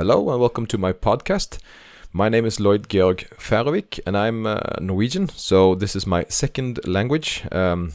Hello and welcome to my podcast. My name is Lloyd Georg Færøvik and I'm uh, Norwegian, so this is my second language. Um,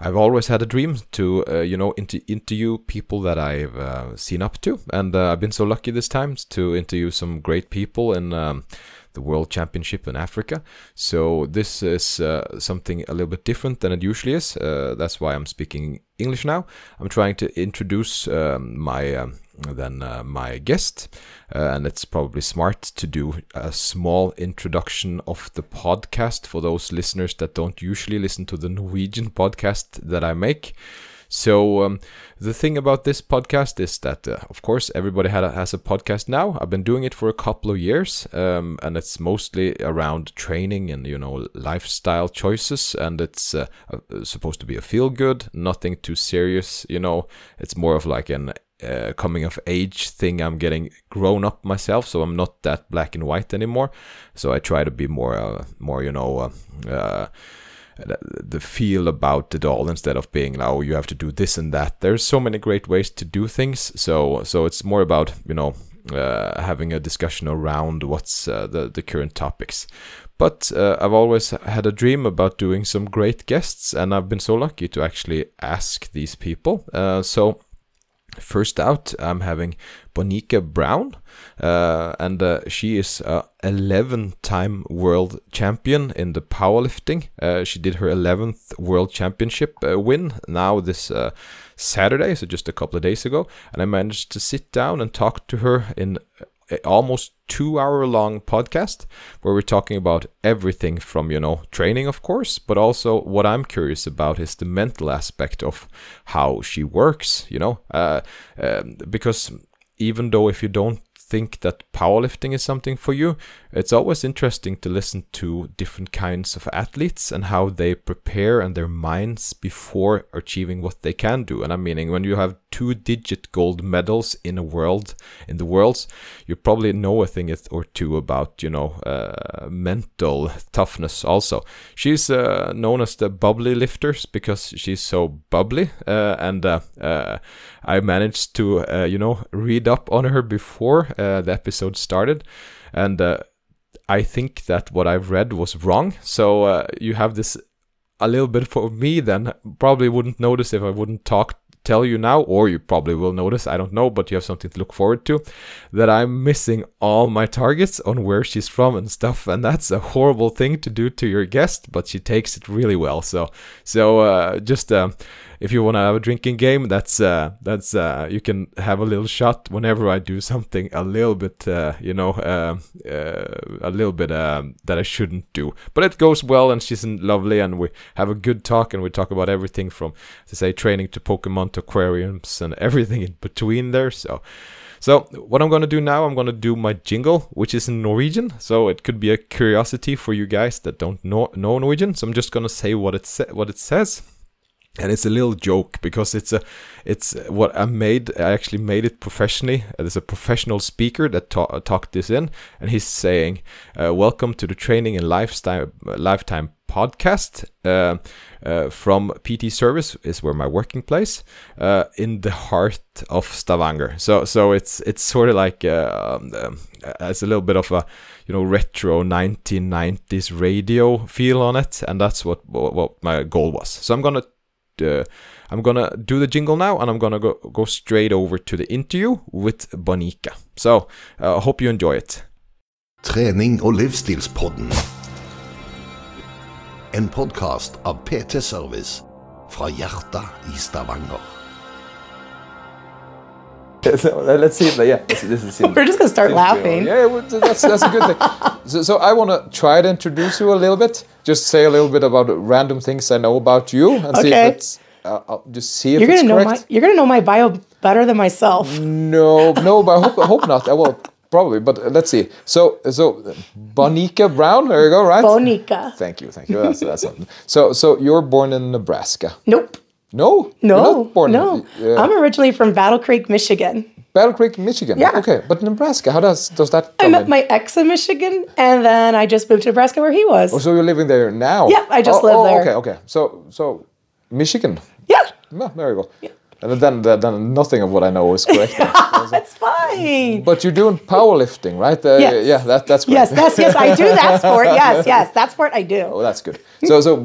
I've always had a dream to, uh, you know, inter- interview people that I've uh, seen up to, and uh, I've been so lucky this time to interview some great people in um, the World Championship in Africa. So this is uh, something a little bit different than it usually is. Uh, that's why I'm speaking English now. I'm trying to introduce um, my then uh, my guest, uh, and it's probably smart to do a small introduction of the podcast for those listeners that don't usually listen to the Norwegian podcast that I make. So um, the thing about this podcast is that, uh, of course, everybody a, has a podcast now. I've been doing it for a couple of years, um, and it's mostly around training and you know lifestyle choices. And it's uh, uh, supposed to be a feel good, nothing too serious. You know, it's more of like an uh, coming of age thing. I'm getting grown up myself, so I'm not that black and white anymore. So I try to be more, uh, more you know uh, uh, the feel about it all instead of being like, oh, you have to do this and that. There's so many great ways to do things. So so it's more about you know uh, having a discussion around what's uh, the the current topics. But uh, I've always had a dream about doing some great guests, and I've been so lucky to actually ask these people. Uh, so First out, I'm having Bonica Brown, uh, and uh, she is a 11 time world champion in the powerlifting. Uh, she did her 11th world championship uh, win now this uh, Saturday, so just a couple of days ago, and I managed to sit down and talk to her in almost two hour long podcast where we're talking about everything from you know training of course but also what i'm curious about is the mental aspect of how she works you know uh, um, because even though if you don't think that powerlifting is something for you, it's always interesting to listen to different kinds of athletes and how they prepare and their minds before achieving what they can do. And I'm meaning when you have two digit gold medals in a world in the worlds, you probably know a thing or two about, you know, uh, mental toughness also. She's uh, known as the bubbly lifters because she's so bubbly uh, and uh, uh, I managed to, uh, you know, read up on her before uh, the episode started, and uh, I think that what I've read was wrong. So uh, you have this a little bit for me. Then probably wouldn't notice if I wouldn't talk tell you now, or you probably will notice, I don't know, but you have something to look forward to, that I'm missing all my targets on where she's from and stuff, and that's a horrible thing to do to your guest, but she takes it really well. So, so uh, just uh, if you want to have a drinking game, that's uh, that's uh, you can have a little shot whenever I do something a little bit, uh, you know, uh, uh, a little bit um, that I shouldn't do. But it goes well, and she's lovely, and we have a good talk, and we talk about everything from, to say, training to Pokemon to aquariums and everything in between there. So. So what I'm gonna do now, I'm gonna do my jingle, which is in Norwegian. So it could be a curiosity for you guys that don't know, know Norwegian. So I'm just gonna say what it sa- what it says and it's a little joke because it's a it's what I made I actually made it professionally there's a professional speaker that ta- talked this in and he's saying uh, welcome to the training and lifestyle lifetime podcast uh, uh, from PT Service is where my working place uh, in the heart of Stavanger. So so it's it's sort of like um, um, it's a little bit of a you know retro 1990s radio feel on it, and that's what what my goal was. So I'm gonna uh, I'm gonna do the jingle now, and I'm gonna go go straight over to the interview with Bonica. So I uh, hope you enjoy it. Training Trening og livsstilspodden. En podcast av PT Service fra hjertet i Stavanger. Let's see. Yeah, this, this is. We're just gonna start laughing. Yeah, that's that's a good thing. so, so I want to try to introduce you a little bit. Just say a little bit about random things I know about you, and okay. see if it's. Uh, I'll just see if you're gonna know correct. my you're gonna know my bio better than myself. No, no, but I hope, not. I hope not. Well, probably, but uh, let's see. So, so Bonica Brown. There you go. Right. Bonica. Thank you, thank you. That's that's something. So, so you're born in Nebraska. Nope. No, no, no. Uh, I'm originally from Battle Creek, Michigan. Battle Creek, Michigan. Yeah. Okay, but Nebraska. How does does that? I met in? my ex in Michigan, and then I just moved to Nebraska, where he was. Oh, so you're living there now? Yep, I just oh, live oh, there. Okay, okay. So, so Michigan. yeah. Well, there you go. And then, then, nothing of what I know is correct. That's fine. but you're doing powerlifting, right? Uh, Yes. Yeah, that, that's great. Yes, that's yes, I do that sport. Yes, yes, that sport I do. Oh, that's good. So, so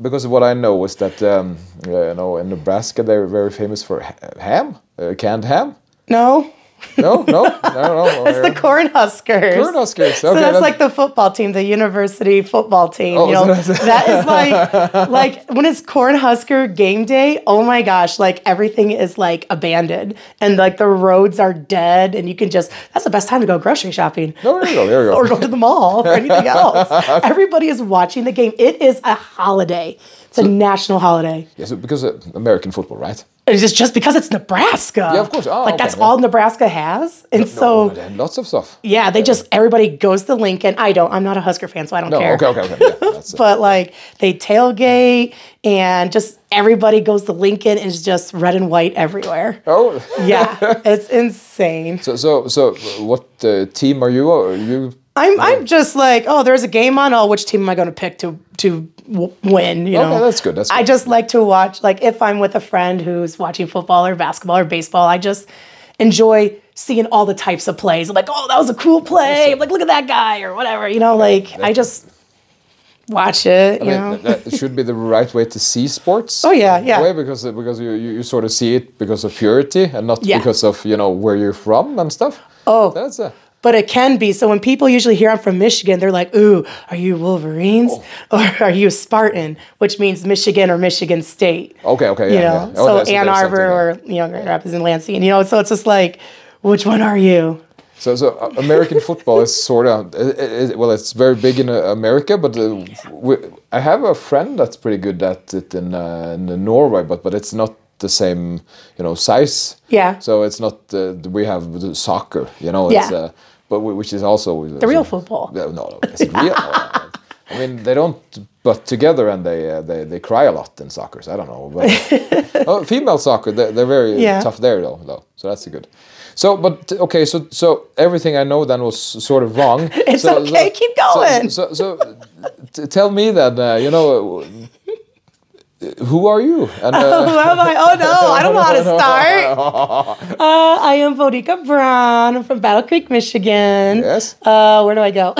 because of what I know is that um, uh, you know in Nebraska they're very famous for ha- ham, uh, canned ham. No, No, no, no, no. it's the Cornhuskers. Cornhuskers. So Okay, that's that- like the football team, the university football team. Oh, you know, so that's- like like when it's Cornhusker game day. Oh my gosh! Like everything is like abandoned, and like the roads are dead, and you can just. That's the best time to go grocery shopping. No, there you go. There you go. or go to the mall or anything else. Everybody is watching the game. It is a holiday. It's a national holiday. yeah, so because uh, American football, right? It's just just because it's Nebraska. Yeah, of course. Oh, like okay, that's yeah. all Nebraska has, and so. No, lots of stuff. Yeah, they just everybody goes to Lincoln. I don't. I'm not a Husker fan, so I don't No, care. okay, okay, okay. Yeah, But like they tailgate and just everybody goes to Lincoln and it's just red and white everywhere. oh, Yeah, it's insane. so so so, what uh, team are you? Are you? I'm I'm just like, oh, there's a game on. Oh, which team am I going to pick to to w- win? You Okay, know, that's good, that's I just like to watch. Like if I'm with a friend who's watching football or basketball or baseball, I just enjoy seeing all the types of plays. I'm like, oh, that was a cool play. I'm like, look at that guy or whatever. You know, like I just watch it. I You mean, know. that should be the right way to see sports. Oh, yeah, yeah. Way because because you, you you sort of see it because of purity and not Yeah. because of you know where you're from and stuff. Oh. that's a but it can be. So when people usually hear I'm from Michigan, they're like, "Ooh, are you Wolverines Oh. or are you Spartan?" Which means Michigan or Michigan State. okay, okay, You yeah, know, yeah. Oh, so that's- Ann that's Arbor or you know Grand Rapids and Lansing. You know, so it's just like, which one are you? So, so uh, American football is sort of it, well, it's very big in uh, America, but uh, we, I have a friend that's pretty good at it in, uh, in Norway, but but it's not the same, you know, size. Yeah. So it's not uh, we have soccer, you know. It's, Yeah. uh, but which is also The real football. No, no, no, is it real? I mean, they don't butt together and they uh, they they cry a lot in soccer. So I don't know, but oh, female soccer they, they're very Yeah. tough there though, though. So that's good. So, but okay, so so everything I know then was sort of wrong. It's so, okay, keep going. So, so, t- tell me then, uh, you know, who are you? And Who uh, am I? Oh no, I don't know how to start. Uh, I am Bonica Brown. I'm from Battle Creek, Michigan. yes. Uh, where do I go?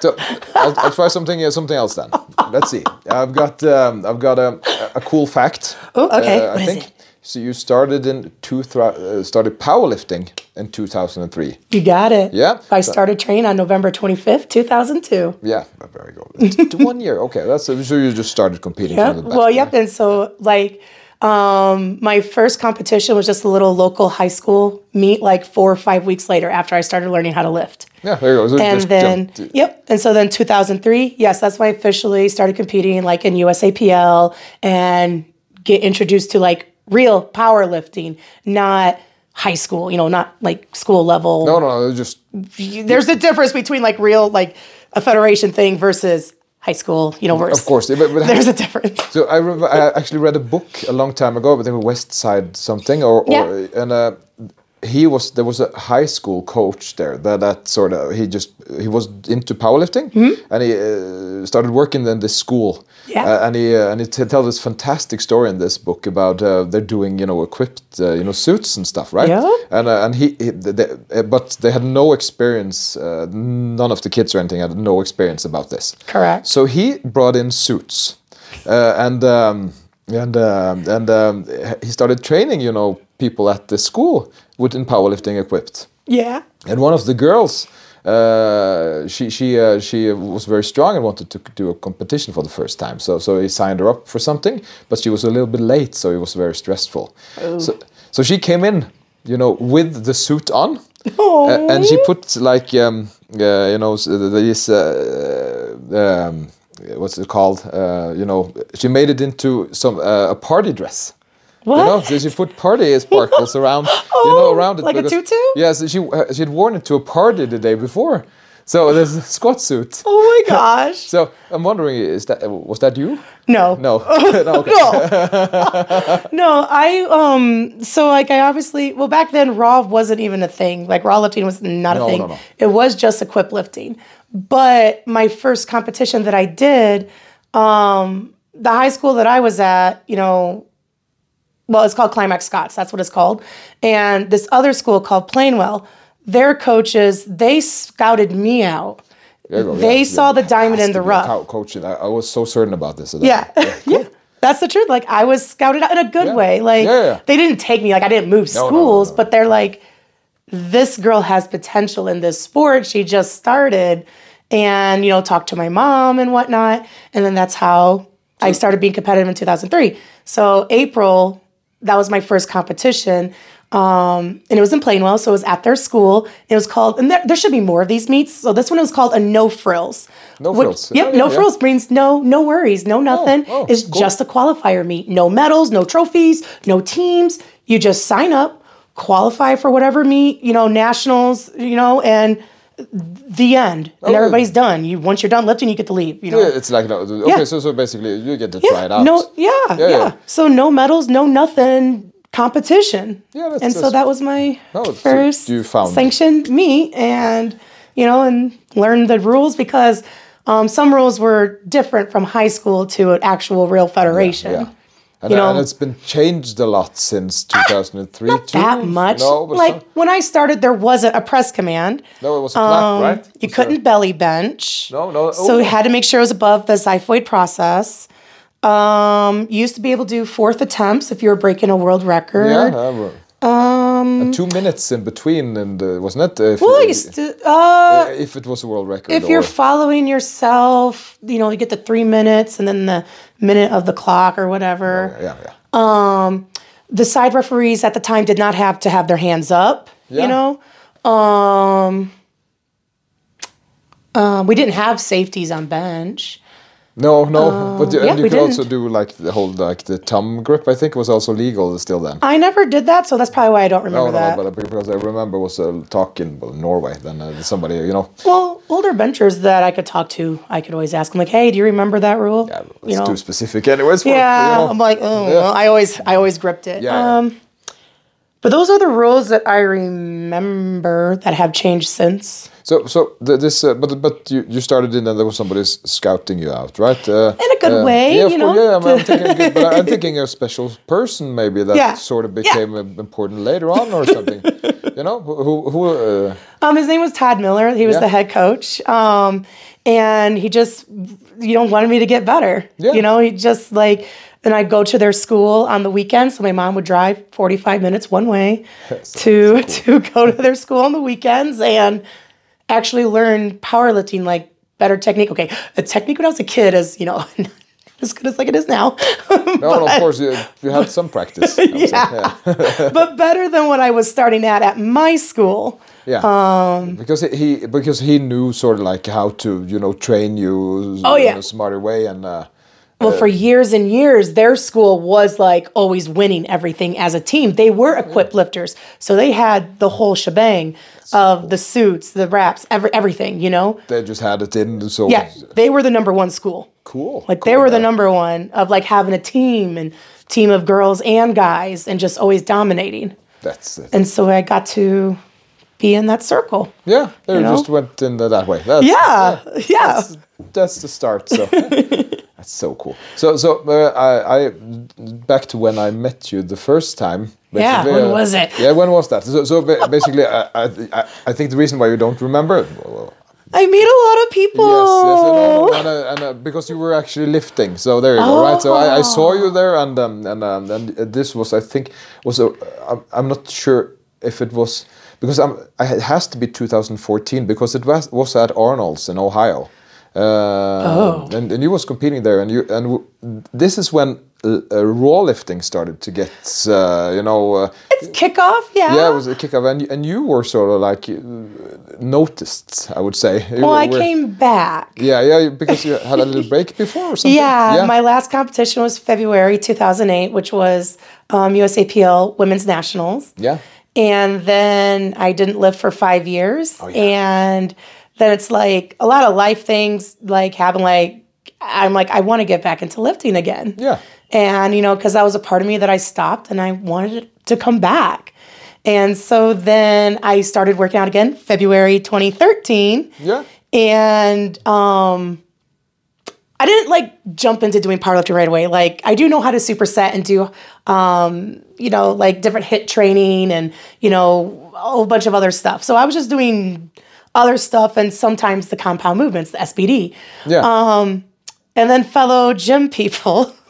So I'll, I'll try something uh, something else then. Let's see. I've got um, I've got a, a cool fact. Oh, okay. Uh, I think it? So. You started in two uh, started powerlifting in 2003. You got it. Yeah. I started training on November 25th, 2002. Yeah, very good. One year. Okay, that's so you just started competing. Yep. back Well, yep. And so, like, um, my first competition was just a little local high school meet, like four or five weeks later after I started learning how to lift. Yeah, there you go. So And then, jumped- yep. And so then 2003, yes, that's when I officially started competing, like in USAPL and get introduced to like real powerlifting, not high school, you know, not like school level. No, no, no, just There's a difference between like real, like a federation thing versus high school, you know, where of course. But, but there's a difference. So I, remember, I actually read a book a long time ago, but they were West Side something, or, or Yeah. and uh, he was there was a high school coach there that that sort of he just he was into powerlifting and he uh, started working in this school. Yeah. Uh, and he uh, and he t- tell this fantastic story in this book about uh, they're doing you know equipped uh, you know suits and stuff, right? Yeah. And uh, and he, he they, but they had no experience. Uh, none of the kids or anything had no experience about this. Correct. So he brought in suits, uh, and um, and um, and um, he started training, you know, people at the school with in powerlifting equipped. Yeah. And one of the girls, uh, she she uh, she was very strong and wanted to do a competition for the first time. So so he signed her up for something, but she was a little bit late, so it was very stressful. So so she came in, you know, with the suit on. Uh, and she put like um, uh, you know these uh, um, what's it called? Uh, you know, she made it into some uh, a party dress. What? You know, so she put party sparkles around, you know, Oh, around it. like a because- tutu? Yeah, so she uh, she had worn it to a party the day before, so there's a squat suit. Oh my gosh. So I'm wondering, is that was that you? No. No, no. No, I um so like I obviously well back then raw wasn't even a thing. Like raw lifting was not a No, thing. no, no. It was just equip lifting. But my first competition that I did, um, the high school that I was at, you know, well, it's called Climax Scotts. That's what it's called. And this other school called Plainwell, their coaches, they scouted me out. Go, They yeah, saw yeah. the diamond in the rough. co- Coaching. I, I was so certain about this. Yeah. yeah. That's the truth. Like I was scouted out in a good way. Like they didn't take me like I didn't move No, no, no, schools, no. but they're like this girl has potential in this sport. She just started and you know talked to my mom and whatnot and then that's how I started being competitive in 2003. So April that was my first competition. Um, and it was in Plainwell, so it was at their school. It was called, and there, there should be more of these meets. So this one was called a no frills. No Which- frills. Yep, Oh, yeah, no yeah. frills means no no worries, no nothing. oh, it's cool. just a qualifier meet. No medals, no trophies, no teams. You just sign up, qualify for whatever meet, you know, nationals, you know, and the end. And Oh, everybody's done. You once you're done lifting, you get to leave. You know. Yeah, it's like no, okay. Yeah. So so basically, you get to try it out. No, yeah, yeah, yeah. So no medals, no nothing competition. Yeah, that's- and so that was my No, first you found- sanctioned meet, and you know, and learned the rules because um, some rules were different from high school to an actual real federation. And, You know- and it's been changed a lot since 2003 too. That much. No, like when I started, there wasn't a press command. no, it was a plaque, right? You Was couldn't belly bench. No, no, So oh. you had to make sure it was above the xiphoid process. Um, you used to be able to do fourth attempts if you were breaking a world record. there- Yeah. Um, two minutes in between, and uh, wasn't it? If, Well, I used to, uh, if it was a world record. if or, you're following yourself, you know, you get the three minutes and then the minute of the clock or whatever. yeah, yeah. Um, The side referees at the time did not have to have their hands up. Yeah. You know, um, uh, we didn't have safeties on bench. No, no, but you, Uh, yeah, and you could also didn't. do like the whole like the thumb grip. I think was also legal still then. I never did that, so that's probably why I don't remember No, no, that. no, but because I remember was a talk in well, Norway. Then uh, somebody, you know, well, older benchers that I could talk to, I could always ask them like, "Hey, do you remember that rule?" yeah, it's you know, too specific, anyways. For, yeah. you know. I'm like, oh, Yeah. well, I always, I always gripped it. Yeah, yeah. But those are the rules that I remember that have changed since. So, so the, this, uh, but but you, you started in, and there was somebody scouting you out, right? Uh, In a good uh, way, yeah, you course, know? Yeah, I'm, I'm thinking, good, but I'm thinking a special person maybe that Yeah, sort of became uh, important later on or something. you know, who who, who uh, Um, his name was Todd Miller. He was Yeah. the head coach. Um, and he just, you know, wanted me to get better. Yeah. You know, he just like, and I'd go to their school on the weekends. So my mom would drive 45 minutes one way to to go to their school on the weekends and actually learn powerlifting, like better technique. Okay, the technique when I was a kid is, you know, as good as like it is now. no, no, of course you you had some practice. Yeah. yeah. but better than what I was starting at at my school. Yeah, Um, because he because he knew sort of like how to you know train you Oh, in yeah. a smarter way and uh, Well, for years and years, their school was like always winning everything as a team. They were equipped lifters, so they had the whole shebang of the suits, the wraps, every everything. You know, they just had it in. So yeah, they were the number one school. cool. Like they were the number one of like having a team and team of girls and guys, and just always dominating. That's it. And so I got to be in that circle. Yeah, they know? just went in the, that way. That's, Yeah, yeah. That's, that's the start. So that's so cool. So so uh, I, I back to when I met you the first time. Yeah, when uh, was it? Yeah, when was that? So, so basically, I, I I think the reason why you don't remember. Well, I meet a lot of people. Yes, yes, and, uh, and, uh, and uh, because you were actually lifting, so there you go, right? So I, I saw you there, and um, and um, and this was, I think, was a. I'm, I'm not sure if it was because I'm. It has to be 2014 because it was was at Arnold's in Ohio. Uh, Oh. and, and you was competing there, and you and w- this is when uh, raw lifting started to get, uh, you know, uh, It's kickoff, yeah. yeah, it was a kickoff, and you, and you were sort of like uh, noticed, I would say. Well, I came back. yeah, yeah, because you had a little break before or something. Yeah, my last competition was February 2008, which was um, USAPL Women's Nationals. yeah, And then I didn't live for five years. Oh, yeah. And then it's like a lot of life things like happen. Like, I'm like, I want to get back into lifting again. yeah, And, you know, because that was a part of me that I stopped and I wanted to come back. And so then I started working out again February 2013. yeah. And um, I didn't like jump into doing powerlifting right away. Like I do know how to superset and do, um, you know, like different hit training and you know a whole bunch of other stuff. So I was just doing other stuff and sometimes the compound movements, the SBD. Yeah. Um, and then fellow gym people.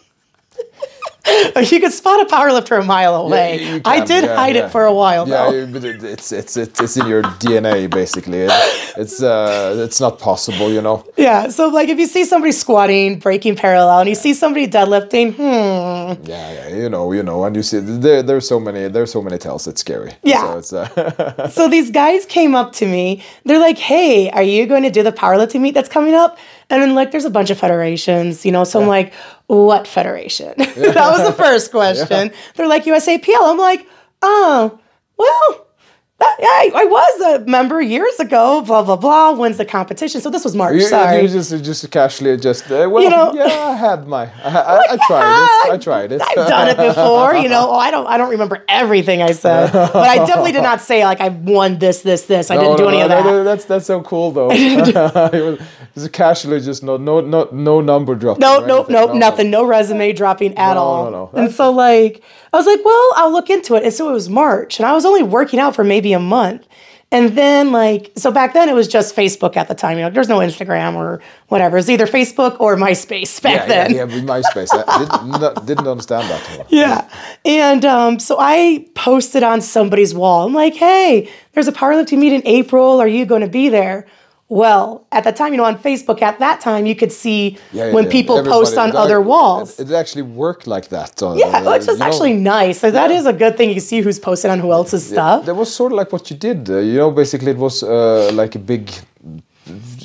you could spot a powerlifter a mile away. you I did yeah, hide yeah. it for a while yeah, though. you- but it- it's it's it's in your DNA basically. It, it's uh it's not possible, you know. Yeah. So like if you see somebody squatting, breaking parallel, and you see somebody deadlifting, hmm, Yeah, yeah, you know, you know, and you see there there's so many there's so many tells. It's scary. Yeah. So it's uh, so these guys came up to me. They're like, "Hey, are you going to do the powerlifting meet that's coming up?" And then like, there's a bunch of federations, you know. So I'm like, "What federation?" that was the first question. They're like USAPL. I'm like, "Oh, well." That, yeah, I, I was a member years ago. Blah blah blah. When's the competition? So this was March. you, sorry. you just just casually just uh, well You know- yeah I had my I, I, I tried it I tried it. I've done it before, you know. Oh, I don't I don't remember everything I said, but I definitely did not say like I won this, this, this. I didn't do any of that. that's that's so cool though. it was casually just no no no no number dropping. No, anything. nope, nothing. No resume dropping at No, all. no, no. And so like I was like, well, I'll look into it. And so it was March, and I was only working out for maybe a month. And then like so back then it was just Facebook at the time. You know, there's no Instagram or whatever. It was either Facebook or MySpace back Yeah, then. yeah, yeah, MySpace. I didn't, didn't understand that. Yeah. And um, so I posted on somebody's wall. I'm like, hey, there's a powerlifting meet in April. Are you going to be there? Well, at the time, you know, on Facebook at that time, you could see Yeah, yeah, when yeah. people post on other walls. It, it actually worked like that. on, yeah, uh, which is you know, actually nice. So that is a good thing. You see who's posted on who else's stuff. That was sort of like what you did. Uh, you know, basically it was uh, like a big.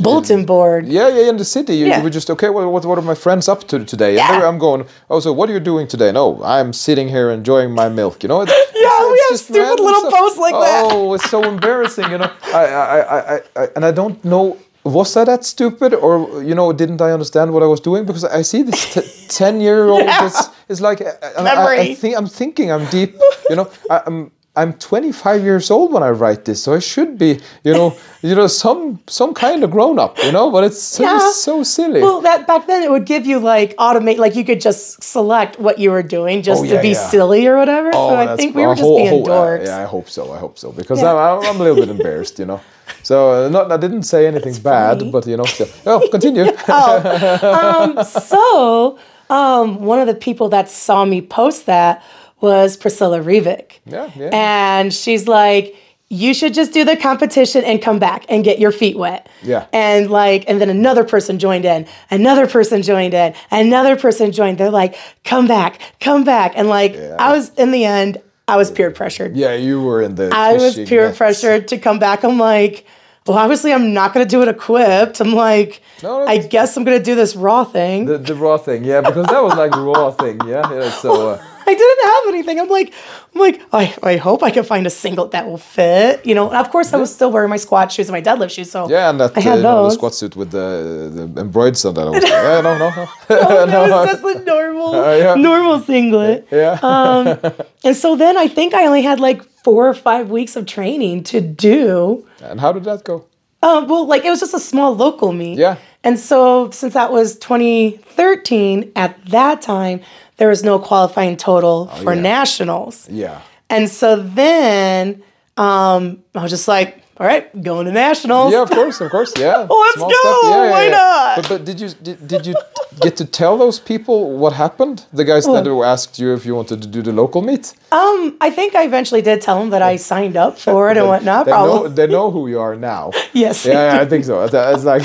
Bulletin board. Yeah, yeah, in the city. You, Yeah. you were just okay. Well, what what are my friends up to today? And Yeah. I'm going. Oh, so what are you doing today? No, oh, I'm sitting here enjoying my milk. You know. It's, Yeah, we have stupid little posts like that. Oh, it's so embarrassing. You know. I, I, I, I, I, and I don't know. Was I that stupid, or you know, didn't I understand what I was doing? Because I see this t- ten-year-old. Yeah. It's, it's like and I, I, think I'm thinking I'm deep. You know, I, I'm I'm 25 years old when I write this, so I should be, you know, you know, some some kind of grown up, you know. But it's so, Yeah. so silly. Well, that back then it would give you like automate, like you could just select what you were doing just Oh, to be yeah. silly or whatever. so I that's- think we were just whole- being whole- uh, yeah, I hope so. I hope so because Yeah. I'm, I'm a little bit embarrassed, you know. So uh, not, I didn't say anything bad, funny. but you know, still. Oh, continue. Oh, so um, one of the people that saw me post that was Priscilla Ribic. Yeah, yeah. And she's like, you should just do the competition and come back and get your feet wet. Yeah. And like, and then another person joined in, another person joined in, another person joined. They're like, come back, come back. And like, I was in the end, I was peer pressured. yeah, you were in the. I was peer nets. pressured to come back. I'm like, well, obviously I'm not going to do it equipped. I'm like, no, I guess I'm going to do this raw thing. The, the raw thing, yeah, because that was like raw thing, yeah. yeah so uh, I didn't have anything. I'm like, I'm like, I, I hope I can find a singlet that will fit. You know, and of course I was still wearing my squat shoes and my deadlift shoes. So yeah, and that I uh, had you know, the squat suit with the the embroidered on that. I was like, yeah, no, no, no. Oh, was just a normal, yeah. normal singlet. yeah. um, And so then I think I only had like four or five weeks of training to do. and how did that go? Um, well, like it was just a small local meet. Yeah. And so since that was 2013, at that time there was no qualifying total for Oh, yeah. nationals. Yeah. And so then um, I was just like, all right, going to nationals. Yeah, of course, of course, yeah. Let's go, why not? But, but did you did, did you get to tell those people what happened? The guys that who asked you if you wanted to do the local meet. Um, I think I eventually did tell them that I signed up for it and whatnot. They know Probably. they know who you are now. Yes. Yeah, yeah, I think so. It's, it's like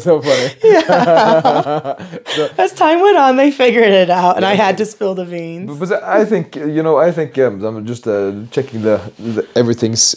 so funny. Yeah. As time went on, they figured it out, and I had to spill the beans. But I think you know. I think um, I'm just uh, checking the, the everything's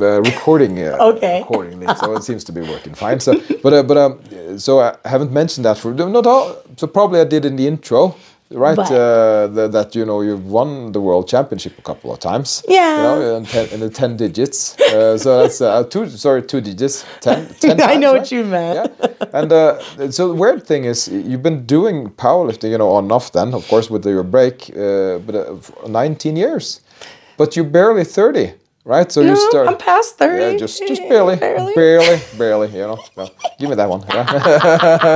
uh, recording. Uh, Okay. Accordingly, so it seems to be working fine. So, but uh, but um, so I haven't mentioned that for not all. So probably I did in the intro, right? Uh, the, that you know you've won the world championship a couple of times. Yeah. You know, in, ten, in the ten digits. Uh, so that's uh, two. Sorry, two digits. Ten. 10 I know right? what you meant. Yeah. And uh, so the weird thing is, you've been doing powerlifting, you know, on and off then, of course, with your break, uh, but uh, 19 years. But you're barely 30, right? So No, you start. I'm past 30. Yeah, just just barely, Barely. barely, barely. You know, give me that one.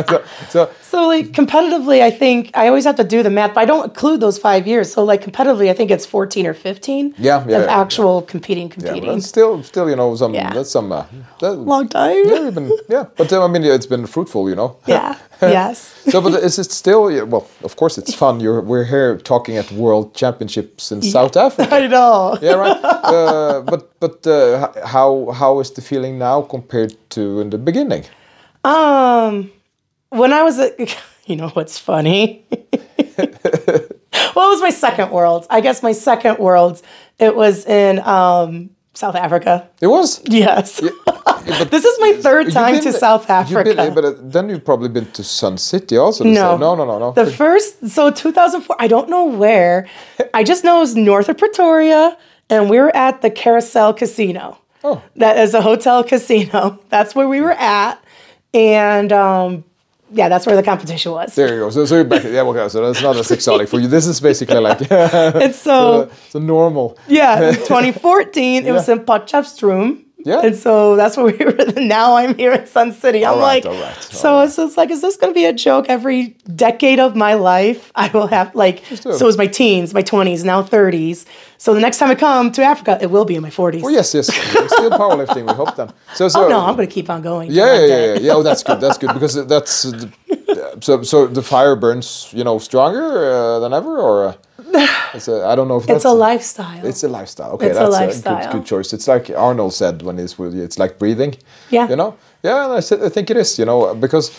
So, so So like competitively, I think I always have to do the math, but I don't include those five years. So like competitively, I think it's 14 or 15 Yeah, yeah, of yeah, actual competing, yeah, competing. but it's still, still, you know, some Yeah. that's some. Uh, that, Long time. yeah, been, yeah, but uh, I mean, it's been fruitful, you know. Yeah. yes. so, but is it still? yeah, Well, of course, it's fun. You're we're here talking at World Championships in South Africa. I know. yeah, right. Uh, but but uh, how how is the feeling now compared to in the beginning? Um, when I was a, you know what's funny? well, it was my second world? I guess my second world, It was in um, South Africa. It was. Yes. but this is my third time been- to South you've Africa. been- but then you've probably been to Sun City also. No. no, no, no, no. The first, so 2004, I don't know where. I just know it was north of Pretoria, and we were at the Carousel Casino. Oh. That is a hotel casino. That's where we were at. And um, yeah, that's where the competition was. there you go. So, so you're back. Yeah, okay. So that's not as exotic for you. This is basically like it's uh, so, it's a normal. yeah, in 2014, it was in Potchefstroom. Yeah. And so that's where we were. Now I'm here in Sun City. I'm All right, like, all right, so all it's just like, is this going to be a joke every decade of my life? I will have like, so it. was my teens, my 20s, now 30s. So the next time I come to Africa, it will be in my 40s. Oh yes, yes. Still powerlifting. We hope then. So, so Oh no, I'm going to keep on going. Yeah, yeah, yeah, yeah, yeah. Oh, that's good. That's good because that's uh, the, so. So the fire burns, you know, stronger uh, than ever, or uh, it's a, I don't know if that's It's a lifestyle. It's a lifestyle. Okay, It's a that's a, lifestyle. good, good choice. It's like Arnold said when he's with you. It's like breathing. Yeah. You know. Yeah, and I said I think it is. You know, because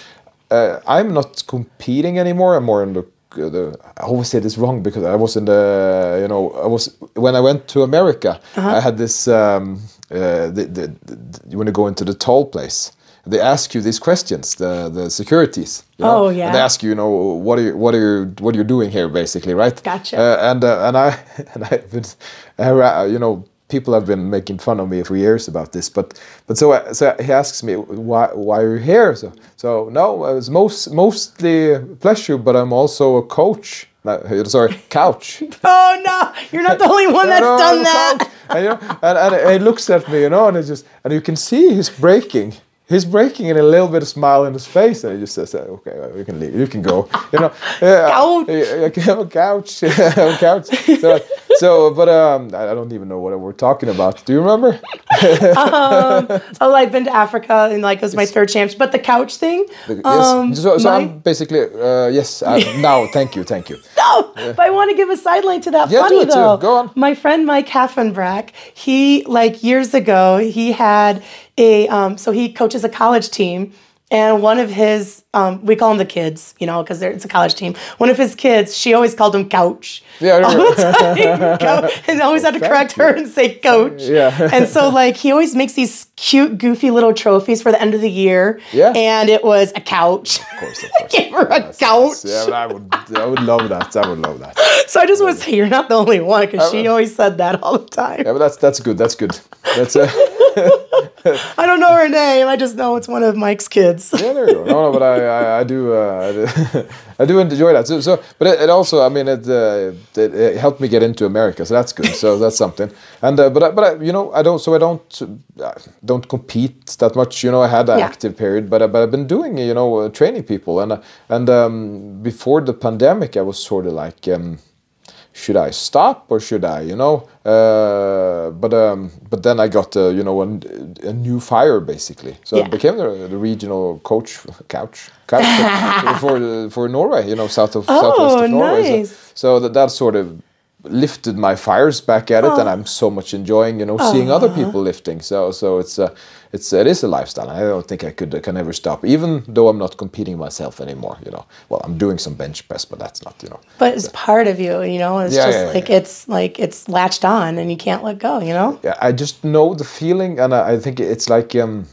uh, I'm not competing anymore. I'm more in the. The, I always say this wrong because I was in the you know I was when I went to America Uh-huh. I had this um, uh, the, the, the, when you go into the toll place they ask you these questions the the securities you know? Oh, And yeah. they ask you you know what are you what are you what are you doing here basically right Gotcha. uh, and uh, and I and I've been, you know, people have been making fun of me for years about this, but but so uh, so he asks me why why are you here? So so no, it's most mostly pleasure, but I'm also a coach. No, sorry, couch. oh no, you're not the only one that's No, done I'm that. And, you know, and, and he looks at me, you know, and it just and you can see he's breaking. He's breaking in a little bit of smile in his face, and he just says, "Okay, well, you can leave. You can go." You know, yeah, Couch. yeah, a couch, a couch. So, so, but um, I I don't even know what we're talking about. Do you remember? Oh, I've been to Africa and like it was my third chance. But the couch thing, um, yes. So, so my- I'm basically uh, yes. Uh, now, thank you, thank you. No, but I want to give a sideline to that. Yeah, do Funny it too. though, Go on. My friend Mike Haffenbrack, he like years ago, he had a um, so he coaches a college team, and one of his um, we call them the kids, you know, because it's a college team. One of his kids, she always called him Couch. Yeah, I all the time, and always had to correct her and say Coach. Yeah. and so like he always makes these cute, goofy little trophies for the end of the year. Yeah. and it was a couch. Of course, of course. Gave her a couch. Yeah, but I would, I would love that. I would love that. So I just want to say you're not the only one because she always said that all the time. Yeah, but that's that's good. That's good. That's uh, I don't know her name. I just know it's one of Mike's kids. yeah, there you go. No, no, but I, I, I do, uh, I do, enjoy that. So, so but it, it also, I mean, it, uh, it, it helped me get into America, so that's good. So that's something. And uh, but I, but I, you know, I don't, so I don't, uh, don't compete that much. You know, I had an Yeah. active period, but I- but I've been doing, you know, uh, training people, and uh, and um, before the pandemic, I was sort of like. Um, should I stop or should I, you know? Uh, but um, but then I got uh, you know a, a new fire basically, so Yeah. I became the, the regional coach couch couch for for, for Norway, you know, south of southwest Oh, of Norway. So- nice. So, that that sort of lifted my fires back at it, and I'm so much enjoying you know seeing other people lifting. So so it's uh, it's it is a lifestyle. I don't think I could I can ever stop, even though I'm not competing myself anymore. You know, well I'm doing some bench press, but that's not you know. But it's part of you, you know. It's Yeah, just yeah, yeah, like it's like it's latched on and you can't let go, you know? Yeah, I just know the feeling, and I, I think it's like um,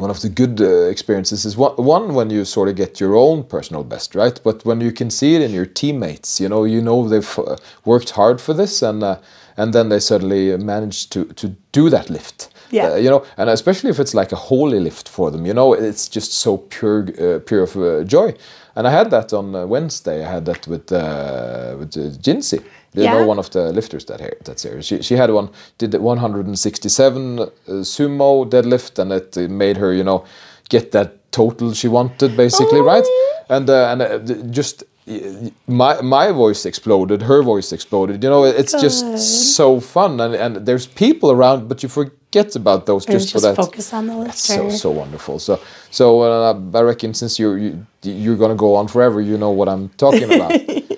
one of the good uh, experiences is one, one when you sort of get your own personal best, right? But when you can see it in your teammates, you know, you know they've uh, worked hard for this, and uh, and then they suddenly manage to to do that lift. Yeah. Uh, you know, and especially if it's like a holy lift for them, you know, it's just so pure, uh, pure of uh, joy. And I had that on uh, Wednesday. I had that with uh, with uh, Jinsey. You Yeah. know, one of the lifters that here that's here. She she had one did the 167 uh, sumo deadlift, and it made her you know get that total she wanted basically, right? And uh, and uh, just. Uh, My my voice exploded. Her voice exploded. You know, it's just so fun, and, and there's people around, but you forget about those And just, for that. focus on the lifter. So so wonderful. So so uh, I reckon since you're you, you're gonna go on forever, you know what I'm talking about.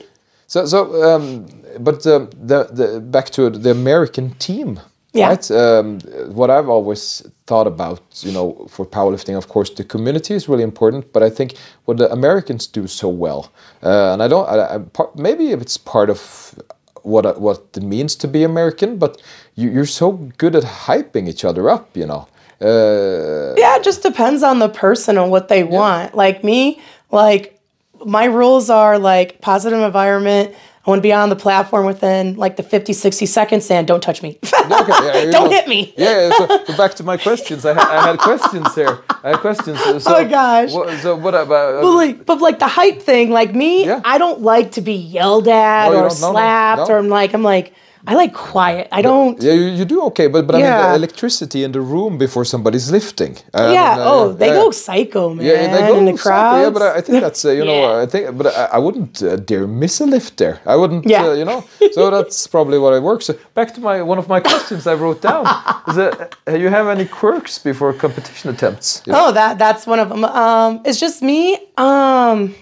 so so um, but um, the the back to the American team. Yeah. Right. Um, what I've always thought about, you know, for powerlifting, of course, the community is really important. But I think what the Americans do so well, uh, and I don't, I, I, part, maybe it's part of what uh, what it means to be American. But you, you're so good at hyping each other up, you know. Uh, Yeah, it just depends on the person and what they want. Like me, like my rules are like positive environment. I want to be on the platform within like the 50, 60 seconds and don't touch me. Okay, yeah, Don't know. hit me. Yeah, so, so back to my questions. I, ha- I had questions here. I had questions. So, Oh my gosh. What, so what about? Uh, but like, but like the hype thing, like me, Yeah. I don't like to be yelled at oh, you or don't? No, slapped no. or I'm like, I'm like, I like quiet. I don't. yeah, you, you do okay, but but I mean the electricity in the room before somebody's lifting. I mean, yeah. uh, oh, they yeah. go psycho, man. Yeah, they go in the crowd. Yeah, but I, I think that's uh, you know Yeah. I think, but I, I wouldn't uh, dare miss a lift there. I wouldn't, Yeah. uh, you know. So that's probably what it works. So back to my one of my questions I wrote down. Is it, uh, you have any quirks before competition attempts? Yeah. Oh, that that's one of them. Um, it's just me. Um,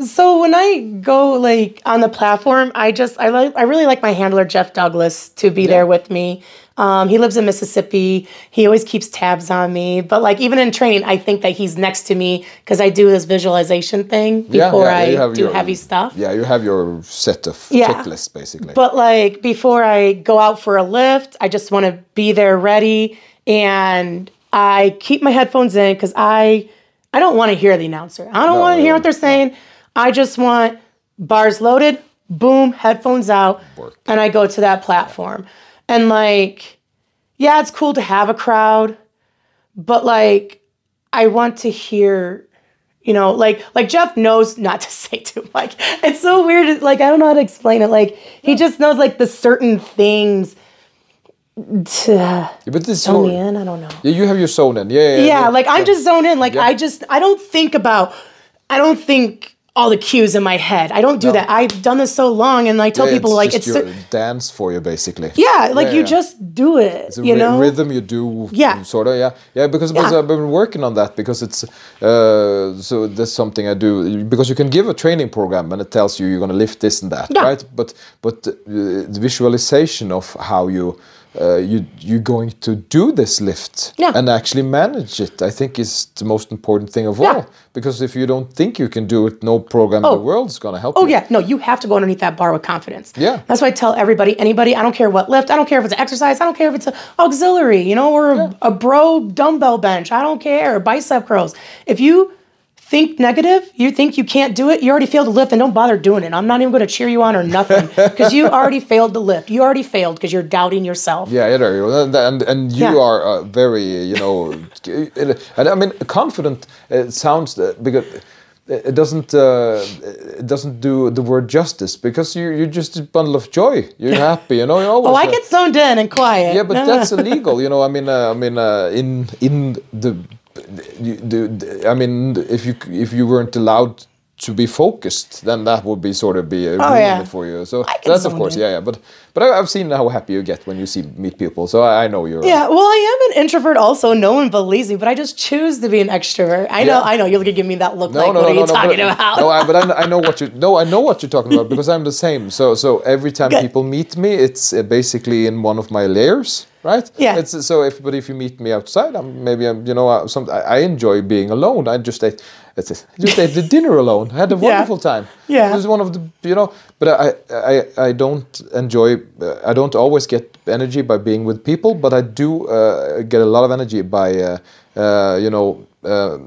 so when I go like on the platform, I just I like I really like my handler Jeff Douglas to be there with me. Um, he lives in Mississippi. He always keeps tabs on me. But like even in training, I think that he's next to me because I do this visualization thing before yeah, you I do your- heavy stuff. Yeah, you have your set of Yeah. checklists basically. But like before I go out for a lift, I just want to be there ready and I keep my headphones in cuz I I don't want to hear the announcer. I don't No, want to hear what they're saying. I just want bars loaded, boom, headphones out, Work. and I go to that platform. And like yeah, it's cool to have a crowd, but like I want to hear you know, like like Jeff knows not to say too much. It's so weird. Like I don't know how to explain it. Like he just knows like the certain things to Yeah, but this zone me in. I don't know. Yeah, you have your zone in. Yeah, yeah. Yeah, like I'm just zoned in. Like Yeah. I just I don't think about. I don't think all the cues in my head. I don't do No. that. I've done this so long, and I tell Yeah, people like just it's your cer- dance for you basically. yeah, like Yeah, you yeah. just do it. It's a you know, rhythm you do. Yeah. Sort of. Yeah. Yeah. Because, because. I've been working on that because it's uh, so that's something I do because you can give a training program and it tells you you're going to lift this and that, right? But but uh, the visualization of how you. Uh, you you're going to do this lift Yeah. and actually manage it. I think is the most important thing of Yeah. all. Because if you don't think you can do it, no program in Oh. the world is going to help Oh you. yeah, no, you have to go underneath that bar with confidence. Yeah. that's why I tell everybody, anybody, I don't care what lift, I don't care if it's an exercise, I don't care if it's an auxiliary, you know, or a, a bro dumbbell bench, I don't care, bicep curls. If you think negative, you think you can't do it, you already failed to lift, and don't bother doing it. I'm not even going to cheer you on or nothing because you already failed to lift. You already failed because you're doubting yourself. Yeah, you go. And and, and you Yeah. are uh, very, you know, and I mean, confident. It sounds uh, because it doesn't uh, it doesn't do the word justice because you you're just a bundle of joy. You're happy, you know. You're always, Oh, I uh, get zoned in and quiet. yeah, but No, that's no. illegal. You know, I mean, uh, I mean, uh, in in the, you, the, the- I mean, if you if you weren't allowed to be focused, then that would be sort of be a Oh, yeah. for you. So that's of course, in. yeah, yeah. But but I, I've seen how happy you get when you see meet people. So I, I know you're. Yeah, well, I am an introvert also. No one believes me, but I just choose to be an extrovert. I know, I know. You're gonna give me that look No, like, no, what no, are you no, talking but, about? No, I, but I, I know what you. No, I know what you're talking about because I'm the same. So, so every time Good. people meet me, it's uh, basically in one of my layers, right? Yeah. It's so if but if you meet me outside, I'm maybe I'm you know some I, I enjoy being alone. I just ate. It's just ate the dinner alone. I had a wonderful time. Yeah. It was one of the you know, but I I I don't enjoy. Uh, I don't always get energy by being with people, but I do uh, get a lot of energy by uh, uh, you know. Uh,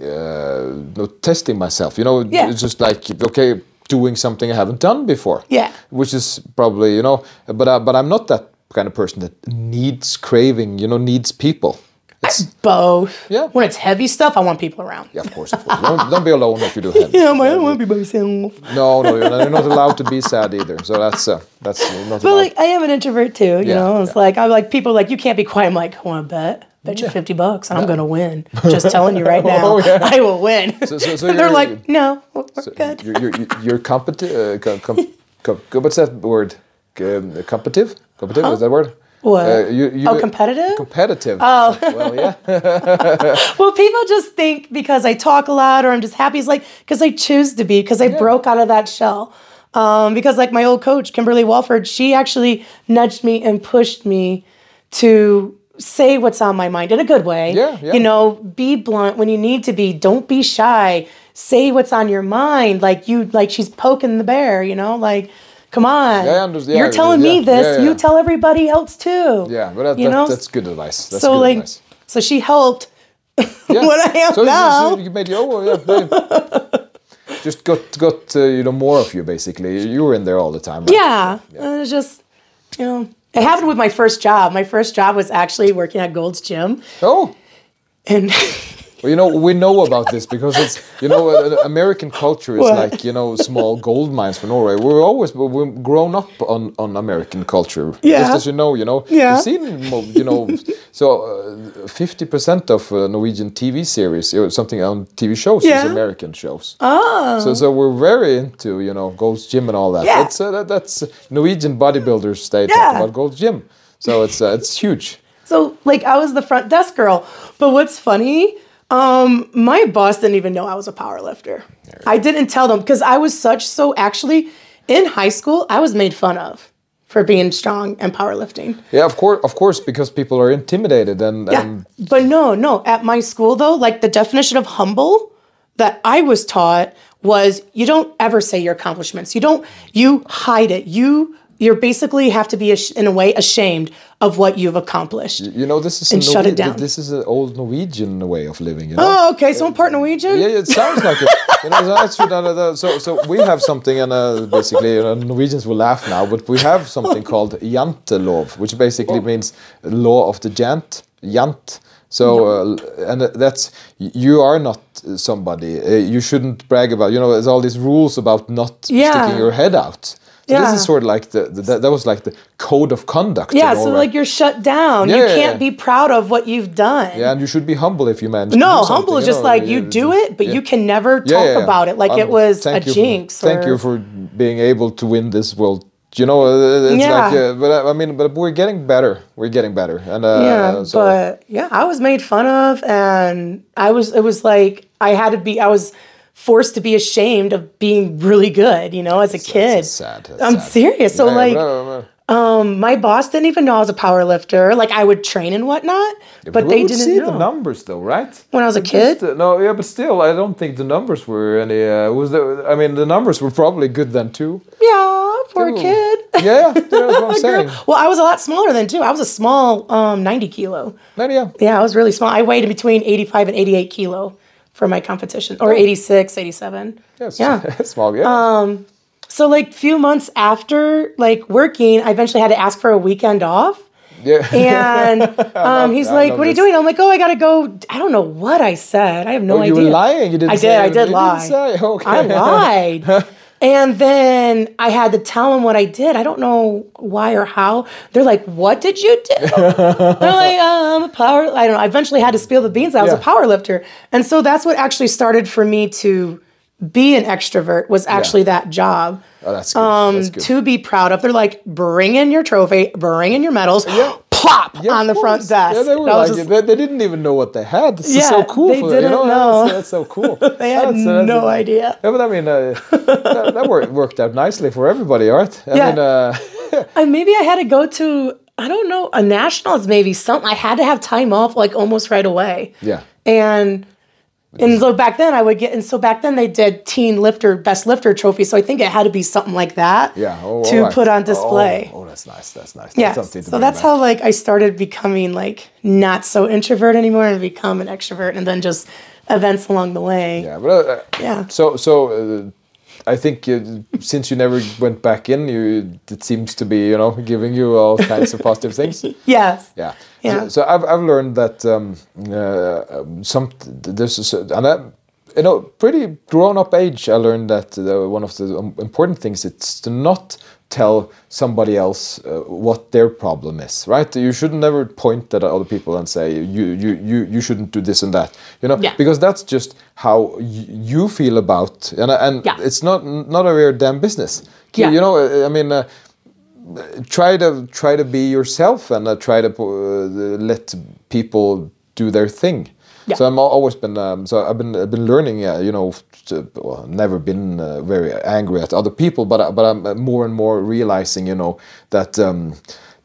uh, no, testing myself. You know, Yeah. it's just like okay, doing something I haven't done before. Yeah. which is probably you know, but uh, but I'm not that kind of person that needs craving. You know, needs people. It's Both. Yeah. When it's heavy stuff, I want people around. yeah, of course, of course. Don't, don't be alone if you do heavy. Yeah, I'm like, I don't want to be by myself. No, no, you're not, you're not allowed to be sad either. So that's uh, that's not But allowed. like, I am an introvert too. You Yeah, know, it's yeah. like I'm like people are like you can't be quiet. I'm like, want to bet? Bet you fifty bucks, and I'm gonna win. Just telling you right now, Oh, yeah. I will win. So- so- so and they're like, no, we're good. You're you're you're competitive. Uh, com, com, com, what's that word? Um, competitive. Competitive is that word? What? Uh, you, you, Oh, competitive? Competitive. Oh. Well, yeah. Well, people just think because I talk a lot or I'm just happy. It's like because I choose to be because I broke out of that shell. Um, because like my old coach Kimberly Walford, she actually nudged me and pushed me to say what's on my mind in a good way. Yeah, yeah. You know, be blunt when you need to be. Don't be shy. Say what's on your mind. Like you, like she's poking the bear. You know, like. Come on. Yeah, I understand. You're Yeah, telling me yeah, this. yeah, You tell everybody else too. Yeah, but that, You that, know? that's good advice. That's so good like, advice. so she helped Yeah. what I am so, you- now. So you made your. Yeah, yeah. Just got got uh, you know more of you basically. You were in there all the time. Right? Yeah. It was just, you know, it happened with my first job. My first job was actually working at Gold's Gym. Oh. And Well, you know, we know about this because it's, you know, uh, American culture is What? like, you know, small gold mines for Norway. We're always, we've grown up on, on American culture. Yeah. Just as you know, you know, Yeah. you've seen, you know, so uh, 50% of uh, Norwegian TV series, or something on TV shows, is American shows. Oh. So, so we're very into, you know, Gold's Gym and all that. Yeah. It's, uh, that, that's Norwegian bodybuilders, they talk about Gold's Gym. So it's, uh, it's huge. so, like, I was the front desk girl. But what's funny, um, my boss didn't even know I was a power lifter. I didn't tell them because I was such, so actually, in high school, I was made fun of for being strong and powerlifting. Yeah, of course, of course, because people are intimidated and, Yeah. and But no, no. At my school, though, like the definition of humble that I was taught was you don't ever say your accomplishments. You don't, you hide it. You, you're basically have to be, in a way, ashamed of what you've accomplished. You know, this is And shut it down. This is an old Norwegian way of living. You know? Oh, okay. So I'm part Norwegian? Yeah, it sounds like it. You know, so uh, so, so we have something, and uh, basically, uh, Norwegians will laugh now, but we have something called jantelov, which basically means law of the jant, jant. So, uh, and that's you are not somebody. Uh, you shouldn't brag about. You know, there's all these rules about not Yeah. sticking your head out. So Yeah. this is sort of like the, the that, that was like the code of conduct. Yeah, so like you're shut down. Yeah, you yeah, can't yeah. be proud of what you've done. Yeah, and you should be humble if you manage. to No, humble is just know, like you do it, but you can never talk about it like it Um, was a thank you for- jinx. thank you for being able to win this world. You know, uh, it's Yeah. like, uh, but I, I mean, but we're getting better. We're getting better, and uh, yeah, so but yeah, I was made fun of, and I was. It was like I had to be. I was forced to be ashamed of being really good. You know, as a kid. sad, I'm sad. serious. So Yeah, like, but, uh, my boss didn't even know I was a power lifter. Like I would train and whatnot, but we they didn't see know. the numbers though, right? When I was a kid? Just, uh, no, yeah, but still, I don't think the numbers were any. Uh, was the? I mean, the numbers were probably good then too. yeah, for a kid. Yeah, that's what I'm saying. Well, I was a lot smaller then too. I was a small, um, 90 kilo. Then, yeah, Yeah, I was really small. I weighed in between 85 and 88 kilo for my competition, or 86, 87. yes, Yeah. small, yeah. So like few months after like working, I eventually had to ask for a weekend off. yeah. And um, he's like, "What are you doing?" I'm like, "Oh, I gotta go." I don't know what I said. I have no Oh, idea. you were lying. You didn't. I did. I did lie. Say. Okay. I lied. And then I had to tell them what I did. I don't know why or how. They're like, "What did you do?" They're like, oh, "I'm a power." I don't know. I eventually had to spill the beans. I was a power lifter, and so that's what actually started for me to be an extrovert. Was actually that job Oh, that's good. Um, that's good. to be proud of. They're like, "Bring in your trophy. Bring in your medals." Plop Yeah, on the front desk. Yeah, they were like, just- they, they didn't even know what they had. This is so cool. they for them, you didn't know? know. That's, that's so cool. they had That's- that's- no idea. Yeah, but I mean, uh, that, that worked, worked out nicely for everybody, right? I Yeah. mean, uh, And maybe I had to go to I don't know a nationals maybe something. I had to have time off like almost right away. yeah. And and so back then I would get and so back then they did teen lifter best lifter trophy. So I think it had to be something like that. Yeah. Oh, to all right. put on display. Oh, oh, that's nice. That's nice. Yeah. That's So that's how like I started becoming like not so introvert anymore and become an extrovert and then just events along the way. Yeah, but uh, Yeah. so so uh, I think uh, since you never went back in, you it seems to be you know giving you all kinds of positive things. Yes. Yeah. Yeah. So, so I've, I've learned that um, uh, um, some there's a, and I, you know pretty grown up age. I learned that uh, one of the um, important things is to not tell somebody else uh, what their problem is. Right? You should never point at other people and say you you you you shouldn't do this and that. You know, Yeah. because that's just how y- you feel about and and Yeah. it's not not of your damn business. Yeah. You know, I mean. Uh, try to try to be yourself and uh, try to uh, let people do their thing. Yeah. So I'm always been um, so I've been I've been learning. Uh, you know, to, well, never been uh, very angry at other people, but uh, but I'm uh, more and more realizing, you know, that um,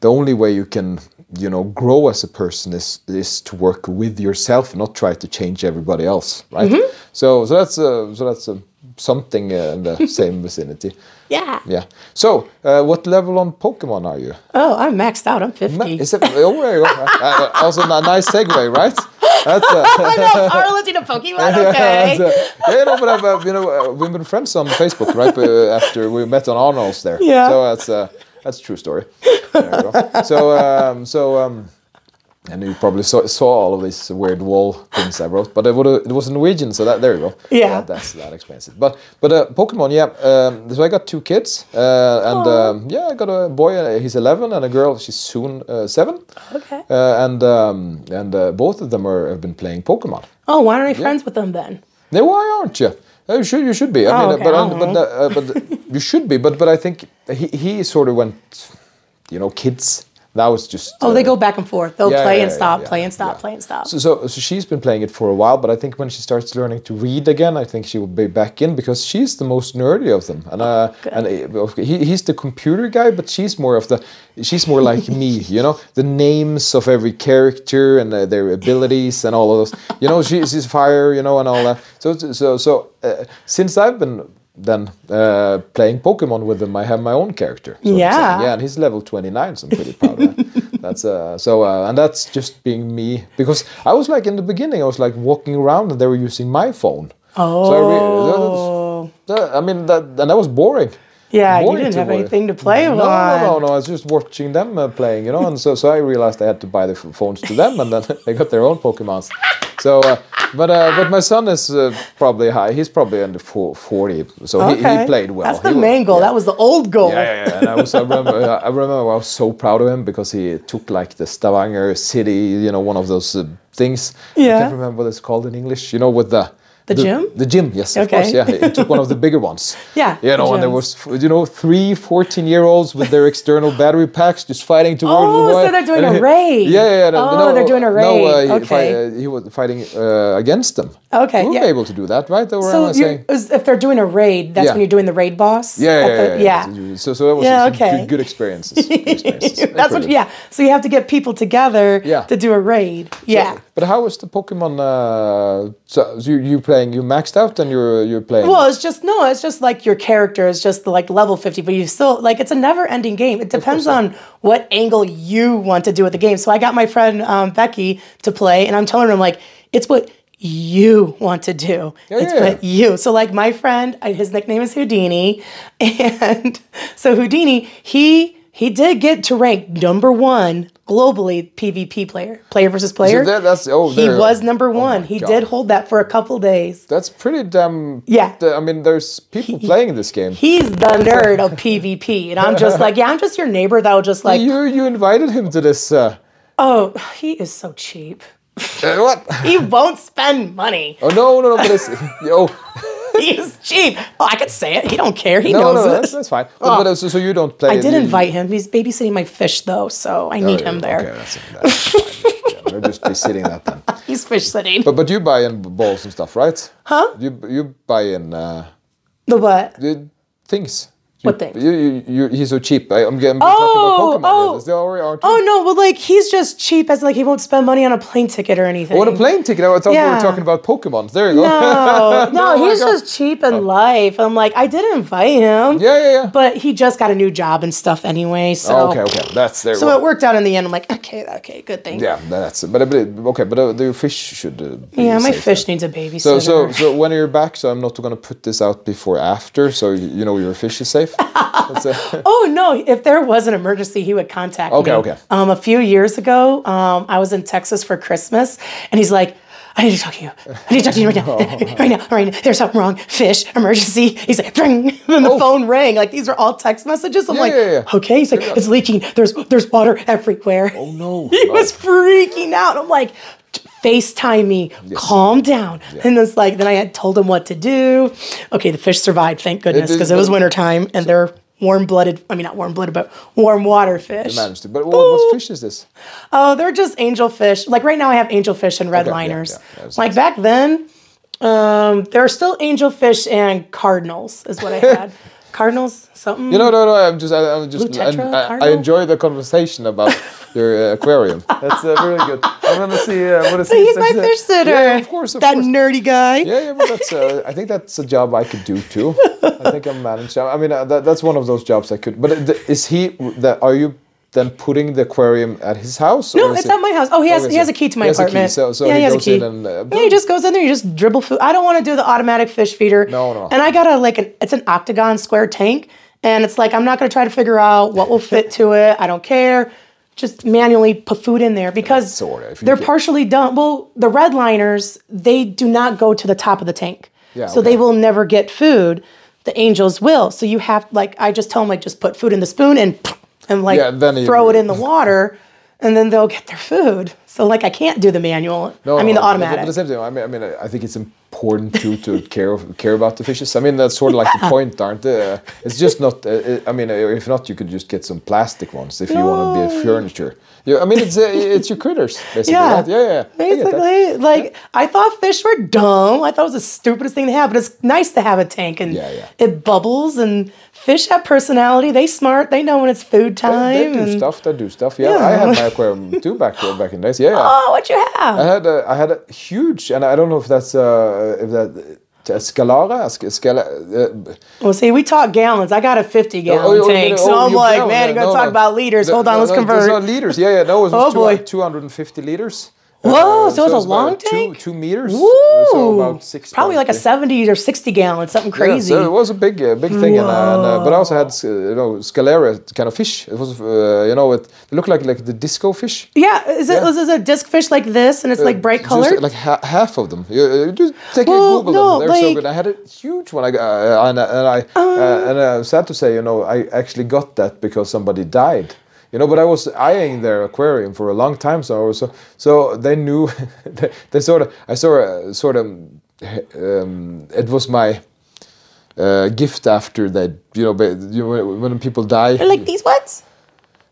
the only way you can you know grow as a person is is to work with yourself, not try to change everybody else, right? So so that's uh, so that's uh, something uh, in the same vicinity. Yeah. Yeah. So, uh, what level on Pokemon are you? Oh, I'm maxed out. I'm 50. Ma- Is it? Oh, there you go. Uh, also, a nice segue, right? That's. Uh, I know, Carla to Pokemon. Okay. that's, uh, yeah, no, but I've, uh, you know, uh, we've been friends on Facebook, right? Uh, after we met on Arnold's there. Yeah. So that's uh, that's a true story. There you go. So um, so um, and you probably saw, saw all of these weird wall things I wrote, but it, it was Norwegian, so that there you go. Yeah. That, that's that explains it. But but uh, Pokemon, yeah. Um, so I got two kids, uh, and um, yeah, I got a boy. Uh, he's eleven, and a girl. She's soon uh, seven. Okay. Uh, and um, and uh, both of them are have been playing Pokemon. Oh, why aren't I friends with them then? No, why aren't you? Uh, You should. You should be. I Oh, mean, uh, okay, but uh, don't but but you should be. But but I think he he sort of went, you know, kids. That was just. Oh, they uh, go back and forth. They'll yeah, play yeah, and stop, yeah, play and stop, play and stop. So, so so she's been playing it for a while, but I think when she starts learning to read again, I think she will be back in because she's the most nerdy of them. And uh, and uh, he, he's the computer guy, but she's more of the she's more like me, you know, the names of every character and uh, their abilities and all of those. You know, she, she's fire, you know, and all that. So so so uh, since I've been then uh, playing Pokemon with him, I have my own character. so Yeah. yeah, and he's level 29, so I'm pretty proud of that. That's uh, so, uh, and that's just being me because I was like in the beginning, I was like walking around and they were using my phone. So I, Oh. re- that- I mean, that and that was boring. Yeah, you didn't have anything to play No, on. no, no, no. I was just watching them uh, playing, you know, and so so I realized I had to buy the phones to them, and then they got their own Pokemons. So, uh, but uh, but my son is uh, probably high. He's probably under four- forty, so he, Okay. he played well. That's He the was- main goal. yeah. That was the old goal. Yeah, yeah, yeah. And I was, I remember, I remember, I was so proud of him because he took like the Stavanger city, you know, one of those uh, things. I Yeah. can't remember what it's called in English. You know, with the The gym? The gym, yes, of course. Yeah, it took one of the bigger ones. Yeah, You know, the and there was, you know, three 14 year olds with their external battery packs just fighting towards Oh, the so they're doing And a raid. Yeah, yeah, yeah. no, Oh, no, they're doing a No, uh, raid. he, Okay. fi- uh, he was fighting uh, against them. Okay, We were yeah. able to do that, right? Or So I you're, saying? if they're doing a raid, that's Yeah. when you're doing the raid boss. Yeah, yeah, the- yeah, yeah. So, so that was Yeah, okay. good, good experiences. Good experiences. That's what. Yeah. So you have to get people together Yeah. to do a raid. Yeah. But how is the Pokemon? Uh, so so you you playing? You maxed out and you're you're playing. Well, it's just no. It's just like your character is just like level fifty, but you still like it's a never-ending game. It depends on what angle you want to do with the game. So I got my friend um, Becky to play, and I'm telling her I'm like it's what you want to do. it's yeah. what you. So like my friend, his nickname is Houdini, and so Houdini, he he did get to rank number one globally PvP player, player versus player. that- that's- oh, he was number one. my he God. did hold that for a couple days. That's pretty damn. Yeah. I mean, there's people playing this game. He's the nerd of PvP, and I'm just like, yeah, I'm just your neighbor that'll just like, you you invited him to this. Uh, oh, he is so cheap. Uh, what? He won't spend money. Oh no no no! But it's yo. He's cheap. Oh, I could say it. He don't care. He No knows no it. that's, that's fine. But, but uh, so, so you don't play. I did you- invite him. He's babysitting my fish though, so I need Oh, him there. Okay, that's, that's fine. Yeah, we'll just be sitting that then. He's fish sitting. But but you buy in balls and stuff, right? Huh? You you buy in uh, The what? the things. What thing? You, you, you, he's so cheap. I, I'm getting Oh, talking about Pokemon. oh. Is they already aren't? Oh no, well like he's just cheap as like he won't spend money on a plane ticket or anything. What a plane ticket! I thought we Yeah. were talking about Pokemon. There you go. No, no, Oh my he's just cheap in life. I'm like, I did invite him. Yeah, yeah, yeah. But he just got a new job and stuff anyway. So Oh, okay, okay. That's there. So it worked out in the end. I'm like, okay, okay, good thing. Yeah, that's but, but okay, but uh, the fish should. Uh, Yeah, my fish then. needs a babysitter. So so so when you're back, so I'm not going to put this out before after, so you know your fish is safe. Oh no! If there was an emergency, he would contact Okay, me. okay. Um, a few years ago, um, I was in Texas for Christmas, and he's like, "I need to talk to you. I need to talk to you right now, right now, right now. There's something wrong. Fish emergency." He's like, "Ring!" And the phone rang. Like these are all text messages. I'm Oh. Yeah, like, yeah, yeah. "Okay." He's like, "It's leaking. There's there's water everywhere." Oh no! he no. was freaking out. I'm like, FaceTime me, calm down. And it's like, then I had told him what to do. Okay, the fish survived, thank goodness, because it was wintertime and they're warm blooded, I mean, not warm blooded, but warm water fish. managed to. But what, what fish is this? Oh, they're just angelfish. Like right now, I have angelfish and yeah, redliners. yeah, that was like back then, um, there are still angelfish and cardinals, is what I had. Cardinals, something. You know, no, no. I'm just, I, I'm just, Tetra, I, I, I enjoy the conversation about your uh, aquarium. That's uh, really good. I want to see. Uh, want to see. He's my fish sitter. Yeah, of course, of that course. nerdy guy. Yeah, yeah, but that's. Uh, I think that's a job I could do too. I think I'm managed. I mean, uh, that, that's one of those jobs I could. But uh, is he? That are you? Then putting the aquarium at his house? No, it's it- at my house. Oh, he has is he has a key to my key, apartment. so so yeah, he, he has goes a key. in and. Uh, yeah, he just goes in there. You just dribble food. I don't want to do the automatic fish feeder. No, no. And I got a like an it's an octagon square tank, and it's like I'm not going to try to figure out what will fit to it. I don't care. Just manually put food in there because Sort of, they're get- partially done. Well, the red liners they do not go to the top of the tank, Yeah, so okay. they will never get food. The angels will. So you have like I just tell them like just put food in the spoon and and like Yeah, then throw it in the water, and then they'll get their food. So like I can't do the manual. No, I mean the automatic. But the same time, I mean, I mean, I think it's important too to care of- care about the fishes. I mean, that's sort of like the point, aren't they? Uh, it's just not. Uh, uh, I mean, if not, you could just get some plastic ones if you want to be a furniture. Yeah, I mean, it's uh, it's your critters basically. Yeah. right? yeah, yeah. I. Basically, like I thought fish were dumb. I thought it was the stupidest thing to have, but it's nice to have a tank and Yeah, yeah. it bubbles and fish have personality. They smart. They know when it's food time. they do and- stuff. They do stuff. Yeah, Yeah. I had my aquarium too back back in days. Yeah, yeah. Oh, what you have? I had a, I had a huge, and I don't know if that's uh, if that. Scala, uh, Well, see, we talk gallons. I got a 50 Oh, gallon oh, tank. oh, So I'm like, know, man, you're going to no, talk no. about liters. Hold on, let's convert. Those are liters. Yeah, yeah. No, it was Oh, two, boy. 250 liters. Whoa, so it's it was a long two, tank? Two meters. Woo! So about six. Probably like a 70 or 60 gallon, something crazy. Yeah, so it was a big, uh, big thing, and, uh, and uh, but I also had, uh, you know, scalaria kind of fish. It was, uh, you know, it, looked like like the disco fish. yeah, is it Yeah. was it a disc fish like this and it's like bright Just, colored? like ha- half of them. You, uh, just take Well, a Google no, them. They're so good. I had a huge one. I got, uh, and, uh, and I uh, and uh, sad to say, you know, I actually got that because somebody died. You know, but I was eyeing their aquarium for a long time, so I was so so they knew. they, they sort of I saw uh, sort of um, it was my uh, gift after that, you know ba- you know, when- when people die. like these ones?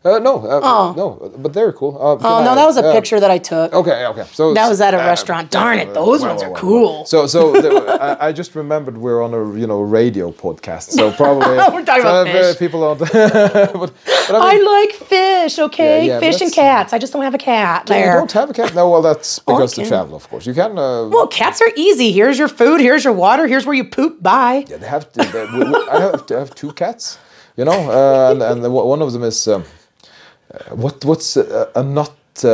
Uh, no, uh, Oh. no, but they're cool. Uh, Oh, no, I- that was a uh, picture that I took. Okay, okay. So That was at a uh, restaurant. Darn it, those well, ones well, are well, cool. So, so the, I, I just remembered we're on a you know radio podcast, so probably We're talking so about uh, fish. people don't. but, but I I like fish, okay? Yeah, yeah, fish and cats. I just don't have a cat you there. don't have a cat. No, well, that's because the Okay. travel, of course. You can. Uh, well, cats are easy. Here's your food. Here's your water. Here's where you poop. Bye. yeah, they have. To, they, we, we- I have to have two cats. You know, uh, and and the, one of them is um, uh, what what's a, a not uh,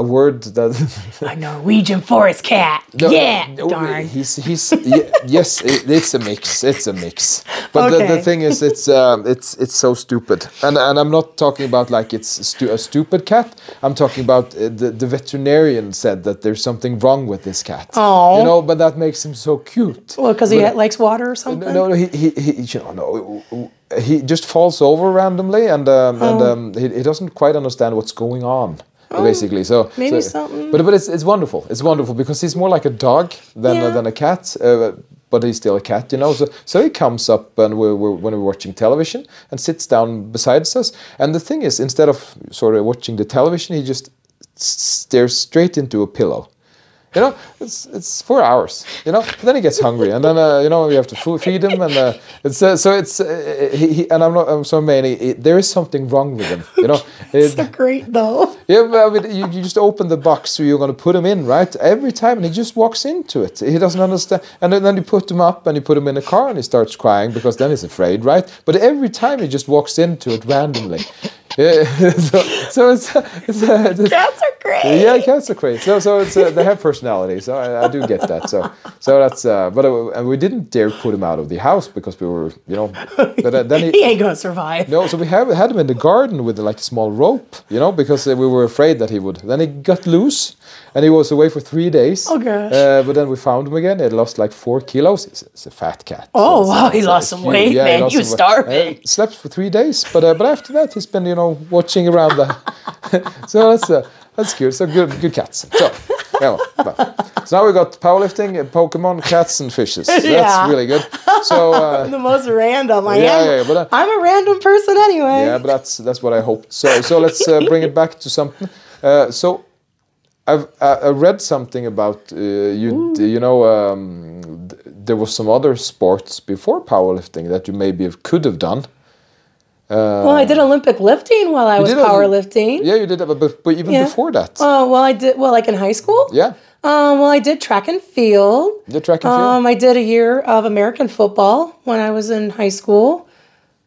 a word that. A Norwegian forest cat. No, yeah. no, Darn. He's he's ye- yes, it, it's a mix. It's a mix. But the, the thing is, it's um, it's it's so stupid. And and I'm not talking about like it's stu- a stupid cat. I'm talking about uh, the the veterinarian said that there's something wrong with this cat. Oh, You know, but that makes him so cute. Well, because he likes water or something. no, no, he, he, he you know, no, he just falls over randomly, and um, and Oh. um, he, he doesn't quite understand what's going on, basically. So maybe so- something- But but it's it's wonderful. It's wonderful because he's more like a dog than Yeah. than a cat. Uh, but he's still a cat, you know. So so he comes up and we're, we're when we're watching television and sits down beside us. And the thing is, instead of sort of watching the television, he just stares straight into a pillow. You know, it's it's four hours. You know, but then he gets hungry, and then uh, you know you have to feed him, and uh, it's uh, so it's uh, he, he, and I'm not I'm so many. There is something wrong with him. You know, It- So great though. yeah, but I mean, you, you just open the box, so you're going to put him in, right? Every time, and he just walks into it. He doesn't understand. And then, then you put him up and you put him in a car and he starts crying because then he's afraid, right? But every time he just walks into it randomly. Yeah, so, so it's, it's, uh, it's Cats are great. yeah, cats are great. So, so it's uh, they have personality. So I, I do get that. So, so that's. Uh, but uh, and we didn't dare put him out of the house because we were, you know. But uh, then he, He ain't gonna survive. no, so we have, had him in the garden with like a small rope, you know, because uh, we were afraid that he would. Then he got loose, and he was away for three days. Oh, gosh. Uh, but then we found him again. He had lost like four kilos. It's, he's a fat cat. Oh, it's- wow, he lost some huge. weight, man. lost He was some weight. starving. Slept for three days, but uh, but after that he's been you know watching around the. so that's uh, that's good. So good good cats. So yeah. well, so now we've got powerlifting, uh, Pokemon, cats, and fishes. That's Yeah. really good. So. Uh, The most random. I Yeah, am. yeah, but, uh, I'm a random person anyway. yeah, but that's that's what I hoped. So so let's uh, bring it back to something. Uh, so I've uh, I read something about uh, you. You know, um, th- there was some other sports before powerlifting that you maybe have, could have done. Well, I did Olympic lifting while I was powerlifting. Yeah, you did that, but, but even Yeah. before that. Oh, well, I did. Well, like in high school. yeah, Um, well, I did track and field. the track and field. Um, I did a year of American football when I was in high school.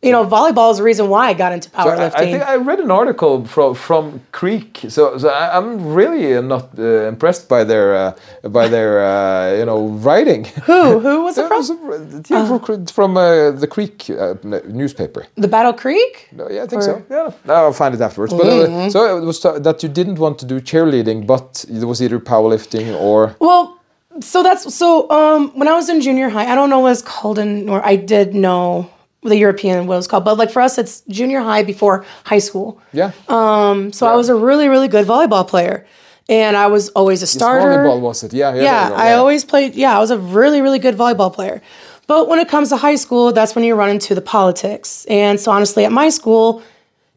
You know, volleyball is the reason why I got into So I, powerlifting. I think I read an article from from Creek. So, so I, I'm really uh, not uh, impressed by their uh, by their uh, you know writing. Who? Who was it It from? was, uh, yeah, from, from uh, the Creek uh, newspaper. the Battle Creek? No, yeah, I think Or- so. Yeah, I'll find it afterwards. But uh, so it was that you didn't want to do cheerleading, but it was either powerlifting or Well, so that's so. Um, when I was in junior high, I don't know what it's called in, or I did know the European what it was called, but like for us, it's junior high before high school. yeah. Um, so I was a really, really good volleyball player, and I was always a starter. volleyball was it? Yeah, yeah. yeah, I always played. Yeah, I was a really, really good volleyball player. But when it comes to high school, that's when you run into the politics. And so, honestly, at my school,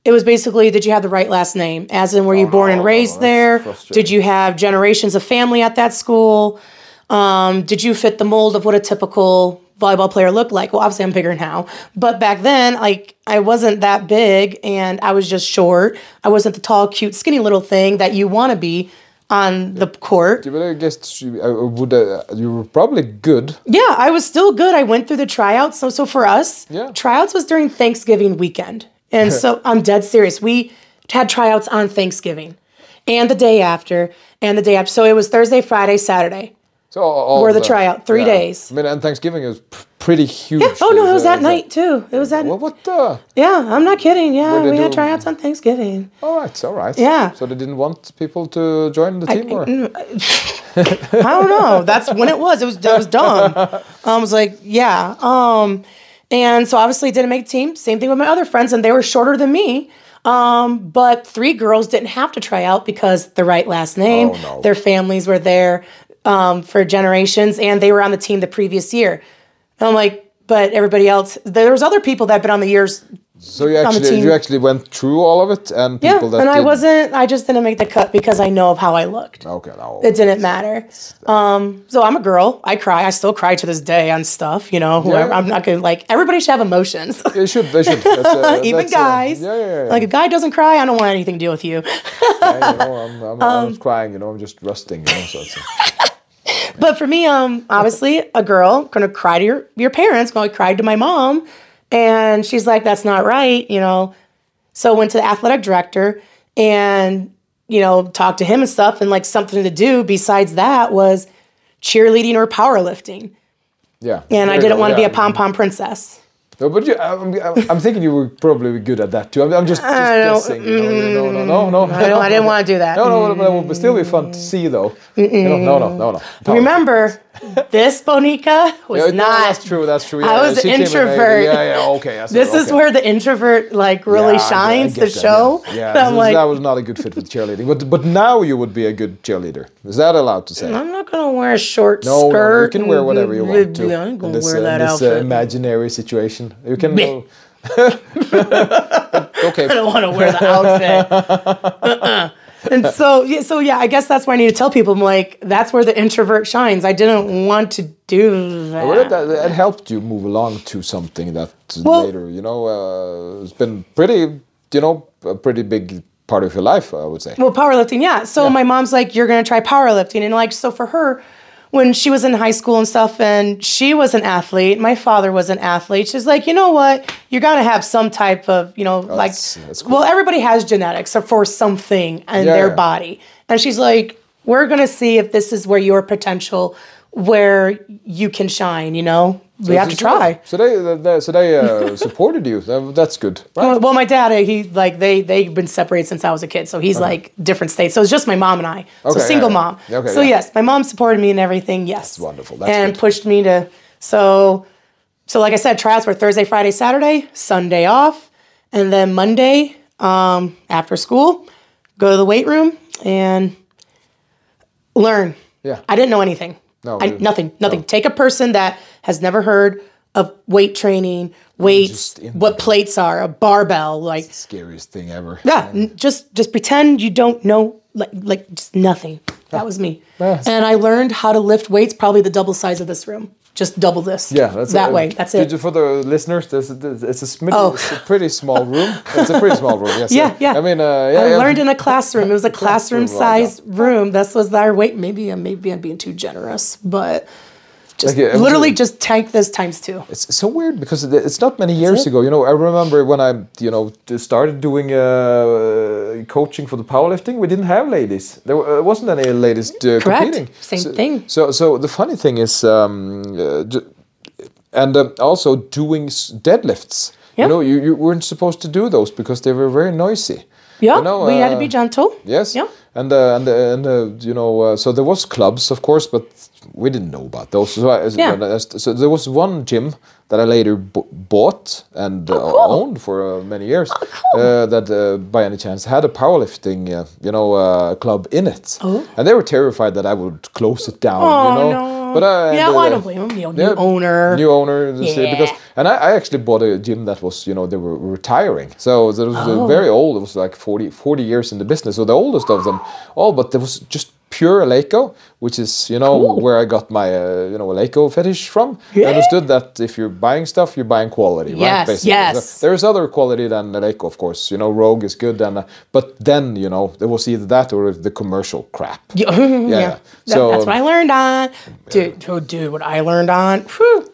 it was basically did you have the right last name? As in, were you born and raised there? Did you have generations of family at that school? Um, did you fit the mold of what a typical volleyball player looked like? Well, obviously, I'm bigger now. But back then, like, I wasn't that big and I was just short. I wasn't the tall, cute, skinny little thing that you want to be on the court. But I guess you, I would. Uh, you were probably good. Yeah, I was still good. I went through the tryouts. So so for us, Yeah. tryouts was during Thanksgiving weekend. And so I'm dead serious. We had tryouts on Thanksgiving and the day after and the day after. So it was Thursday, Friday, Saturday. So all, Were the the- tryout, three days. I mean, and Thanksgiving is p- pretty huge. Yeah. Oh no, it was that, night too. It was that Well, what the? Yeah, I'm not kidding. Yeah, we had tryouts on Thanksgiving. All right, all right. Yeah. So they didn't want people to join the team, or I don't know. That's when it was. It was that was dumb. I was like, yeah. Um, and so obviously didn't make the team. Same thing with my other friends, and they were shorter than me. Um, but three girls didn't have to try out because the right last name, Oh, no. their families were there um, for generations, and they were on the team the previous year. And I'm like, but everybody else, there was other people that had been on the years so you the actually team. you actually went through all of it, and yeah, that and I wasn't. I just didn't make the cut because I know of how I looked. Okay, no. It didn't matter. Um, so I'm a girl. I cry. I still cry to this day on stuff. You know, whoever. Yeah. I'm not gonna like. Everybody should have emotions. They should. They should. Even guys. yeah, yeah, yeah. Like a guy doesn't cry, I don't want anything to do with you. Yeah, you know, I'm, I'm, Um, I'm crying. You know, I'm just rusting. You know, so it's, But for me, um, obviously, a girl gonna cry to your your parents. Going to cry to my mom, and she's like, "That's not right," you know. So went to the athletic director and you know talked to him and stuff, and like something to do besides that was cheerleading or powerlifting. yeah. And I didn't want to be a pom pom princess. No, but you, I'm, I'm, thinking you were probably be good at that too. I'm, I'm just, just guessing. You know, no, no, no, no, no. I, don't, I didn't want to do that. No, no, but it would still be fun to see, though. No, no, no, no. no. Remember, this Bonica was Yeah, no, not. that's true. That's true. I was an came in, uh, introvert. Yeah, yeah, okay. See, This is where the introvert like really Yeah, I get- I shines. The that, show. Yeah, yeah I'm like, that was not a good fit with cheerleading. But but now you would be a good cheerleader. Is that allowed to say? I'm not gonna wear a short No, no, skirt. you can wear whatever you want to. I ain't in gonna this, wear uh, that this, uh, imaginary situation. You can. Uh, okay. I don't want to wear the outfit. Uh-uh. And so yeah, so yeah, I guess that's why I need to tell people. I'm like, that's where the introvert shines. I didn't want to do that. Well, that, that helped you move along to something that Well- later, you know, uh, has been pretty, you know, a pretty big part of your life, I would say. Well, powerlifting, yeah. So my mom's like, you're gonna try powerlifting, and like, so for her, when she was in high school and stuff, and she was an athlete, my father was an athlete. She's like, you know what? You gotta have some type of, you know, like, that's- that's cool. well, everybody has genetics for something in Yeah, their body, and she's like, we're gonna see if this is where your potential, where you can shine. You know, we have to try. So they, they so they uh, supported you. That's good, right? Well, well, my dad, he like they they've been separated since I was a kid, so he's like different states. So it's just my mom and I. Okay, so yeah, single yeah. mom. Okay, so yeah. yes, my mom supported me and everything. Yes, wonderful. That's and good. pushed me to. So, so like I said, tryouts were Thursday, Friday, Saturday, Sunday off, and then Monday um, after school, go to the weight room and learn. Yeah. I didn't know anything. No, I, nothing, nothing. Take a person that has never heard of weight training, weights, what plates are, a barbell, like Scariest thing ever. yeah, n- just just pretend you don't know, like like just nothing. That was me, Yes. and I learned how to lift weights, probably the double size of this room, just double this. Yeah, that's that way. That's it. For the listeners, this, this, it's a Oh. it's a pretty small room. It's a pretty small room. Yes. Yeah, yeah. I mean, uh, yeah, I yeah. learned in a classroom. It was a classroom-sized room. This was our weight. Maybe I'm maybe I'm being too generous, but just Like, literally just tank this times two. It's so weird because it's not many years ago. You know, I remember when I, you know, started doing uh, coaching for the powerlifting. We didn't have ladies. There uh, wasn't any ladies uh, Correct. competing. Same so, thing. So, so the funny thing is, um, uh, and um, also doing deadlifts. Yeah. You know, you, you weren't supposed to do those because they were very noisy. Yeah, You know, we had to be uh, gentle. Yes. Yeah. And uh, and uh, and uh, you know, uh, so there was clubs, of course, but we didn't know about those. So, I, Yeah. uh, so there was one gym that I later b- bought and uh, Oh, cool. owned for uh, many years. uh, that uh, by any chance had a powerlifting, uh, you know, uh, club in it. And they were terrified that I would close it down. Oh, you know. no. But I, Yeah, well, I uh, don't blame him. You know, new yeah, owner. New owner, uh, because Yeah. And I, I actually bought a gym that was you know they were retiring, so that was Oh. very old. It was like 40, 40 years in the business, so the oldest of them all. But there was just pure Eleiko, which is you know Cool. where I got my uh, you know Eleiko fetish from. I understood that if you're buying stuff, you're buying quality, right? Yes, yes. So there is other quality than Eleiko, of course. You know, Rogue is good, and uh, but then you know there was either that or the commercial crap. Yeah, yeah. That- So- that's what I learned on. Dude, oh, dude, what I learned on. Whew.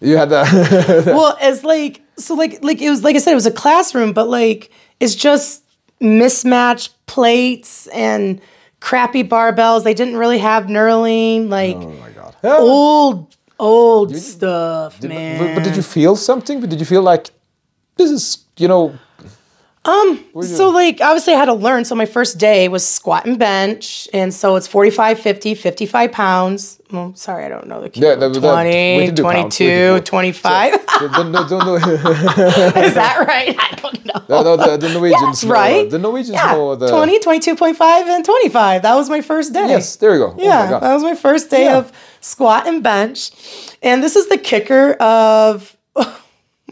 You had that. well, it's like so, like like it was like I said, it was a classroom, but like it's just mismatched plates and crappy barbells. They didn't really have knurling, like oh my god. old old stuff, Did- man. But, but did you feel something? But did you feel like this is, you know, Um, so like obviously I had to learn. So my first day was squat and bench. And so it's 45, 50, 55 pounds. Well, sorry, I don't know the kilo. Yeah, that- that- we 20, can do pounds, we 22, do- 25. the, the, the, Is that right? I don't know. the, no, the, the Norwegians know, right. The Norwegians yeah, know the 20, 22.5, and 25. That was my first day. Yes, there you go. Yeah, oh my that was my first day Yeah. of squat and bench. And this is the kicker of oh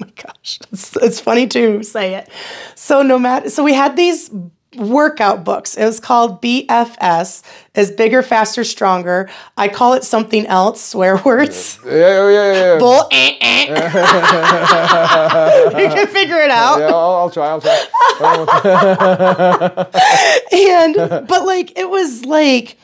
my gosh. It's, it's funny to say it. So no matter so we had these workout books. It was called BFS is bigger, faster, stronger. I call it something else, swear words. Yeah, yeah, yeah, yeah. Bull eh, eh. you can figure it out. yeah, I'll, I'll try. I'll try. and but like it was like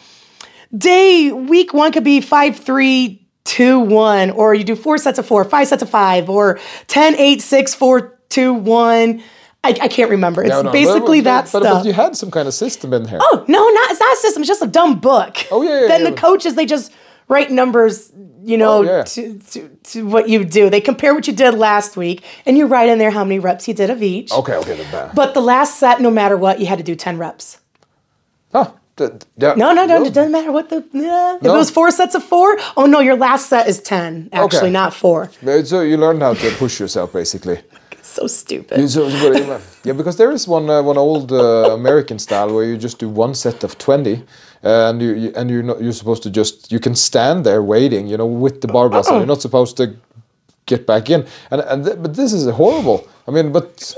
day week one could be five three two one or you do four sets of four five sets of five or 10 8 6 4 2 1 i, I can't remember. It's No, no, basically but, that but, stuff. But you had some kind of system in there. oh no not it's not a system it's just a dumb book. Oh, yeah, yeah, then yeah. the coaches they just write numbers you know Oh, yeah. to, to, to what you do. They compare what you did last week and you write in there how many reps you did of each. Okay, okay, but the last set no matter what you had to do 10 reps. Huh, No, no, no. It doesn't matter what the. Yeah. If No. it was four sets of four, oh no, your last set is ten. Actually, Okay. not four. So you learned how to push yourself, basically. So stupid. So- so what- yeah, because there is one uh, one old uh, American style where you just do one set of twenty, uh, and you, you and you're not you're supposed to just you can stand there waiting, you know, with the barbell. So you're not supposed to get back in. And and th- but this is horrible. I mean, but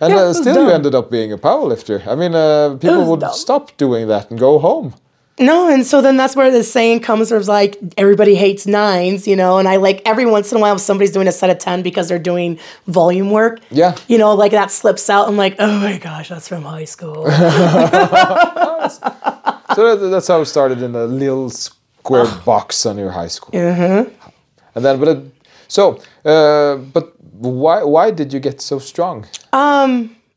And Yeah, uh, still, you ended up being a powerlifter. I mean, uh, people would dumb. stop doing that and go home. No, and so then that's where the saying comes it's like everybody hates nines, you know, and I like every once in a while if somebody's doing a set of 10 because they're doing volume work. Yeah. You know, like that slips out. I'm like, oh my gosh, that's from high school. So that's how it started in a little square box on your high school. Mm-hmm. And then, but it, so, uh, but why why did you get so strong?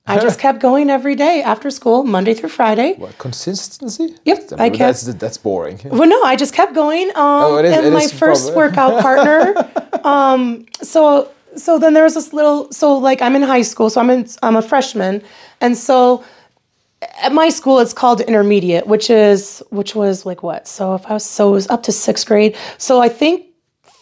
I just kept going every day after school, Monday through Friday. What consistency? Yep, I I kept- that's that's boring. Well, no, I just kept going. Um, Oh, it is- and my first workout partner. um, so so then there was this little. So like I'm in high school, so I'm in I'm a freshman, and so at my school it's called intermediate, which is which was like what? So if I was so it was up to sixth grade. So I think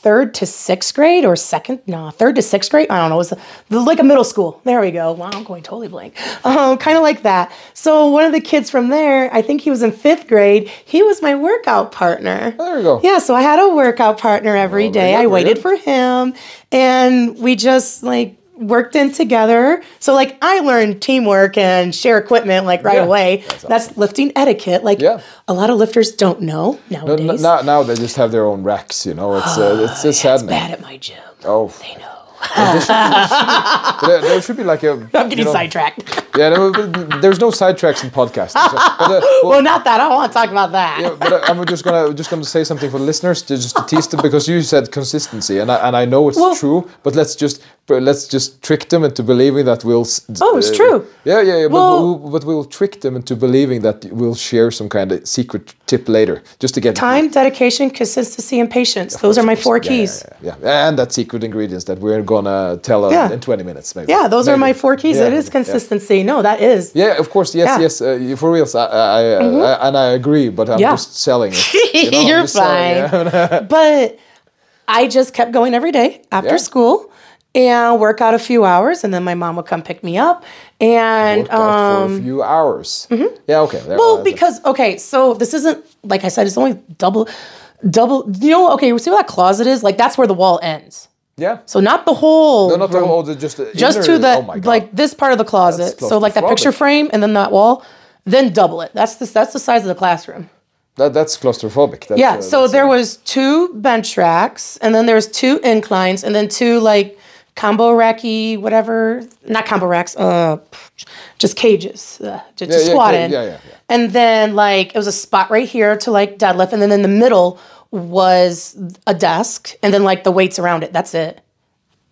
third to sixth grade or second no third to sixth grade? I don't know it was like a middle school. There we go. Wow i'm going totally blank. Um, kind of like that. So one of the kids from there i think he was in fifth grade he was my workout partner. There you go. yeah so i had a workout partner every Oh, very day. i waited for him and we just like worked in together so like i learned teamwork and share equipment like right Yeah, away that's, lifting etiquette like Yeah. a lot of lifters don't know No, nowadays n- now, now they just have their own racks. You know, it's uh, it's just it's bad at my gym Oh, they know there, there should be like a. I'm getting you know, sidetracked. Yeah, no, there's no sidetracks in podcasting. So, but, uh, well, Well, not that. I don't want to talk about that. Yeah, but I- I'm just gonna just gonna say something for the listeners to just to tease them because you said consistency and I, and I know it's Well- true, but let's just but let's just trick them into believing that we'll. Oh, it's uh, true. Yeah, yeah, yeah. But, Well- we'll, but we'll trick them into believing that we'll share some kind of secret tip later, just to get Time, dedication, consistency, and patience. Those are my four Yeah, keys. Yeah, yeah, and that secret ingredients that we're gonna tell uh, in 20 minutes, maybe. Yeah, those are my four keys. It is consistency. No, that is. Yeah, of course. Yes, yes. Uh, for reals, I, I, I, and I agree. But I'm just selling it. You know, You're just selling fine. it. But I just kept going every day after school and work out a few hours, and then my mom would come pick me up. And um, for a few hours. Mm-hmm. Yeah, okay. There, Well, because okay, so this isn't like I said, it's only double, double. You know, okay, you see where that closet is? Like that's where the wall ends. yeah. So not the whole. No, not the whole, just the just inner- to the oh like this part of the closet. So like that picture frame and then that wall, then double it. That's the that's the size of the classroom. that, that's claustrophobic. That's, Yeah. uh, so there uh, was two bench racks, and then there was two inclines, and then two like combo racky whatever, not combo racks, uh, just cages uh, to, to Yeah, yeah, squat okay, in. yeah, yeah, yeah. And then like it was a spot right here to like deadlift, and then in the middle was a desk, and then like the weights around it. That's it.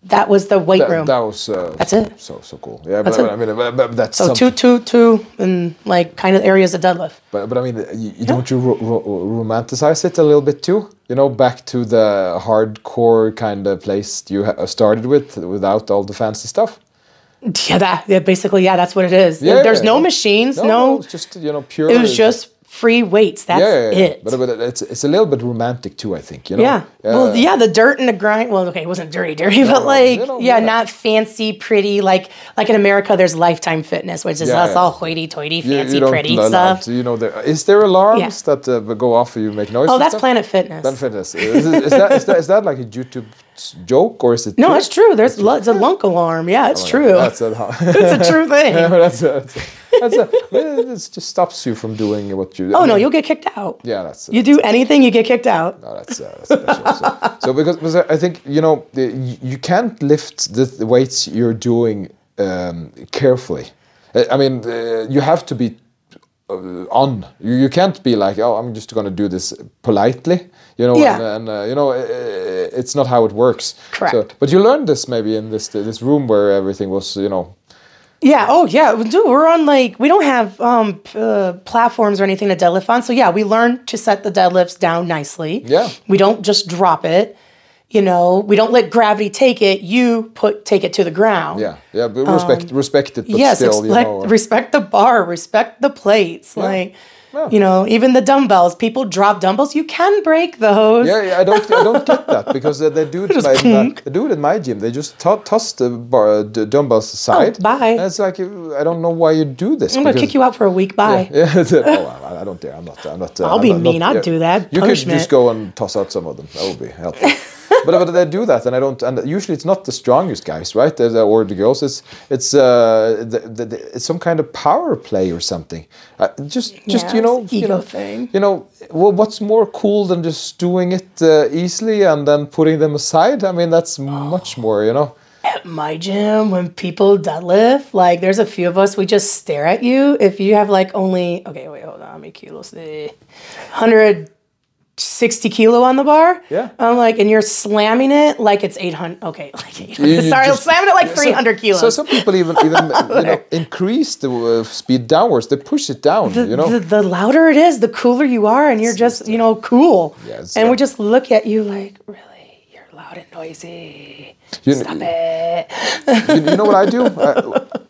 That was the weight that, room. that was uh, That's it. So so cool. Yeah, That's but, it. I mean, but, but that's so something. two, two, two, and like kind of areas of deadlift. But, but I mean, you, you don't you ro- ro- romanticize it a little bit too? You know, back to the hardcore kind of place you ha- started with, without all the fancy stuff. Yeah, that yeah, basically yeah, that's what it is. Yeah, There's yeah, no machines, No, no. no, it's just you know pure. it was just free weights. That's yeah, yeah, yeah. it. But, but it's it's a little bit romantic too. I think you know. yeah. Well, yeah, the dirt and the grind. Well, okay, it wasn't dirty, dirty, but like, you know, yeah, not fancy, pretty. Like, like in America, there's Lifetime Fitness, which is us all hoity-toity, fancy, you don't pretty stuff. to- you know, there is there alarms that uh, go off if you make noise? Oh, that's stuff? Planet Fitness. Planet Fitness. Is, is that is that is that like a YouTube joke or is it? no, true? it's true. There's lo- it's a lunk alarm. Yeah, it's true. Oh, That's a, it's a true thing. that's a, that's a, it just stops you from doing what you. Oh no, you'll get kicked out. Yeah, that's. You do anything, you get kicked out. No, that's, uh, that's so, so because, because I think you know you can't lift the, the weights you're doing um, carefully. I mean, uh, you have to be uh, on. You, you can't be like, oh, I'm just going to do this politely. You know, Yeah. and, and uh, you know, uh, it's not how it works. Correct. So, but you learned this maybe in this this room where everything was, you know, Yeah. Oh, yeah. Dude, we're on like we don't have um uh, platforms or anything to deadlift on. So yeah, we learn to set the deadlifts down nicely. Yeah. We don't just drop it. You know, we don't let gravity take it. You put take it to the ground. yeah, yeah, but respect respect it, but Um, yes. still, you know. respect the bar. Respect the plates. Like. Yeah. You know, even the dumbbells. People drop dumbbells. You can break those. Yeah, yeah, I don't, I don't get that because uh, they do it. Just My, they do it in my gym. They just to- toss the, bar, the dumbbells aside. Oh, bye. And it's like I don't know why you do this. I'm gonna kick you out for a week. Bye. Yeah, uh, oh, I, don't dare. I'm not. I'm not. Uh, I'll I'm be not- mean. not- I'd do that. You could just go and toss out some of them. That would be helpful but but they do that, and I don't. And usually it's not the strongest guys, right, or the girls. It's it's uh, the, the, the, it's some kind of power play or something. Uh, just just yeah, you know you know thing. you know well, what's more cool than just doing it uh, easily and then putting them aside? I mean, that's oh. much more, you know at my gym when people deadlift, like there's a few of us, we just stare at you. If you have like only okay, wait, hold on, let me cue 100 60 kilo on the bar. Yeah. I'm like, and you're slamming it like it's 800. Okay. Like 800. Sorry, just, slamming it like 300 so, kilos. So some people even, even you know, increase the uh, speed downwards. They push it down, the, you know. The, the, louder it is, the cooler you are. And you're just, you know, cool. Yes, and yeah. we just look at you like, really? You're loud and noisy. You- Stop it. you, you know what I do?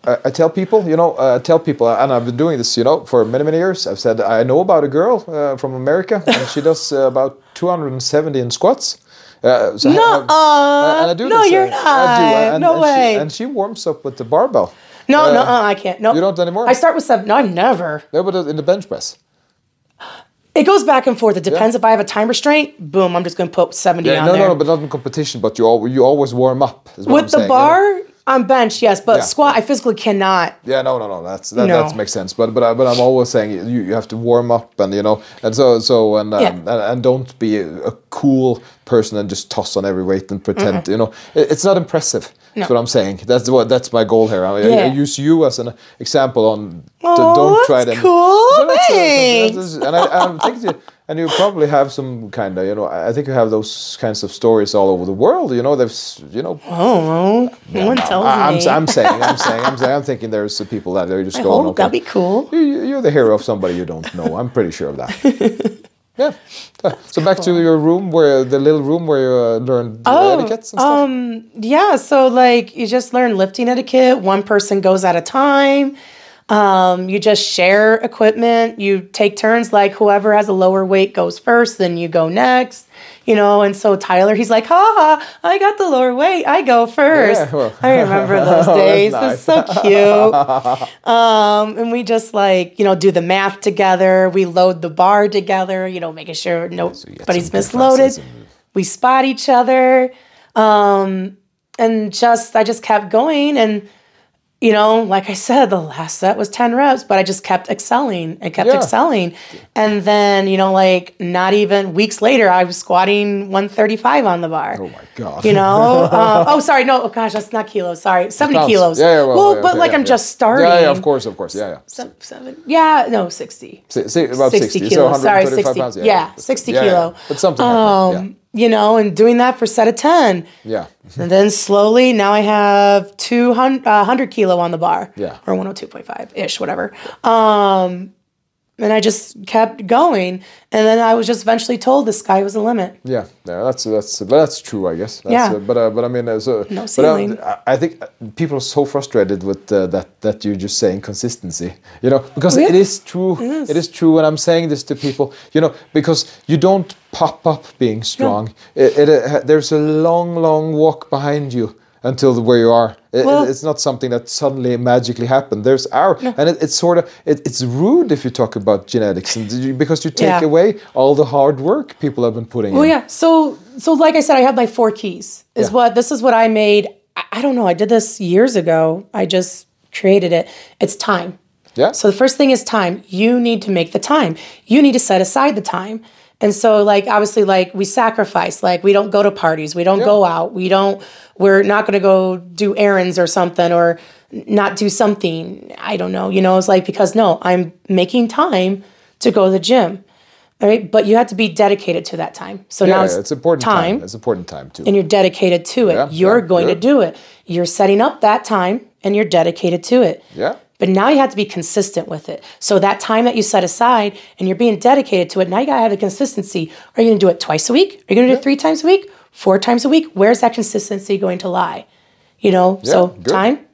I, I, I tell people, you know, uh, I tell people, and I've been doing this, you know, for many, many years. I've said I know about a girl uh, from America, and she does uh, about 270 in squats. Uh, so Nuh-uh. uh, and I do No, this, you're uh, I do, not. and, No and way. She, and she warms up with the barbell. No, Uh, no, I can't. No, you don't anymore? I start with seven. No, I've never. No, but in the bench press. It goes back and forth. It depends if I have a time restraint. Boom, I'm just going to put 70 Yeah, on no, there. no, no, but not in competition. But you al- you always warm up. What I'm With the saying, you know? bar on bench, yes, but Yeah. squat, I physically cannot. Yeah, no, no, no. That's that, No. that makes sense. But but I- but I'm always saying you, you have to warm up and you know and so so and um, Yeah. and, and don't be a, a cool person and just toss on every weight and pretend you know it, it's not impressive. No. That's what I'm saying. That's what that's my goal here. I, I- I use you as an example on. Oh, to, don't try to. cool. So that's, that's- and I, I think you, and you probably have some kind of you know I think you have those kinds of stories all over the world. You know, there's you know Oh, no one tells I, I'm, me. I'm saying, I'm saying, I'm saying, I'm thinking there's people that are just I going. hope okay, that'd be cool. you, you- you're the hero of somebody you don't know. I'm pretty sure of that. yeah. So back to your room, where the little room where you uh, learned Oh, etiquettes and stuff. um, yeah. So like, you just learn lifting etiquette. One person goes at a time. Um, you just share equipment. You take turns. Like whoever has a lower weight goes first, then you go next. You know, and so Tyler, he's like, "Ha ha! I got the lower weight. I go first. Yeah, well. I remember those Oh, days. nice. It's so cute. um, and we just like you know do the math together. We load the bar together. You know, making sure nobody's misloaded we spot each other um and just i just kept going and you know like i said the last set was 10 reps but i just kept excelling i kept Yeah. excelling and then you know like not even weeks later i was squatting 135 on the bar Oh my god. you know um, oh sorry no oh gosh that's not kilos sorry 70 Pounds. kilos Yeah, yeah, well, yeah, but okay, like i'm just starting Yeah, yeah, of course, of course, yeah, yeah. Seven, seven, yeah, no, 60. Si- si- about 60, 60 so kilos. Sorry, 60. pounds. Yeah, 60 Yeah, yeah. kilo. But something like that, Um, you know, and doing that for set of 10. yeah. And then slowly, now I have 200 uh, 100 kilo on the bar. Yeah. Or 102.5 ish, whatever. Um, and I just kept going. And then I was just eventually told the sky was the limit. Yeah, yeah, that's that's that's true, I guess. That's, Yeah. uh, but uh, but I mean, uh, so No ceiling. uh, I think uh, people are so frustrated with uh, that that you're just saying consistency, you know, because Yeah. it is true. It is true, and I'm saying this to people, you know, because you don't pop up being strong. It, it, uh, there's a long, long walk behind you until the, where you are. It- Well- it's not something that suddenly magically happened. There's our, and it, it's sort of it, it's rude if you talk about genetics, and because you take Yeah. away all the hard work people have been putting Well, in. yeah. So, so like I said, I have my four keys. Is Yeah. what this is what I made. I, I don't know. I did this years ago. I just created it. It's time. Yeah. So the first thing is time. You need to make the time. You need to set aside the time. And so like obviously like we sacrifice. Like we don't go to parties. We don't go out. We don't we're not going to go do errands or something or not do something. I don't know. You know, it's like because no, I'm making time to go to the gym. All right? But you have to be dedicated to that time. So now it's, it's important time. time It's important time too. and you're dedicated to it. Yeah, you're yeah, going good. to do it. You're setting up that time and you're dedicated to it. yeah. But now you have to be consistent with it. So that time that you set aside and you're being dedicated to it, now you gotta have the consistency. Are you gonna do it twice a week? Are you gonna do it three times a week? Four times a week? Where's that consistency going to lie? You know, so good. time,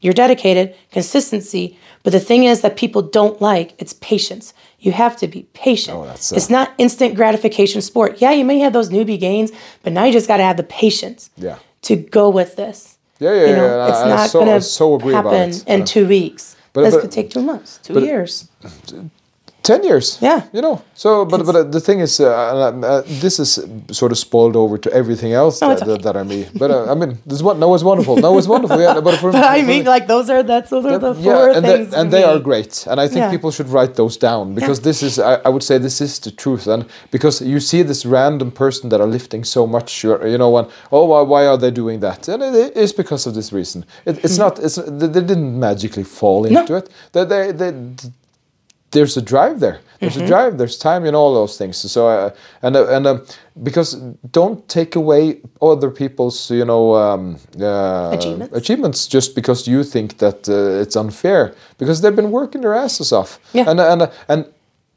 you're dedicated, consistency. But the thing is that people don't like it's patience. You have to be patient. Oh, that's, uh, it's not instant gratification sport. Yeah, you may have those newbie gains, but now you just gotta have the patience Yeah. to go with this. Yeah, yeah, You know, yeah. it's I, I not so, gonna so agree happen about it. in Uh, two weeks. but- this but- could take two months, two but- years. 10 years Yeah. you know so but but uh, the thing is uh, uh, uh, this is sort of spoiled over to everything else Oh, that, it's okay. that, that i mean but uh, i mean this one no it's wonderful no it's wonderful yeah but, for, But I for mean, me- like those are that's those are the four yeah, and, they, things. and for they are great. And I think Yeah. people should write those down because this is, I, I would say, this is the truth. And because you see this random person that are lifting so much, you know, and oh, why, why are they doing that? And it is because of this reason. It, it's not. It's they they didn't magically fall into it. They, they, they, there's a drive there. There's Mm-hmm. a drive. There's time in all those things. So uh, and uh, and um, because don't take away other people's you know um, uh, Achievements. achievements just because you think that uh, it's unfair because they've been working their asses off. Yeah. And and and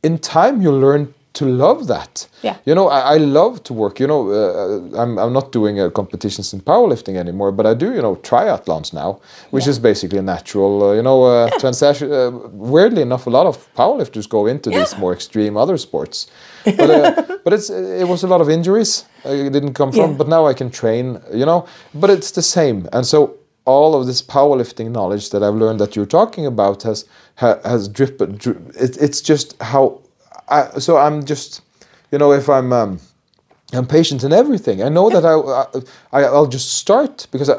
in time you learn to love that. Yeah. You know, I, I love to work. You know, uh, I'm I'm not doing uh, competitions in powerlifting anymore, but I do you know triathlons now, which is basically a natural. Uh, you know, uh, transaction. Uh, weirdly enough, a lot of powerlifters go into these more extreme other sports, but uh, but it's it was a lot of injuries. It didn't come from, Yeah. but now I can train. You know, but it's the same, and so all of this powerlifting knowledge that I've learned that you're talking about has ha, has drip. It, it's just how. I, so I'm just, you know, if I'm um, I'm patient in everything. I know that I, I I'll just start because, I,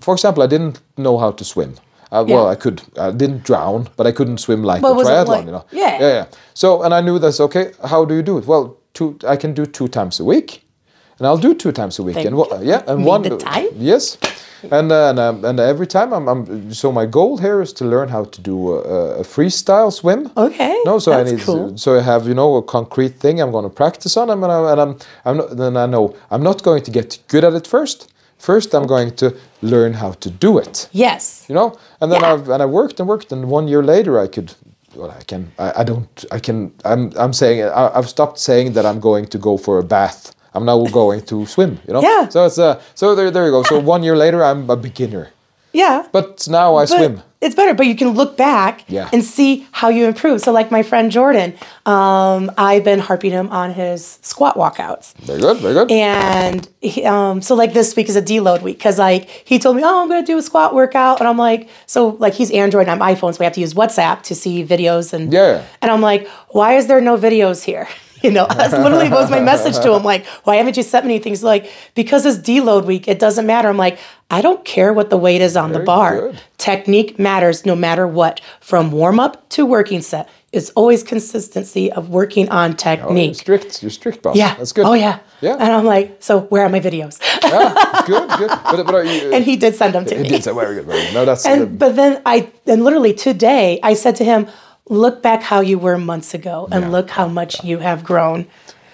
for example, I didn't know how to swim. Uh, Well, Yeah. I could. I didn't drown, but I couldn't swim like But a triathlon. like- you know. yeah. Yeah. Yeah. So, and I knew that's okay. How do you do it? Well, two. I can do two times a week, and I'll do two times a week. Thank and yeah, and one. the time? Yes. And uh, and, um, and every time I'm, I'm so my goal here is to learn how to do a, a freestyle swim. Okay, No, so that's I need cool. to, so I have you know a concrete thing I'm going to practice on, and I'm and I'm I'm not, then I know I'm not going to get good at it first. First, I'm going to learn how to do it. Yes. You know, and then Yeah. I've and I worked and worked, and one year later I could. Well, I can. I, I don't. I can. I'm. I'm saying. I, I've stopped saying that I'm going to go for a bath. I'm now going to swim. You know. Yeah. So it's uh. So there. There you go. So one year later, I'm a beginner, Yeah. but now I But swim. It's better, but you can look back Yeah. and see how you improve. So, like my friend Jordan, um, I've been harping him on his squat walkouts. Very good. Very good. And he, um, so like this week is a deload week because like he told me, oh, I'm gonna do a squat workout, and I'm like, so like he's Android and I'm iPhone, so we have to use WhatsApp to see videos and Yeah. And I'm like, why is there no videos here? You know, that's literally was my message to him. Like, why haven't you sent me anything? He's like, because it's deload week, it doesn't matter. I'm like, I don't care what the weight is on the bar. good. Technique matters no matter what, from warm up to working set. It's always consistency of working on technique. Oh, you're strict. You're strict, boss. Yeah. That's good. Oh yeah. Yeah. And I'm like, so where are my videos? yeah, good, good. But, but are you, and he did send them to he me. He did say very good, very good. No, that's And but then I and literally today I said to him, look back how you were months ago and Yeah. look how much you have grown.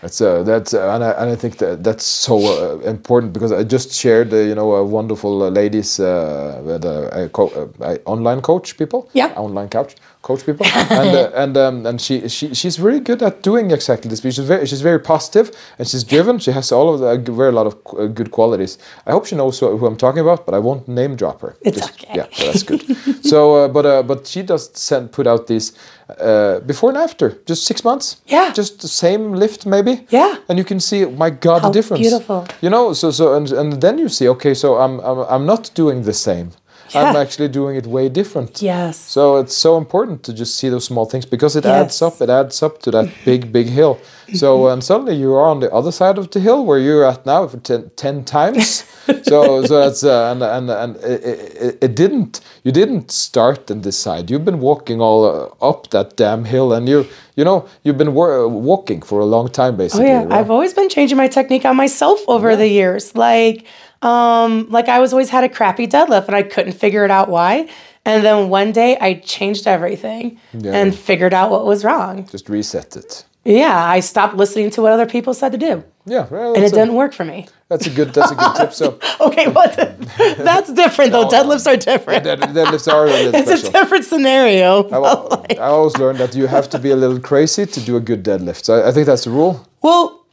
that's uh, that's uh, and I and I think that that's so uh, important because I just shared uh, you know a wonderful uh, ladies uh, I co- uh, online coach people Yeah. online coach coach people and uh, and um, and she she she's very good at doing exactly this. She's very she's very positive and she's driven. She has all of the uh, very lot of uh, good qualities. I hope she knows who, who I'm talking about, but I won't name drop her. It's okay. Yeah, so that's good. so, uh, but uh, but she does send put out these uh, before and after, just six months. Yeah. just the same lift maybe. Yeah. and you can see, my God, How the difference. beautiful. You know, so so and and then you see, okay, so I'm I'm, I'm not doing the same. I'm actually doing it way different. Yes. So it's so important to just see those small things because it adds up. It adds up to that big, big hill. So and suddenly you are on the other side of the hill where you're at now for ten, times. so so that's uh, and and and it, it, it didn't. You didn't start and decide. You've been walking all uh, up that damn hill, and you you know you've been wa- walking for a long time basically. Oh yeah, right? I've always been changing my technique on myself over the years. Like, um, like I was always had a crappy deadlift and I couldn't figure it out why. And then one day I changed everything Yeah. and figured out what was wrong. Just reset it. Yeah, I stopped listening to what other people said to do, Yeah, well, and it a, didn't work for me. that's a good that's a good tip. So Okay, what? that's different though. Deadlifts are different. dead, deadlifts are a little It's a different scenario. I, al- I always learned that you have to be a little crazy to do a good deadlift. So I, I think that's the rule. Well,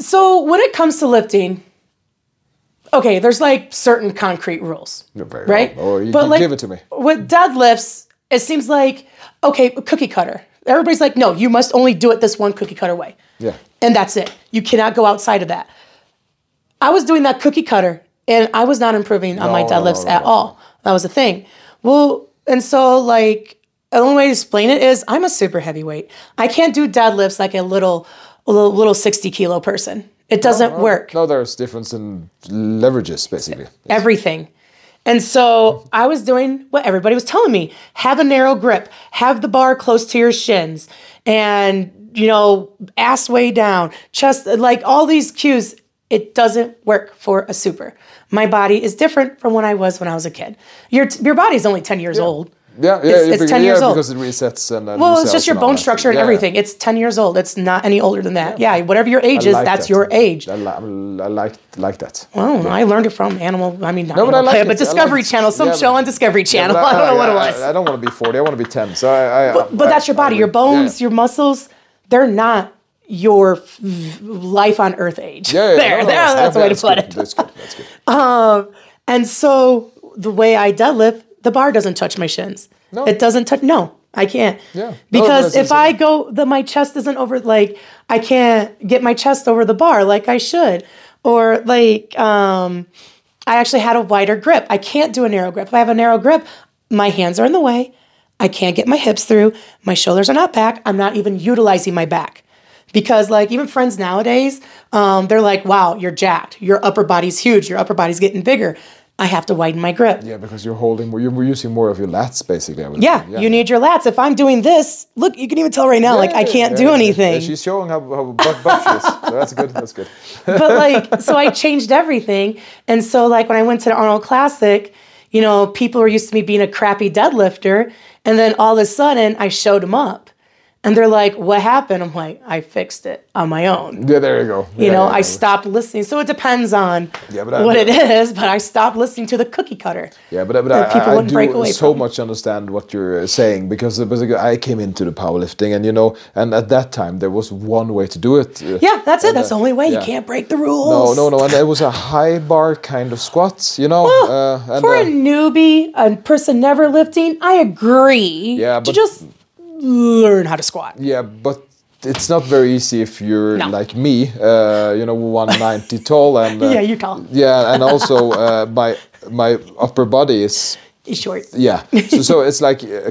so when it comes to lifting, okay, there's like certain concrete rules, right? Or oh, you can give it to me. With deadlifts, it seems like okay, cookie cutter. Everybody's like, no, you must only do it this one cookie cutter way, Yeah. and that's it. You cannot go outside of that. I was doing that cookie cutter, and I was not improving on my No, no, deadlifts no, at no. all. That was the thing. Well, and so like the only way to explain it is I'm a super heavyweight. I can't do deadlifts like a little, a little, little 60 kilo person. It doesn't work. No, there's difference in leverages basically. everything. And so I was doing what everybody was telling me have a narrow grip, have the bar close to your shins, and, you know, ass way down, chest, like all these cues. It doesn't work for a super. My body is different from when I was when I was a kid. Your, your body's only 10 years old. Yeah, yeah, It's- it's figure- 10 years yeah, old. because it resets and. and Well, it's just your bone structure and Yeah, yeah. everything. It's 10 years old. It's not any older than that. Yeah, whatever your age I is, like that's that. your age. I, li- I like like that. Oh, I learned it from Animal. I mean, not No, but I like Planet, it. but I like Discovery. Channel, some Yeah, show on Discovery Channel. I don't know what it was. I, don't want to be 40. I want to be 10. So I. I but, but that's your body. Your bones, yeah. your muscles, they're not your life on Earth age. Yeah, yeah, there, no, no, there. That's the Yeah, way to put it. That's good. That's good. Um, and so the way I deadlift, the bar doesn't touch my shins. No. It doesn't touch. No, I can't. Yeah. Because but if I go, the my chest isn't over. Like I can't get my chest over the bar like I should, or like um, I actually had a wider grip. I can't do a narrow grip. If I have a narrow grip, my hands are in the way. I can't get my hips through. My shoulders are not back. I'm not even utilizing my back. Because like even friends nowadays, um, they're like, "Wow, you're jacked. Your upper body's huge. Your upper body's getting bigger." I have to widen my grip. Yeah, because you're holding more. You're using more of your lats basically. Would Yeah, you need your lats. If I'm doing this, look, you can even tell right now, like I can't yeah, do yeah, yeah. anything. She's showing how, how buff, buff she is. So that's good. That's good. but like, so I changed everything. And so, like, when I went to the Arnold Classic, you know, people were used to me being a crappy deadlifter. And then all of a sudden, I showed them up. And they're like, what happened? I'm like, I fixed it on my own. Yeah, there you go. You Yeah, know, yeah, I stopped listening. So it depends on Yeah, but I- what it is, but I stopped listening to the cookie cutter. Yeah, but, but I, people I break do away so from. much understand what you're uh, saying because basically I came into the powerlifting and you know, and at that time there was one way to do it. Yeah, that's it. and, That's the uh, only way. You can't break the rules. no, no, no. and it was a high bar kind of squat, you know. uh, and, For uh, a newbie, a person never lifting, I agree. Yeah, to but- just learn how to squat. yeah, but it's not very easy if you're No. like me, uh, you know, 190 tall and uh, Yeah, you tall. Yeah, and also uh, my my upper body is short. yeah. So, so it's like uh,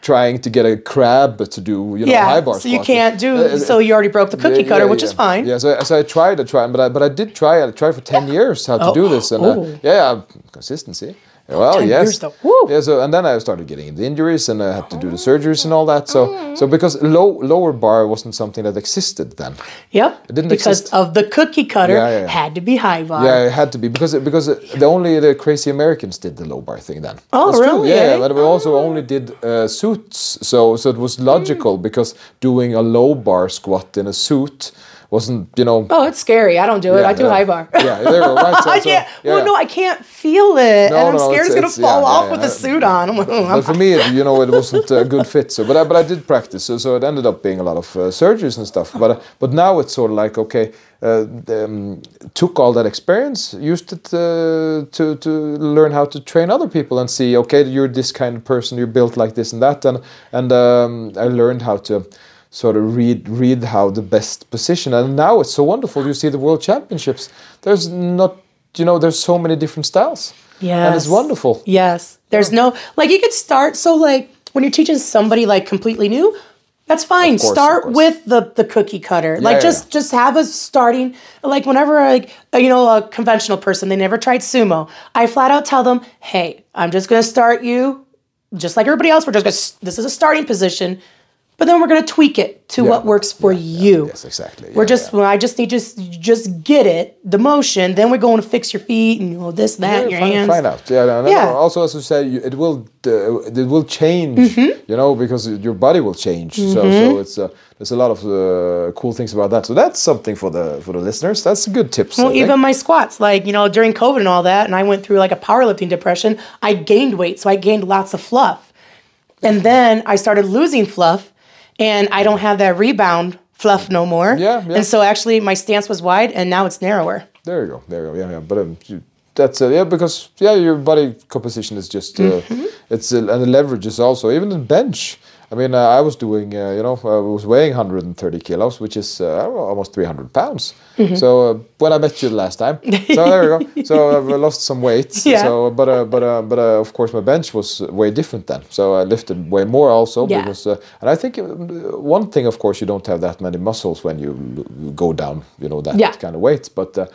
trying to get a crab to do you know high Yeah, bar so you can't do. Uh, so you already broke the cookie Yeah, cutter, yeah, which is fine. Yeah, so, so I tried, I tried, but I, but I did try. I tried for ten years how to do this, and uh, Oh. yeah, yeah, consistency. Well, 10 yes, yeah. So and then I started getting the injuries, and I had to do the surgeries and all that. So so because low lower bar wasn't something that existed then. Yep. It didn't because exist. of the cookie cutter Yeah, yeah, had to be high bar. Yeah, it had to be because it, because it, the only the crazy Americans did the low bar thing then. Oh, That's true, really, Yeah, eh? but we also only did uh, suits, so so it was logical because doing a low bar squat in a suit wasn't you know. Oh, it's scary. I don't do it. Yeah, I do yeah. high bar. Yeah, there you go. Right. So, I so, can't. yeah. Well, no, I can't feel it, No, and I'm no, scared it's- it's, gonna fall off with the yeah. suit on. I'm, I'm But for me, it, you know, it wasn't a good fit. So, but I, but I did practice. So, so it ended up being a lot of uh, surgeries and stuff. But uh, but now it's sort of like okay, uh, um, took all that experience, used it uh, to to learn how to train other people and see okay, you're this kind of person, you're built like this and that, and and um, I learned how to sort of read read how the best position. And now it's so wonderful. You see the world championships. There's not. You know, there's so many different styles. Yeah, and it's wonderful. Yes. There's no like you could start so like when you're teaching somebody like completely new, that's fine. Course, start with the the cookie cutter. like yeah, just just have a starting like whenever like you know a conventional person they never tried sumo, I flat out tell them, "Hey, I'm just going to start you just like everybody else. We're just going to this is a starting position, but then we're going to tweak it to Yeah, what works for you." Yes, exactly. We're Yeah, just well, I just need just just get it, the motion. Then we're going to fix your feet and you know this, that, Yeah, your find, hands. find out. Yeah, and Yeah. Also, as you said, you, it will uh, it will change. Mm-hmm. You know, because your body will change. So so it's uh, there's a lot of uh, cool things about that. So that's something for the for the listeners. That's a good tips. Well, even my squats, like, you know, during COVID and all that, and I went through like a powerlifting depression, I gained weight. So I gained lots of fluff. And then I started losing fluff, and I don't have that rebound fluff no more. Yeah, yeah. And so actually, my stance was wide, and now it's narrower. There you go. There you go. Yeah, yeah. But um, you, that's uh, yeah because yeah your body composition is just uh, Mm-hmm. it's uh, and the leverage is also even in bench. I mean, uh, I was doing, uh, you know, I was weighing 130 kilos, which is uh, almost 300 pounds. Mm-hmm. So uh, when I met you the last time, so there we go. So I've lost some weight. Yeah. So, but uh, but uh, but uh, of course my bench was way different then. So I lifted way more also Yeah. because, uh, and I think uh, one thing, of course, you don't have that many muscles when you l- go down, you know, that Yeah. kind of weight, but. Uh,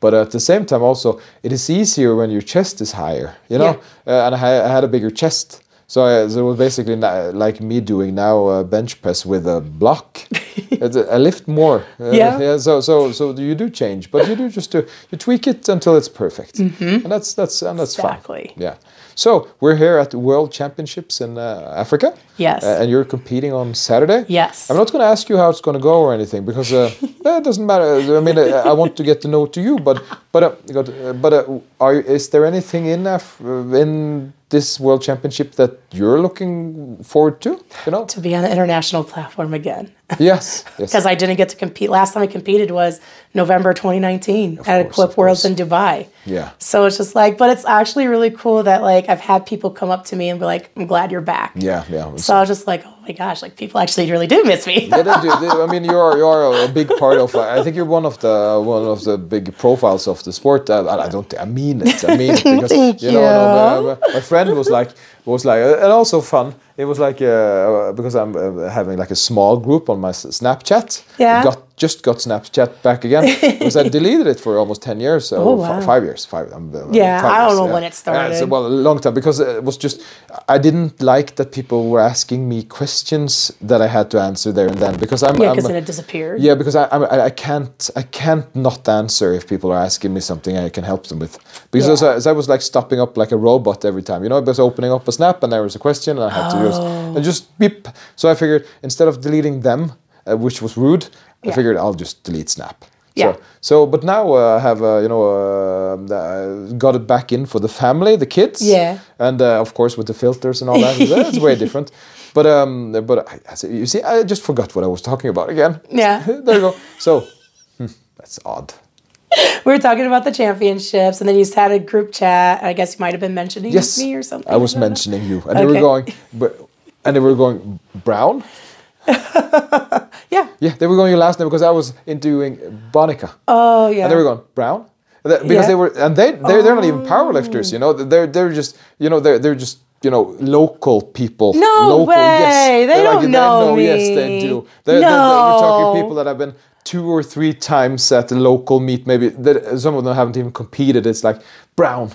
but at the same time, also, it is easier when your chest is higher, you know. Uh, and I, I had a bigger chest, so, I, so it was basically like me doing now a bench press with a block. It's a- I lift more. Uh, Yeah. So so so you do change, but you do just do you tweak it until it's perfect, and that's that's and that's. Exactly. fun. Yeah. So we're here at the World Championships in uh, Africa. Yes. Uh, and you're competing on Saturday. Yes. I'm not going to ask you how it's going to go or anything because uh, it doesn't matter. I mean, uh, I want to get to know to you, but but uh, uh, but uh, are you, is there anything in Af- uh, in this World Championship that you're looking forward to? You know. To be on an international platform again. yes. Yes. Because I didn't get to compete. Last time I competed was November 2019 at course, Equip Worlds in Dubai. Yeah. So it's just like, but it's actually really cool that like I've had people come up to me and be like, I'm glad you're back. Yeah. Yeah. So I was just like, oh my gosh, like people actually really do miss me. yeah, they do. They- I mean, you are you are a big part of. I think you're one of the one of the big profiles of the sport. I, I don't. I mean it. I mean it because Thank you know. no, the- my friend was like was like, uh, and also fun. It was like uh, because I'm uh, having like a small group on my Snapchat. Yeah. Got just got Snapchat back again because I deleted it for almost ten years. Oh, wow. fi- five years. Five. um, uh, Yeah, five I don't years, know when it Yeah, started. so, well, a long time because it was just I didn't like that people were asking me questions that I had to answer there and then because I'm Yeah, because then it disappeared. yeah, because I, I I can't I can't not answer if people are asking me something I can help them with. Because as, I, as I was like stopping up like a robot every time, you know, I was opening up a snap and there was a question and I had to just Oh. and just beep. So I figured instead of deleting them, uh, which was rude, I figured I'll just delete Snap. Yeah. So, so but now uh, I have uh, you know uh, uh, got it back in for the family, the kids. Yeah. And uh, of course with the filters and all that, that's way different. But um, but I, I you see, I just forgot what I was talking about again. Yeah. there you go. So hmm, that's odd. We were talking about the championships, and then you had a group chat. I guess you might have been mentioning Yes, me or something. I was know. mentioning you, and they were going, but and they were going brown. Yeah. Yeah, they were going your last name because I was interviewing Bonica, Oh yeah. and they were going brown. Because Yeah. they were, and they they're, they're not even oh. powerlifters, you know. They're they're just, you know, they're they're just, you know, local people. No local, way. They They're don't know Yes, they me. do. They're, they're, they're, we're talking people that have been two or three times at the local meet. Maybe some of them haven't even competed. It's like brown,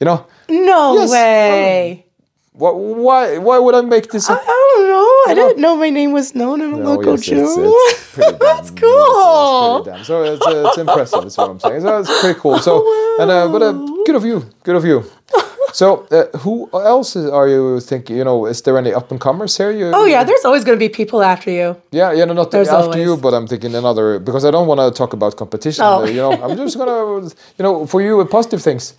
you know. no Yes. way. Why, why, why would I make this? I, I don't know. I didn't know my name was known in a No, local yes, show. it's, it's pretty damn, That's cool. It's pretty damn. So it's, uh, it's impressive. Is what I'm saying. So it's pretty cool. So and uh, but uh, good of you. Good of you. So uh, who else is, are you thinking? You know, is there any up and comers here? You, Oh yeah, there's always going to be people after you. Yeah, yeah, no, not There's after you, but I'm thinking another because I don't want to talk about competition. Oh. uh, you know, I'm just gonna, you know, for you, uh, positive things.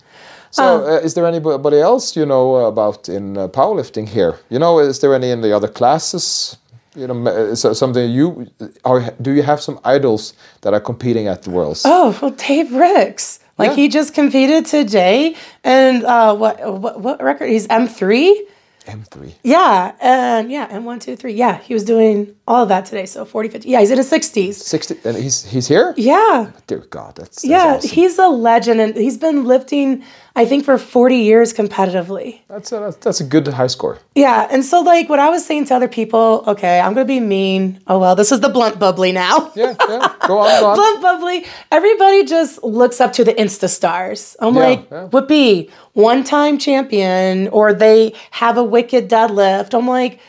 So, Oh. uh, is there anybody else you know about in uh, powerlifting here? You know, is there any in the other classes? You know, uh, so something you are. Do you have some idols that are competing at the worlds? Oh well, Dave Ricks. Like Yeah. he just competed today, and uh, what what what record? He's M three. M3. Yeah, and yeah, and one, two, three. Yeah, he was doing all of that today. So 40, 50. Yeah, he's in his 60s. 60, and he's he's here. Yeah, Dear God, that's, that's yeah, awesome. he's a legend, and he's been lifting, I think, for 40 years competitively. That's a that's- a good high score. Yeah, and so like what I was saying to other people, okay, I'm gonna be mean. Oh well, this is the blunt bubbly now. Yeah, yeah. Go on, go on. Blunt bubbly. Everybody just looks up to the Insta stars. I'm Yeah, like, yeah. Whoopi, one time champion, or they have a wicked deadlift. I'm like,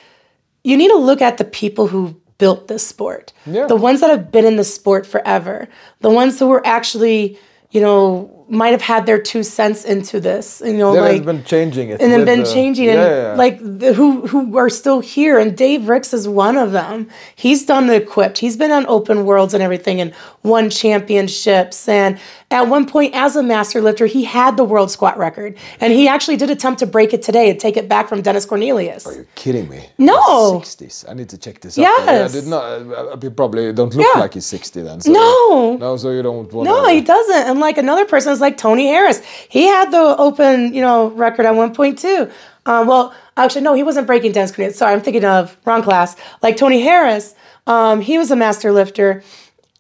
you need to look at the people who built this sport. Yeah. The ones that have been in the sport forever. The ones who were actually, you know, might have had their two cents into this. You know, They've like been changing it. and then been the- changing yeah, and yeah, yeah. like the, who who are still here and Dave Ricks is one of them. He's done the equipped. He's been on open worlds and everything and won championships. And at one point, as a master lifter, he had the world squat record. And he actually did attempt to break it today and take it back from Dennis Cornelius. Are You're kidding me. No. 60s. I need to check this out. I Yes. did not. I, I probably don't look Yeah. like he's 60 then. So No. No, so you don't want No, he doesn't. And like another person like Tony Harris. He had the open, you know, record at one point too. Um, well, actually, no, he wasn't breaking Dennis Cornelius. Sorry, I'm thinking of wrong class. Like Tony Harris, um, he was a master lifter,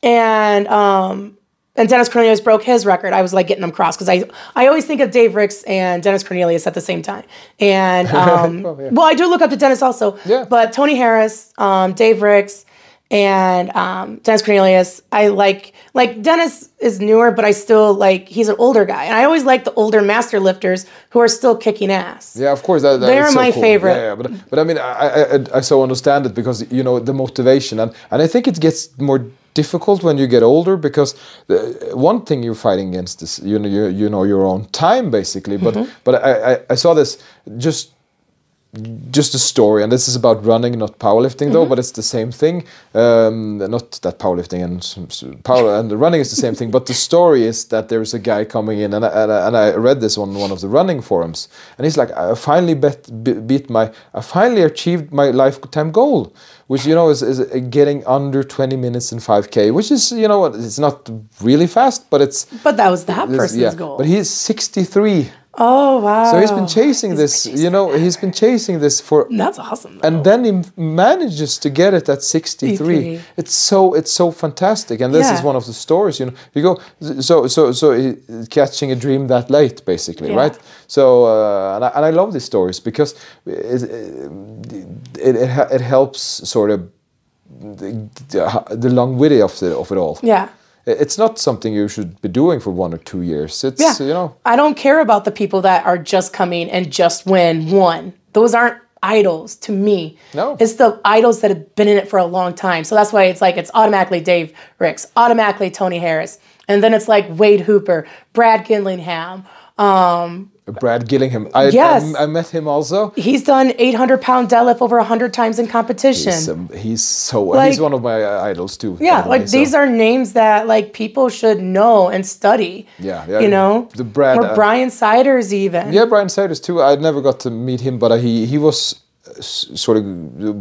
and um, and Dennis Cornelius broke his record. I was like getting them crossed because I I always think of Dave Ricks and Dennis Cornelius at the same time. And um, Oh, yeah. well, I do look up to Dennis also. Yeah. But Tony Harris, um, Dave Ricks, and um, Dennis Cornelius. I like like Dennis is newer, but I still like he's an older guy, and I always like the older master lifters who are still kicking ass. Yeah, of course. That, that They're so my cool. favorite. Yeah, yeah, but but I mean, I, I I so understand it because you know the motivation, and and I think it gets more difficult when you get older because the, one thing you're fighting against is you know you, you know your own time basically. But Mm-hmm. but I, I I saw this just just a story, and this is about running, not powerlifting, though. But it's the same thing. Um, not that powerlifting and power and the running is the same thing. But the story is that there's a guy coming in, and I, and I, and I read this on one of the running forums, and he's like, "I finally bet, be- beat my, I finally achieved my lifetime goal." Which you know is, is getting under 20 minutes in 5k, which is you know what, it's not really fast, but it's But that was that person's yeah. goal. But he's 63, oh wow! so he's been chasing He's this. been chasing You know, he's been chasing this for That's awesome. though. and then he manages to get it at 63 63. it's so it's so fantastic and this is one of the stories you know you go so so so catching a dream that late basically Yeah. right so uh, and, I, and I love these stories because it it, it, it helps sort of the, the, the longevity of the of it all yeah. It- it's not something you should be doing for one or two years it's Yeah. you know I don't care about the people that are just coming and just win one. Those aren't idols to me. No. It's the idols that have been in it for a long time. So that's why it's like it's automatically Dave Ricks, automatically Tony Harris. And then it's like Wade Hooper, Brad Gillingham. Um, Brad Gillingham I, Yes. I, I met him also he's done 800 pound deadlift over 100 times in competition. He's, um, he's so Like- he's one of my uh, idols too. yeah, the way, like so- these are names that like people should know and study. Yeah, yeah, You know, the Brad, or uh, Brian Siders even. Yeah, Brian Siders too. I never got to meet him, but uh, he he was sort of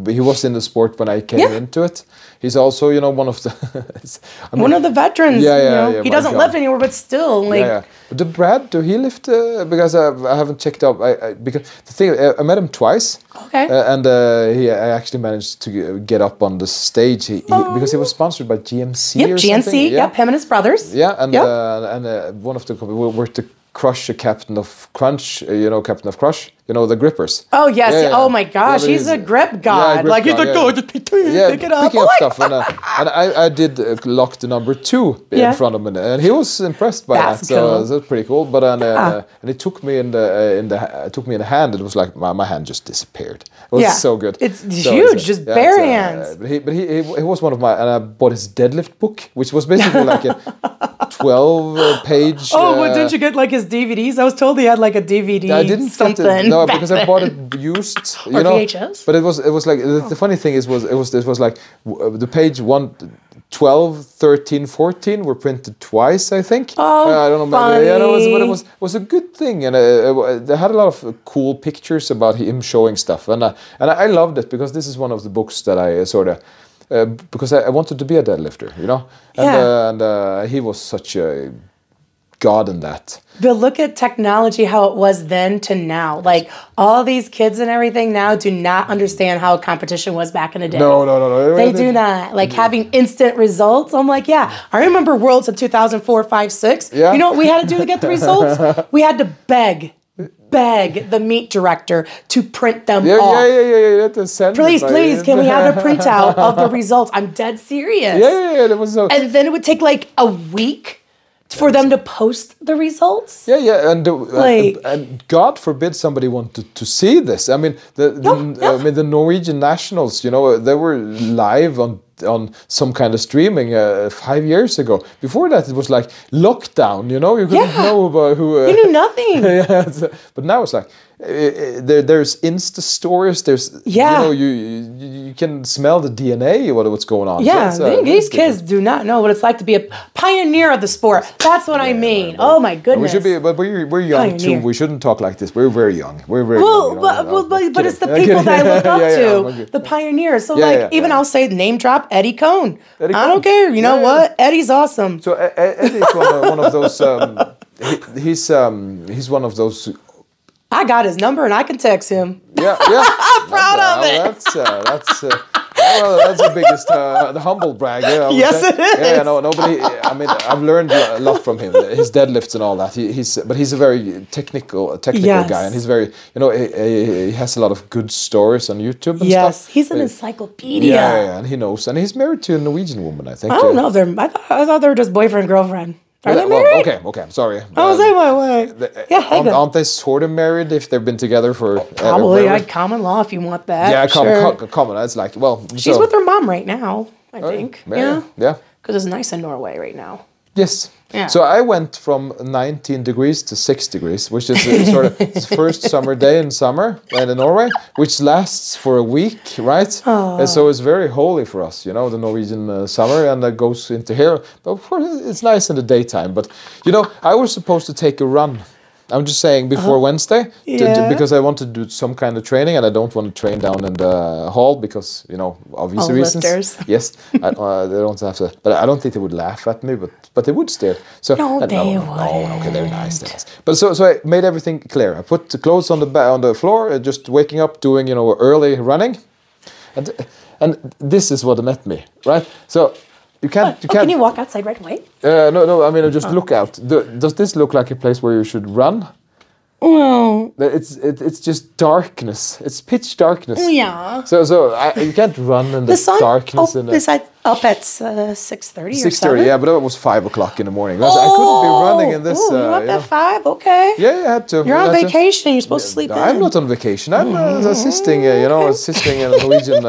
he was in the sport when I came Yeah. into it. He's also you know one of the I mean, One of the veterans. Yeah, you yeah, know? yeah, He doesn't God. live anymore, but still, like, yeah, yeah. But the Brad, do he lift? Uh, because I, I haven't checked up. I, I because the thing uh, I met him twice. Okay. Uh, and uh, he I actually managed to get up on the stage. He, he, because he was sponsored by GMC yep, GNC, something. Yeah. yep, him and his brothers. Yeah, and Yep. uh, and uh, one of the we were to crush a captain of Crunch. Uh, you know, captain of Crush. You know the grippers. Oh yes! Yeah, yeah, Oh my gosh, but he's a grip yeah, god. grip like he's god, like, yeah. oh, just pick, Yeah, it up. picking Oh up stuff, and, uh, and I, I did uh, lock the number two Yeah. in front of him, and he was impressed by That's that. So cool. that's pretty cool. But uh, uh, and it took me in the uh, in the ha- took me in the hand. It was like my, my hand just disappeared. It was Yeah. so good. It's So huge, just yeah, bare uh, hands. But he but he, he he was one of my and I bought his deadlift book, which was basically like a twelve uh, page. Oh, uh, well, didn't you get like his DVDs? I was told he had like a DVD. I didn't something. it. No, because I bought it used. You Or know, VHS? But it was it was like the, the funny thing is was it was it was like uh, the page one. 12, 13, 14 were printed twice, I think. Oh, Uh, I don't know. Maybe, yeah, no, it was, but it was was a good thing, and uh, they had a lot of cool pictures about him showing stuff, and uh, and I loved it because this is one of the books that I uh, sort of. Uh, because I, I wanted to be a deadlifter, you know, and Yeah. uh, and uh, he was such a god in that. But look at technology, how it was then to now. Like all these kids and everything now do not understand how competition was back in the day. No, no, no, no. They do not. Like having instant results. I'm like, yeah, I remember Worlds of 2004, 5, 6. Yeah. You know what we had to do to get the results? we had to beg, beg the meet director to print them Yeah, off. yeah, yeah, yeah, yeah. That was sent Please, please, can we have a printout of the results? I'm dead serious. Yeah, yeah, yeah. That was so. And then it would take like a week for them to post the results. yeah, yeah, and, uh, the, Like- and and God forbid somebody wanted to see this. I mean, the, the No. I mean the Norwegian nationals. You know, they were live on on some kind of streaming uh, five years ago. Before that, it was like lockdown. You know, you couldn't Yeah. know about who. Uh, You knew nothing. yeah, so- but now it's like uh, uh, there, there's Insta stories. There's Yeah. you know you, you you can smell the DNA what what's going on. Yeah, That's, uh, these kids do not know what it's like to be a pioneer of the sport. That's what I mean. Oh my goodness. We should be, but we're, we're young Pioneer. too. We shouldn't talk like this. We're very young. We're very well, young. you know, but, well, but, but it's the people that I look up Yeah, yeah, to, the pioneers. So, Yeah, like, yeah, even yeah. I'll say name drop Eddie Coan. Eddie I Coan. don't care. You know Yeah, yeah. what? Eddie's awesome. So Eddie's one of, one of those. Um, he, he's um, he's one of those. I got his number and I can text him. Yeah, yeah. I'm proud of it. That's uh, that's. Uh, well, that's the biggest, uh, the humble brag. Yeah, I Yes, say. it is. Yeah, no, nobody. I mean, I've learned a lot from him. His deadlifts and all that. He, he's, but he's a very technical, technical Yes. guy, and he's very, you know, he, he, has a lot of good stories on YouTube and Yes, stuff. he's an encyclopedia. Yeah, yeah, yeah, and he knows, and he's married to a Norwegian woman, I think. I don't yeah. know they're. I thought, I thought they were just boyfriend girlfriend. Are they well, married? okay, okay. I'm sorry. I was wait, wait. the- Yeah, aren't, aren't they sort of married if they've been together for uh, Probably like common law if you want that. yeah, common, sure. co- common. That's like well, She's so, with her mom right now. I think. yeah, Yeah. yeah. Because it's nice in Norway right now. Yes. Yeah. So I went from 19 degrees to 6 degrees, which is a sort of the first summer day in summer and in Norway, which lasts for a week, right? And so it's very holy for us, you know, the Norwegian uh, summer, and that goes into here. But of course, it's nice in the daytime. But you know, I was supposed to take a run. I'm just saying before Wednesday, to- to- because I want to do some kind of training, and I don't want to train down in the hall because you know obvious All reasons. lifters. Yes, I, uh, they don't have to. But I don't think they would laugh at me, but but they would stare. So No, uh, they no, no, wouldn't. okay, they're nice, they're nice. But so so I made everything clear. I put the clothes on the ba- on the floor, uh, just waking up, doing you know early running, and and this is what met me, right? So you can't you Oh, can't. can you walk outside right away? uh, no, no. I mean, just look out. Do, does this look like a place where you should run? Well, It's it, it's just darkness. It's pitch darkness. yeah. So so I, you can't run in the, The sun darkness. oh, in the, is at, up at uh, six thirty or Six seven. thirty, yeah, but it was five o'clock in the morning. That's- I couldn't be running in this. Oh, you're uh, up you know. at five. Okay. Yeah, you had to. You're on you had to- vacation. You're supposed to sleep I'm not on vacation. I'm uh, assisting, uh, you know, assisting in a Norwegian.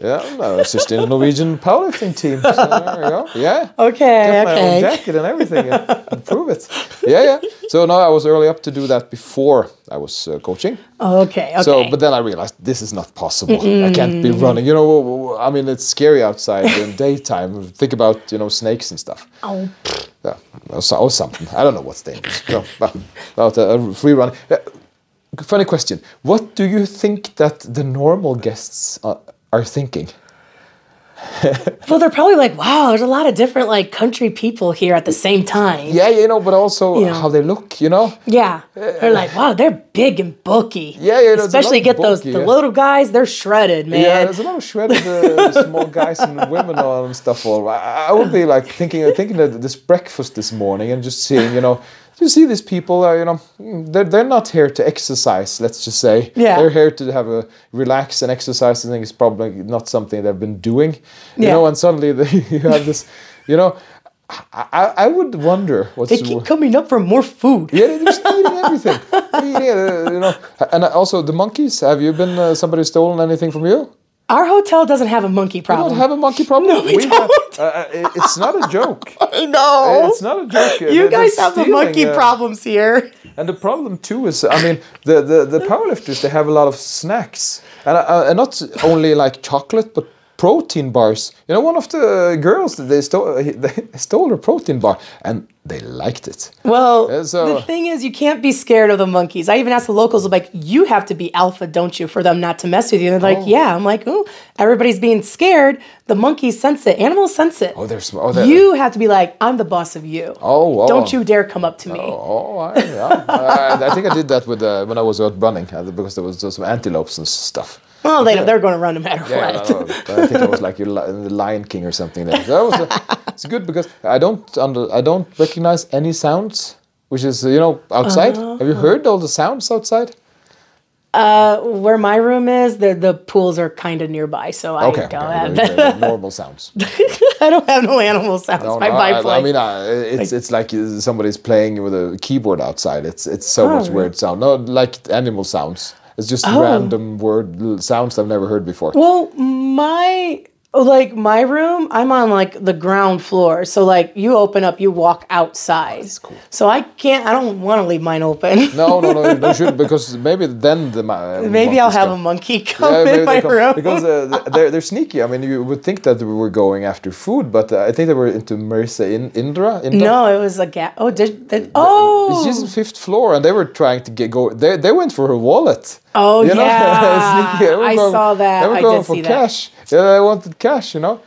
Yeah, no, it's just assisting a Norwegian powerlifting team. So there you go. Yeah. Okay. Get my own okay. jacket and everything and, prove it. Yeah, yeah. So now I was early up to do that before I was uh, coaching. Okay. Okay. So, but then I realized this is not possible. I can't be running. You know, I mean, it's scary outside in daytime. Think about you know snakes and stuff. oh, Yeah, or, so, or something. I don't know what's dangerous. No, about a, a free run. Uh, funny question. What do you think that the normal guests are, are thinking? well, they're probably like, wow, there's a lot of different like country people here at the same time. Yeah, you know, but also You know. how they look. You know. Yeah. They're like, wow, they're big and bulky. Yeah, yeah, Especially get those bulky, the yeah. little guys, they're shredded, man. Yeah, there's a lot of shredded uh, small guys and women on and stuff. All I, I would be like thinking, thinking that this breakfast this morning and just seeing, you know, you see these people, uh, you know, they're, they're not here to exercise. Let's just say, Yeah. they're here to have a relax and exercise. I think it's probably not something they've been doing, you Yeah. know. And suddenly they, you have this, you know, I, I, would wonder what's They keep coming up for more food. yeah, they're just eating everything. Eating you know, and also the monkeys. Have you been uh, somebody stolen anything from you? Our hotel doesn't have a monkey problem. We don't have a monkey problem. No, we have- don't. uh, uh, it- it's not a joke. I know. It's not a joke. Uh, you they're- guys have the monkey uh, problems here. And the problem too is, I mean, the the, the powerlifters they have a lot of snacks, and uh, and not only like chocolate, but protein bars. You know, one of the girls they stole they stole a protein bar, and they liked it. Well, Yeah, so- the thing is, you can't be scared of the monkeys. I even asked the locals, I'm like, you have to be alpha, don't you, for them not to mess with you? And they're like, Oh. yeah. I'm like, oh, everybody's being scared. The monkeys sense it. Animals sense it. Oh, they're small. Oh, you have to be like, I'm the boss of you. Oh, oh. Don't you dare come up to me. Oh, I, yeah. I, I think I did that with uh, when I was out running uh, because there was uh, some antelopes and stuff. Well, they, they're going to run no matter Yeah, what. I, I think it was like the Lion King or something. That was, uh, it's good because I don't under, I don't recognize any sounds, which is you know outside. Have you heard all the sounds outside? Uh, Where my room is, the the pools are kind of nearby, so I Okay, don't okay, have okay, normal sounds. I don't have no animal sounds. No, my no, I. I mean, uh, it's it's like uh, somebody's playing with a keyboard outside. It's it's so Oh, much weird sound. No, like animal sounds. It's just Oh. random word sounds I've never heard before. Well, my like my room, I'm on like the ground floor. So like you open up, you walk outside. That's cool. So I can't. I don't want to leave mine open. No, no, no, you should because maybe then the ma- Maybe I'll have go. a monkey come Yeah, in my come- room. because uh, they're they're sneaky. I mean, you would think that we were going after food, but uh, I think they were into Marissa in Indra. Indra? no, it was a gap. Oh, did, did oh She's on fifth floor, and they were trying to get go. They they went for her wallet. Oh, You know? yeah. Sneaky. They were I going- saw that. They were I going did for see that. cash. Yeah, they wanted cash. You know.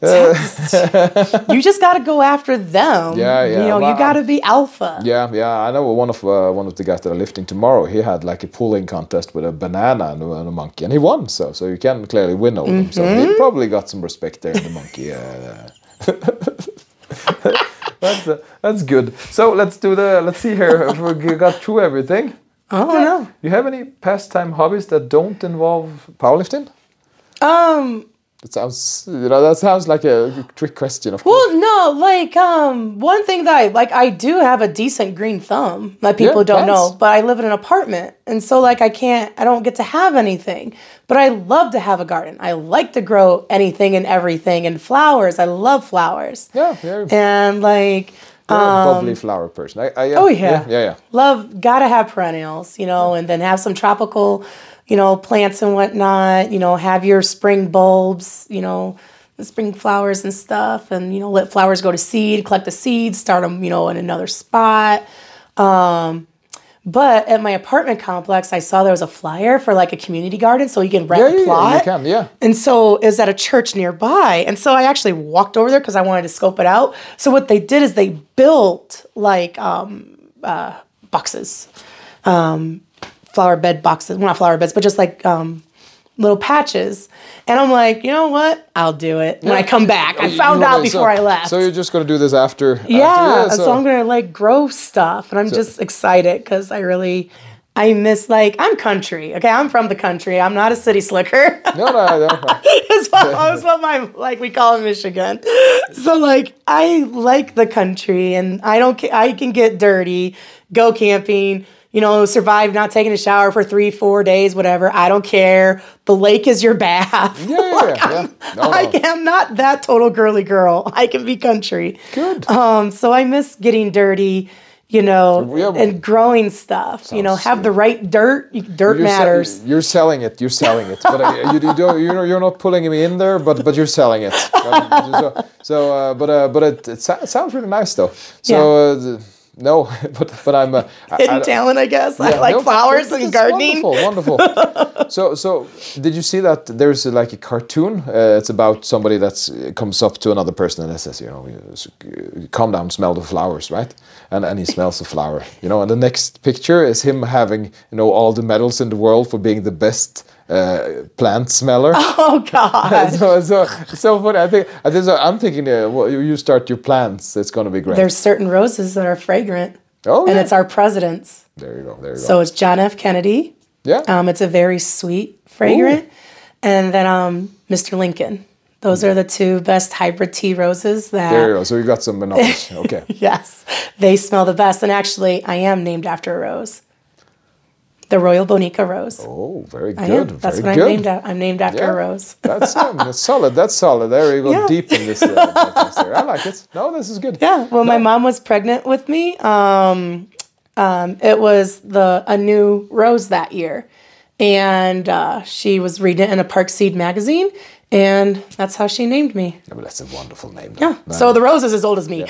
you just got to go after them. Yeah, yeah, You know, well, you got to be alpha. Yeah, yeah. I know one of uh, one of the guys that are lifting tomorrow. He had like a pulling contest with a banana and a, and a monkey, and he won. So, so you can clearly win over them. So Mm-hmm. he probably got some respect there in the monkey. Uh, that's uh, that's good. So let's do the. Let's see here if we got through everything. Oh yeah. no. You have any pastime hobbies that don't involve powerlifting? Um. That sounds, you know, that sounds like a trick question. Of course. Well, no, like um, one thing that I like, I do have a decent green thumb that people Yeah, don't know, but I live in an apartment, and so like I can't, I don't get to have anything. But I love to have a garden. I like to grow anything and everything, and flowers. I love flowers, Yeah, yeah. and like You're a bubbly flower person. I, I, Um, oh yeah, yeah, yeah, yeah. love gotta have perennials, you know, and then have some tropical, you know, plants and whatnot. You know, have your spring bulbs, you know, spring flowers and stuff, and you know, let flowers go to seed, collect the seeds, start them, you know, in another spot. Um, but at my apartment complex, I saw there was a flyer for like a community garden, so you can rent Yeah, a yeah, yeah, plot. you can, yeah. And so it was at a church nearby. And so I actually walked over there because I wanted to scope it out. So what they did is they built like um, uh, boxes, um, flower bed boxes. Well, not flower beds, but just like um, little patches. And I'm like, you know what? I'll do it when I come back. I found out before so, I left. So you're just gonna do this after? yeah, after, so, I'm gonna like grow stuff, and I'm just excited because I really, I miss like I'm country. Okay, I'm from the country. I'm not a city slicker. No, no, no. That's what, that's what my like we call it Michigan. So like I like the country and I don't I can get dirty, go camping, you know, survive not taking a shower for three, four days, whatever. I don't care. The lake is your bath. Yeah, yeah, yeah. yeah. No, I no. am not that total girly girl. I can be country. Good. Um, so I miss getting dirty, you know, Yeah, and growing stuff. you know, have the right dirt. Dirt You're matters. you're selling it. You're selling it. But uh, you, you don't. You're, you're not pulling me in there. But but you're selling it. So so uh, but uh, but it, it, so- it sounds really nice though. So uh, the- no, but but I'm. a Hidden I- talent, I guess. I like no, flowers and gardening. Wonderful, wonderful. so, so did you see that there's uh, like a cartoon? Uh, it's about somebody that comes up to another person and says, you know, calm down, smell the flowers, right? And and he smells the flower, you know. And the next picture is him having, you know, all the medals in the world for being the best uh, plant smeller. Oh God. so, so, so funny. I think, I think so I'm thinking, uh, well, you you start your plants, it's gonna be great. There's certain roses that are fragrant. oh, And yeah. it's our presidents. there you go, there you So go. So it's John F. Kennedy. Yeah. Um, it's a very sweet fragrant. And then um, Mr. Lincoln. Those are the two best hybrid tea roses that there you go. So you got some knowledge. Okay. Yes, they smell the best. And actually, I am named after a rose. The Royal Bonica rose. Oh, very I good. am. That's very what good. I'm named after. I'm named after Yeah. a rose. That's, um, that's solid. That's solid. There you go. Yeah. Deep in this. Uh, there. I like it. No, this is good. Yeah. Well, my mom was pregnant with me. Um, um, it was the a new rose that year, and uh, she was reading it in a Park Seed magazine, and that's how she named me. Yeah, but that's a wonderful name. Yeah. So the rose is as old as me.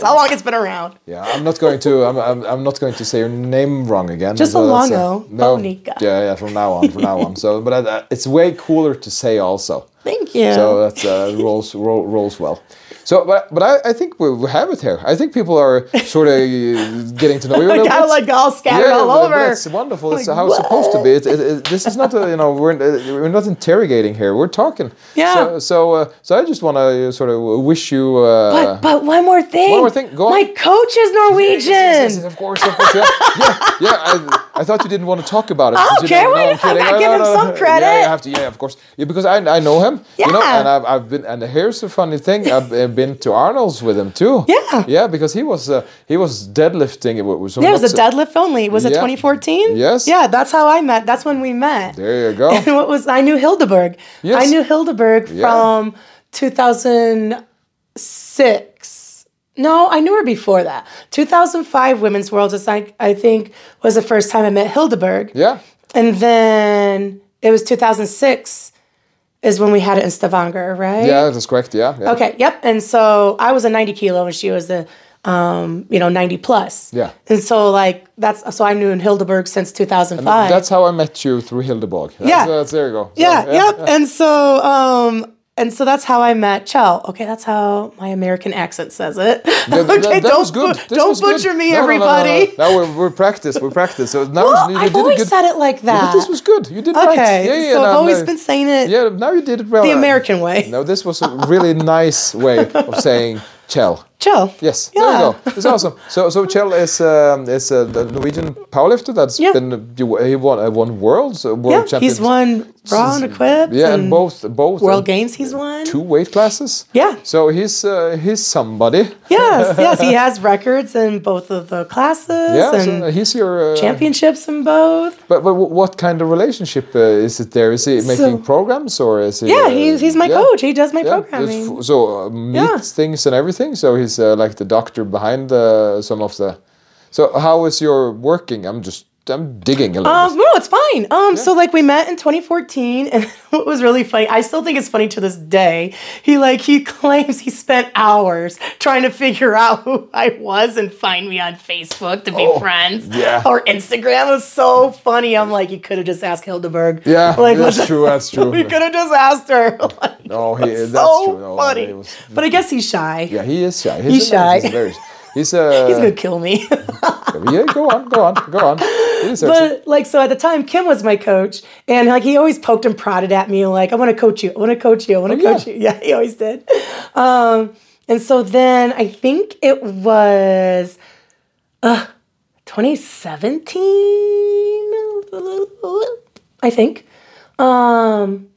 That's how long it's been around. yeah, I'm not going to. I'm, I'm, I'm not going to say your name wrong again. Just so that's, Alongo, no. Bonica. Yeah, yeah. From now on, from now on. So, but uh, it's way cooler to say also. Thank you. So that's uh, rolls roll, rolls well. So, but but I, I think we, have it here. I think people are sort of getting to know you I kind of like all scattered all but- but over. It's wonderful. It's Like, how it's supposed to be. It, it, it, this is not a, you know we're uh, we're not interrogating here. We're talking. Yeah. So so uh, so I just want to sort of wish you. Uh, But but one more thing. One more thing, go on. My coach is Norwegian. Yes, yes, yes, of course, of course. Yeah, yeah, yeah. I, I thought you didn't want to talk about it. 'cause you Okay, don't- why I'm. I No, give no, him no, some no. credit. Yeah, you have to. Yeah, of course. Yeah, because I, I know him. Yeah. You know, and I've, I've been. And here's a funny thing. I've been to Arnold's with him too. Yeah. Yeah, because he was uh, he was deadlifting. It was There was a deadlift only. Was it 2014? Yes. Yeah, that's how I met. That's when we met. There you go. And what was I knew Hildeborg. Yes. I knew Hildeborg Yeah. from 2006. No, I knew her before that. 2005 Women's World is like I think was the first time I met Hildeborg. Yeah. And then it was 2006 is when we had it in Stavanger, right? Yeah, that's correct. Yeah. yeah. Okay, yep. And so I was a 90 kilo and she was the um, you know, 90 plus. Yeah. And so like that's so I knew in Hildeborg since 2005. That's how I met you through Hildeborg. That's, Yeah. uh, that's- there you go. So, yeah, yep. And so um and so that's how I met Kjell. Okay, that's how my American accent says it. That, that- okay, that don't was good. This don't was good. butcher me, No, no, no, no, no. everybody. Now we're, we're practice. We're practice. So now Well, you, I've did always good. said it like Yeah, that. but this was good. You did right. okay, Yeah, yeah. so no, I've always no. been saying it Yeah, now you did it well. the American way. No, this was a really nice way of saying Kjell. Kjell. Yes, Yeah. there you go. It's awesome. So, so Kjell is um, is uh, the Norwegian powerlifter that's Yeah. been he won uh, won worlds, uh, world Yeah, champions. he's won Raw and Equipped. Yeah, and both both World uh, Games he's won. two weight classes. Yeah. So he's uh, he's somebody. Yes, yes, he has records in both of the classes Yeah, and so he's your uh, championships in both. But, but what kind of relationship uh, is it there? Is he making programs or is he? Yeah, uh, he's he's my yeah, coach. He does my yeah, programming. so uh, meets things and everything. So he's uh, like the doctor behind uh, some of the. So how is your working? I'm just I'm digging a little Um, no, it's fine. Um, so like we met in 2014, and what was really funny, I still think it's funny to this day. He like he claims he spent hours trying to figure out who I was and find me on Facebook to be Oh, friends. yeah. Or Instagram. It was so funny. I'm like, you could have just asked Hildeborg. Yeah, like, that's true. That's true. You could have just asked her. Like, No, he, that's so true. No, funny. was- but I guess he's shy. yeah, he is shy. He's, He's shy. He's, hilarious. he's uh, He's gonna kill me. yeah. Go on, go on, go on. He deserves it. But like so at the time Kim was my coach and like he always poked and prodded at me like I want to coach you. I want to coach you. I want to Oh, coach yeah. you. Yeah, he always did. Um and so then I think it was uh 2017 I think. Um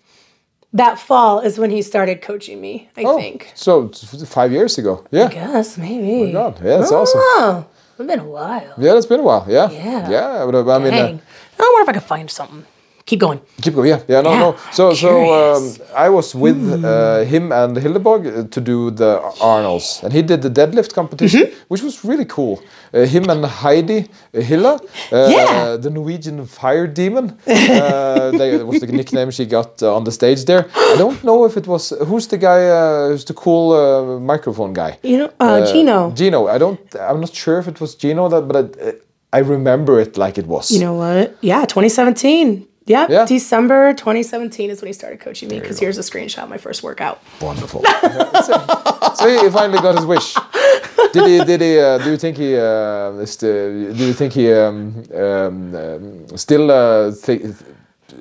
that fall is when he started coaching me, I Oh, think. so five years ago. Yeah. I guess, maybe. Oh, God, yeah, that's awesome. Oh, it's been a while. Yeah, it's been a while. Yeah. Yeah. Yeah, but uh, I mean. Uh, I wonder if I could find something. Keep going. Keep going. Yeah, yeah, no, Yeah, no. So, so um. I was with uh, him and Hildeborg uh, to do the Arnolds, and he did the deadlift competition, Mm-hmm. which was really cool. Uh, him and Heidi uh, Hilla, uh, Yeah. the Norwegian fire demon, uh, they, that was the nickname she got uh, on the stage there. I don't know if it was who's the guy, uh, who's the cool uh, microphone guy. You know, uh, Gino. Gino. I don't. I'm not sure if it was Gino that, but I, I remember it like it was. You know what? Yeah, 2017. Yep, Yeah. December 2017 is when he started coaching me. Because here's a screenshot of my first workout. Wonderful. so, so he finally got his wish. Did he? Did he? Uh, do you think he? Uh, do you think he um, um, um, still? Uh, uh, would,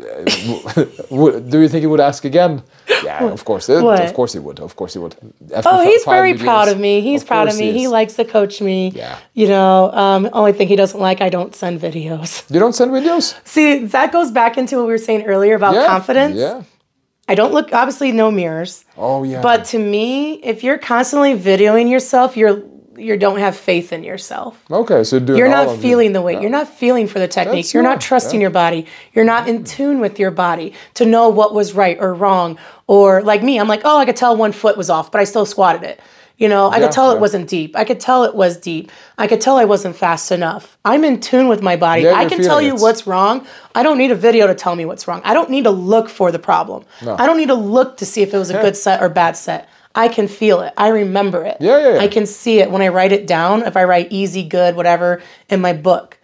do you think he would ask again? Yeah, of course. Uh, What? Of course he would. Of course he would. After Oh, he's very proud years. of me. He's proud of me. He, is. likes to coach me. Yeah. You know, um, only thing he doesn't like, I don't send videos. You don't send videos. See, that goes back into what we were saying earlier about Yeah. confidence. Yeah. I don't look, obviously, no mirrors. Oh yeah. But to me, if you're constantly videoing yourself, you're you don't have faith in yourself. okay, so You're not feeling the weight. Yeah. You're not feeling for the technique. That's You're not right, trusting yeah. your body. You're not in tune with your body to know what was right or wrong. Or like me, I'm like, oh, I could tell one foot was off, but I still squatted it. You know, I Yeah, could tell it wasn't deep. I could tell it was deep. I could tell I wasn't fast enough. I'm in tune with my body. I can tell you it. what's wrong. I don't need a video to tell me what's wrong. I don't need to look for the problem. I don't need to look to see if it was a good set or bad set. I can feel it. I remember it. Yeah, yeah, yeah. I can see it when I write it down. If I write easy, good, whatever in my book,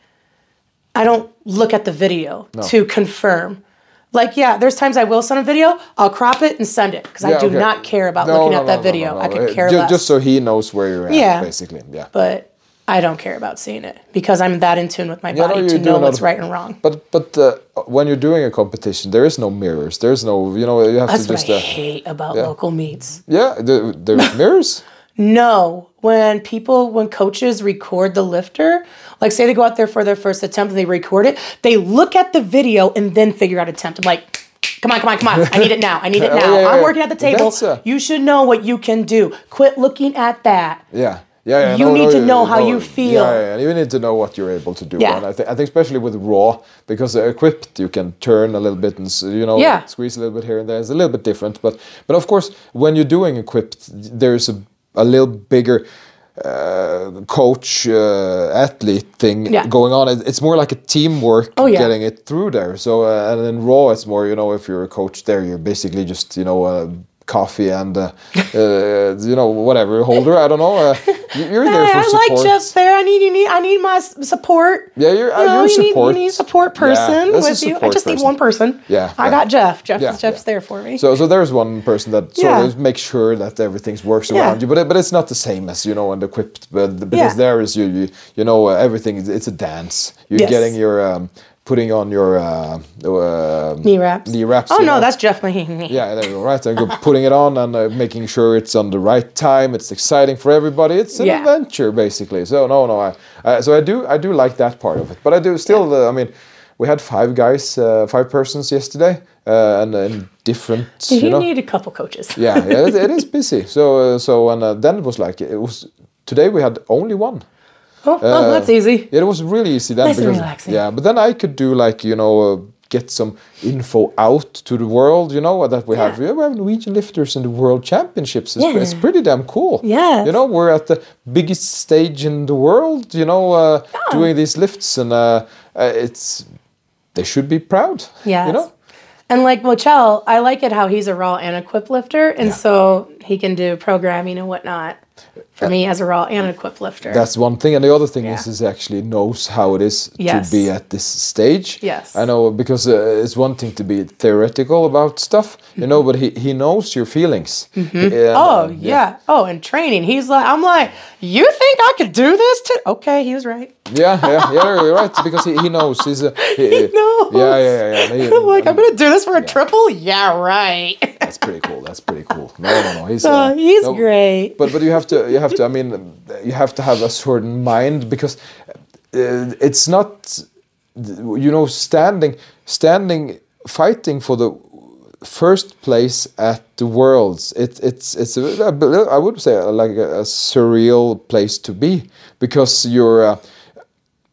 I don't look at the video to confirm. Like, yeah, there's times I will send a video, I'll crop it and send it because I do okay. not care about No, looking no, at no, that no, video. no, I no. could care ju- less. Just so he knows where you're at, Yeah. basically. Yeah. but I don't care about seeing it because I'm that in tune with my Yeah, body you to know what's right and wrong. But but uh, when you're doing a competition, there is no mirrors. There's no you know you have That's to what just I uh, hate about yeah. local meets. yeah. There, there's mirrors. No, when people, when coaches record the lifter, like say they go out there for their first attempt and they record it, they look at the video and then figure out attempt. I'm like, come on, come on, come on. I need it now. I need it now. yeah, I'm working at the table. That's, uh, you should know what you can do. Quit looking at that. Yeah. Yeah, yeah, You need to know how you feel. Yeah, yeah, and you need to know what you're able to do. Yeah. And I, th- I think especially with raw, because uh, equipped you can turn a little bit and you know Yeah. squeeze a little bit here and there. It's a little bit different, but but of course when you're doing equipped, there's a a little bigger uh, coach uh, athlete thing Yeah. going on. It- It's more like a teamwork Oh, yeah. getting it through there. So uh, and in raw, it's more you know if you're a coach there, you're basically just you know. Coffee and uh, uh, you know whatever holder I don't know uh, you- you're there for I support like Jeff there. I need you need I need my support. Yeah, you're- uh, you know, you're you need support. you need support Yeah, person a with you. I support just need one person. Yeah, I yeah. got Jeff. Jeff Yeah, Jeff's yeah. there for me. So, so there's one person that sort Yeah. of makes sure that everything works Yeah. around you, but it, but it's not the same as you know and equipped. But because Yeah. there is you you, you know everything. It's a dance. You're Yes. getting your um, putting on your uh, uh, knee wraps. knee wraps. Oh no, know. that's Jeff. yeah. yeah, there you go. Right, and putting it on and uh, making sure it's on the right time. It's exciting for everybody. It's an Yeah. adventure, basically. So no, no, I, I so I do I do like that part of it. But I do still. Uh, I mean, we had five guys, uh, five persons yesterday, uh, and in different. You, you know, need a couple coaches. yeah, yeah, it, it is busy. So uh, so and uh, then it was like it was today we had only one. Oh, oh, that's easy. It was really easy then Nice and relaxing. yeah, but then I could do like you know uh, get some info out to the world. You know that we have we have Norwegian lifters in the world championships. It's, Yeah. it's pretty damn cool. Yeah. you know we're at the biggest stage in the world. You know, uh, doing these lifts and uh, uh, it's they should be proud. Yeah. you know. And like Mochel, I like it how he's a raw and equipped lifter, and so he can do programming and whatnot. For me, as a raw and an equipped lifter. That's one thing, and the other thing is, Yeah. is actually knows how it is Yes. to be at this stage. Yes. I know because uh, it's one thing to be theoretical about stuff, you know, but he, he knows your feelings. And, oh uh, yeah. Oh, and training. He's like, I'm like, you think I could do this? Too? Okay, he was right. yeah, yeah, yeah, you're right because he, he knows he's a he, He knows. Yeah, yeah, yeah. yeah. He- I'm like, I'm gonna do this for a triple. Yeah, right. that's pretty cool. That's pretty cool. No, no, no. He's Oh, he's no, great. But but you have to you have to. I mean, you have to have a certain mind because uh, it's not you know standing standing fighting for the first place at the worlds it, it's it's a, I would say like a, a surreal place to be because you're uh,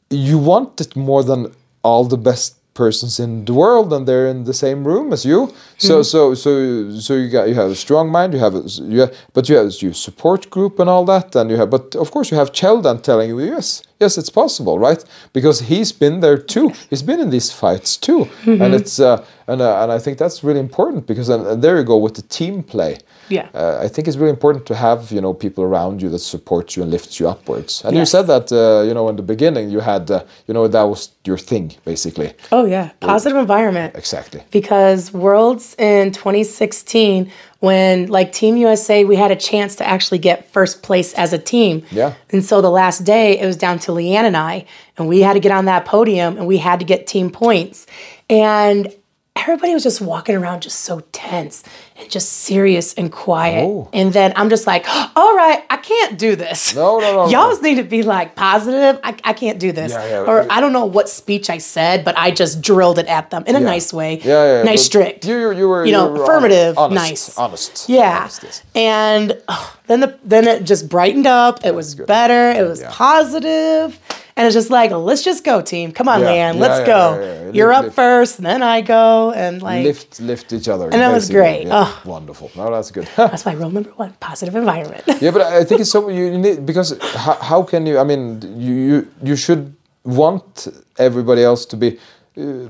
you want it more than all the best persons in the world and they're in the same room as you. So hmm. so so so you got you have a strong mind you have a, you have, but you have your support group and all that and you have but of course you have Cheldan telling you yes yes it's possible right because he's been there too he's been in these fights too and it's uh, and uh, and I think that's really important because and, and there you go with the team play Yeah. uh, I think it's really important to have you know people around you that support you and lifts you upwards. And you said that uh, you know in the beginning you had uh, you know that was your thing basically. Oh yeah, positive environment. Exactly. because Worlds in 2016, when like Team USA, we had a chance to actually get first place as a team. Yeah. And so the last day, it was down to Leanne and I, and we had to get on that podium and we had to get team points. And everybody was just walking around just so tense and just serious and quiet. Oh. And then I'm just like, all right, I can't do this. No, no, no, Y'all no. need to be like positive. I, I can't do this. Yeah, yeah. Or I don't know what speech I said, but I just drilled it at them in a nice way. Yeah, yeah. Nice, but strict. You, you, you were You know, you were affirmative, honest, nice. honest. Yeah. honest, yes. And oh, then the then it just brightened up. It was good. better. It was positive. And it's just like, let's just go, team. Come on, Yeah, Leanne. yeah, Let's yeah, go. You're Lift- up first, and then I go. And like Lift lift each other. And that was great. Oh. Wonderful. No, that's good. that's my rule number one: positive environment. yeah, but I think it's so you need because how, how can you? I mean, you you you should want everybody else to be, uh,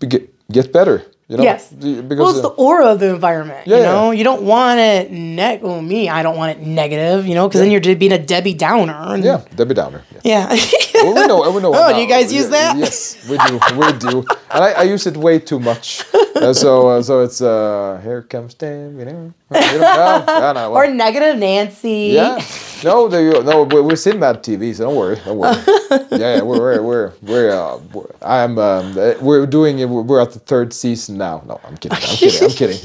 be get, get better. You know? yes. The- well, it's the aura of the environment. Yeah, you yeah. know, you don't want it neg. Well, me, I don't want it negative. You know, because then you're being a Debbie Downer. And yeah, Debbie Downer. Yeah. Yeah. Well, we know, we know. Oh, do you guys use Yeah, that? Yes, we do. We do. And I, I use it way too much. Uh, so, uh, so it's uh, here comes Debbie. You know, yeah, yeah, no, well, or negative Nancy. yeah. No, they, no, we're, we're Sinbad TV, so don't worry, don't worry. yeah, yeah, we're we're we're, we're, uh, we're I'm um, uh, we're doing it. We're at the third season now. No, I'm kidding. I'm kidding. I'm kidding.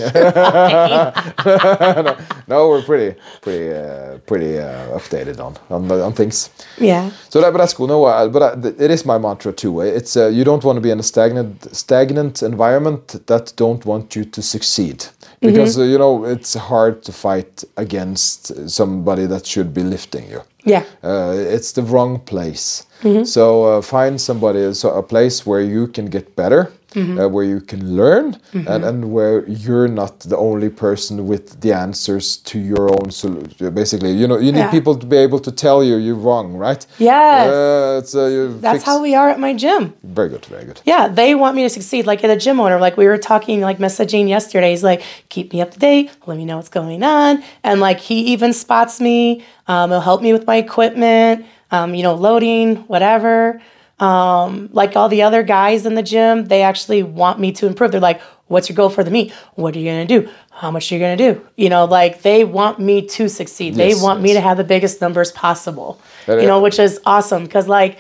no, no, we're pretty, pretty, uh, pretty uh, updated on, on on things. Yeah. So that, but that's cool. No, uh, but I, it is my mantra too. It's uh, you don't want to be in a stagnant, stagnant environment that don't want you to succeed, because uh, you know it's hard to fight against somebody that should be lifting you. Yeah. Uh, it's the wrong place. So uh, find somebody, so a place where you can get better, uh, where you can learn, and, and where you're not the only person with the answers to your own solution. Basically, you know, you need Yeah. people to be able to tell you you're wrong, right? Yes. Uh, That's fix- how we are at my gym. Very good, very good. Yeah, they want me to succeed. Like at the gym owner, like we were talking, like messaging yesterday. He's like, keep me up to date, let me know what's going on. And like he even spots me. Um, he'll help me with my equipment, um, you know, loading, whatever. Um, like all the other guys in the gym, they actually want me to improve. They're like, what's your goal for the meet? What are you gonna do? How much are you gonna do? You know, like they want me to succeed. they Yes, want me to have the biggest numbers possible. That- you know, which is awesome because like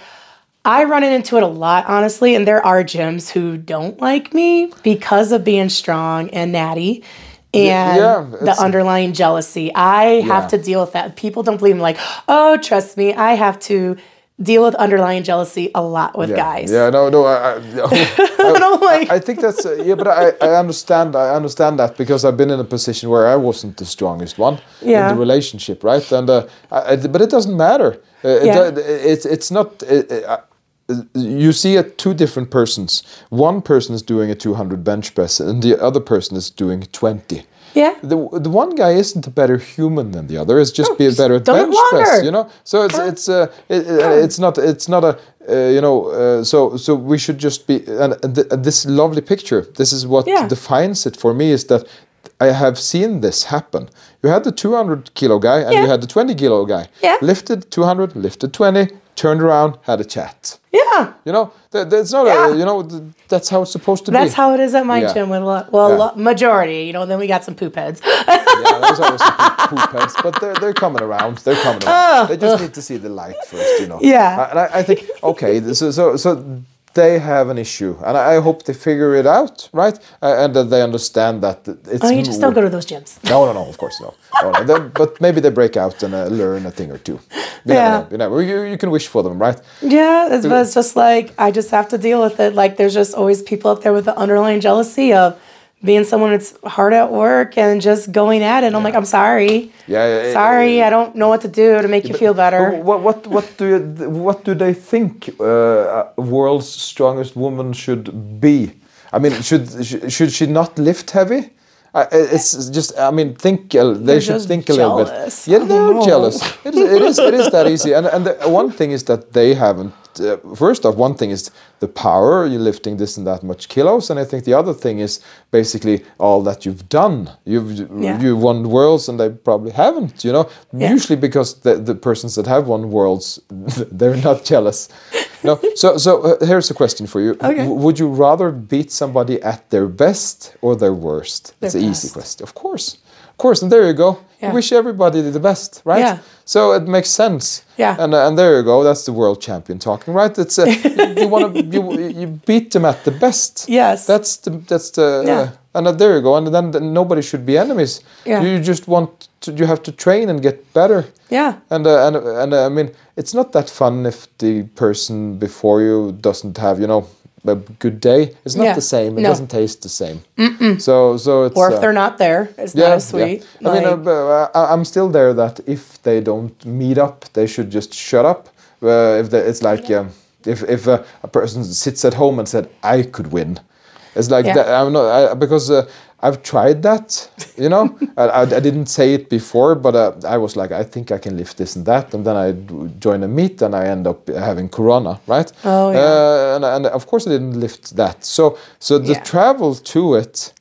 I run into it a lot, honestly, and there are gyms who don't like me because of being strong and natty and yeah, the underlying jealousy. I have to deal with that. People don't believe me, like, oh, trust me, I have to deal with underlying jealousy a lot with Yeah, guys. yeah, no, no, I, I, I'm like, I think that's uh, yeah, but I, I understand I understand that because I've been in a position where I wasn't the strongest one Yeah. in the relationship, right? And uh, I, I- but it doesn't matter. Uh, it Yeah. do- it's it's not. Uh, uh, you see it two different persons. One person is doing a 200 bench press, and the other person is doing 20. Yeah. The, the one guy isn't a better human than the other. It's just be a better bench press, you know. So it's it's uh, it, it- it's not it's not a uh, you know. Uh, so so we should just be and, and, th- this lovely picture. This is what Yeah. defines it for me is that I have seen this happen. You had the 200 kilo guy and you had the 20 kilo guy. Yeah. Lifted 200, lifted 20, turned around, had a chat. Yeah. You know, that, that's not Yeah. a, you know, th- that's how it's supposed to That's be. That's how it is at my Yeah. gym with a lot, well, Yeah. lot, majority, you know, then we got some poop heads. yeah, there's always some poop, heads, but they're, they're coming around. They're coming around. they just need to see the light first, you know. Yeah. And I, I think okay, this is, so so they have an issue, and I, hope they figure it out, right? Uh, and that they understand that it's. oh, you just don't go to those gyms. No, no, no. Of course, no. no, no. But maybe they break out and uh, learn a thing or two. You Yeah. Never know. You, never, you, you can wish for them, right? Yeah, it's, but it's just like I just have to deal with it. Like there's just always people out there with the underlying jealousy of being someone that's hard at work and just going at it. And I'm like, I'm sorry. Yeah, yeah, yeah, Sorry, yeah. I don't know what to do to make you feel better. What what what do you, what do they think uh, world's strongest woman should be? I mean, should should she not lift heavy? I it's just I mean, think uh, they They're should think a little bit. jealous. Yeah, they're jealous. It is, it is it is that easy. And and the, one thing is that they haven't. Uh, first off, one thing is the power. You're lifting this and that much kilos, and I think the other thing is basically all that you've done. You've Yeah. you won worlds, and they probably haven't. You know, Yeah. usually because the, the persons that have won worlds they're not jealous no so so uh, here's a question for you Okay. W- would you rather beat somebody at their best or their worst it's Their an easy question of course course and there you go Yeah. you wish everybody the best right Yeah. so it makes sense Yeah. and uh, and there you go that's the world champion talking right it's uh, you want to you, you beat them at the best Yes. that's the that's the Yeah. uh, and uh, there you go and then, then nobody should be enemies Yeah. you just want to, you have to train and get better Yeah. and uh, and and uh, I mean, it's not that fun if the person before you doesn't have you know a good day. It's not Yeah. the same. It No. doesn't taste the same. So so it's Or if uh, they're not there, it's not as sweet. I mean, Like- uh, but, uh, I- I'm still there that if they don't meet up, they should just shut up. Uh, if they, it's like um, if if uh, a person sits at home and said, "I could win," it's like Yeah. that. I'm not I, because. Uh, I've tried that, you know. I, I, I didn't say it before, but uh, I was like, I think I can lift this and that, and then I join a meet, and I end up having corona, right? Oh, yeah. Uh, and, and of course, I didn't lift that. So, so the Yeah. travel to it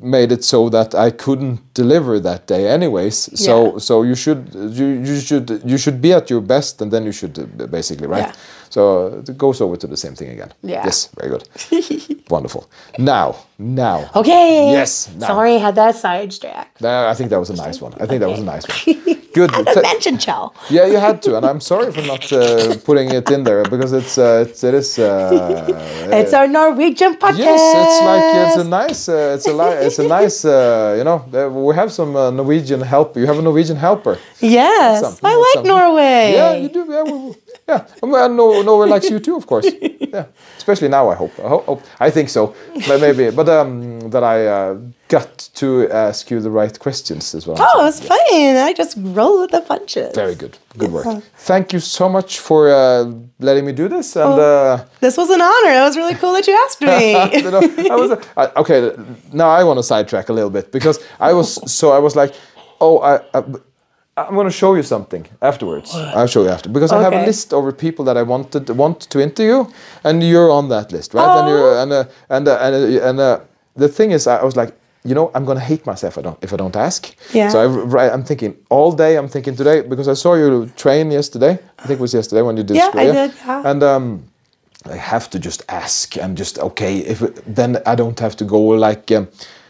made it so that I couldn't deliver that day anyways. So Yeah. so you should you, you should you should be at your best and then you should uh, basically right. Yeah. So it goes over to the same thing again. Yeah. Yes, very good. Wonderful. Now, now. okay. Yes. Now. Sorry, I had that sidetrack. Now, I think that was a nice one. I think that was a nice one. good. I Th- mentioned Kjell. yeah, you had to, and I'm sorry for not uh, putting it in there because it's uh, it's it is. Uh, It's our Norwegian podcast. Yes, it's like it's a nice, uh, it's a li- it's a nice, uh, you know. uh, We have some uh, Norwegian help. You have a Norwegian helper. Yes, Something, I like something. Norway. Yeah, you do. Yeah, we, yeah. Well, no, Norway likes you too, of course. Yeah, especially now. I hope. I hope- I think so. But maybe. But um, that I uh, got to ask you the right questions as well. Oh, it's fine. I just roll with the punches. Very good. Good work. Thank you so much for uh, letting me do this. And uh, This was an honor. It was really cool that you asked me. you know, I was I, okay. Now I want to sidetrack a little bit because I was so I was like, oh, I. I I'm going to show you something afterwards. I'll show you after because I have a list over people that I wanted want to interview, and you're on that list, right? Oh. And you're and uh, and uh, and uh, and uh, the thing is, I was like, you know, I'm going to hate myself if I don't if I don't ask. Yeah. So I, right, I'm thinking all day. I'm thinking today because I saw you train yesterday. I think it was yesterday when you did. Yeah, I Australia. did, yeah. And um, I have to just ask and just okay if then I don't have to go like um,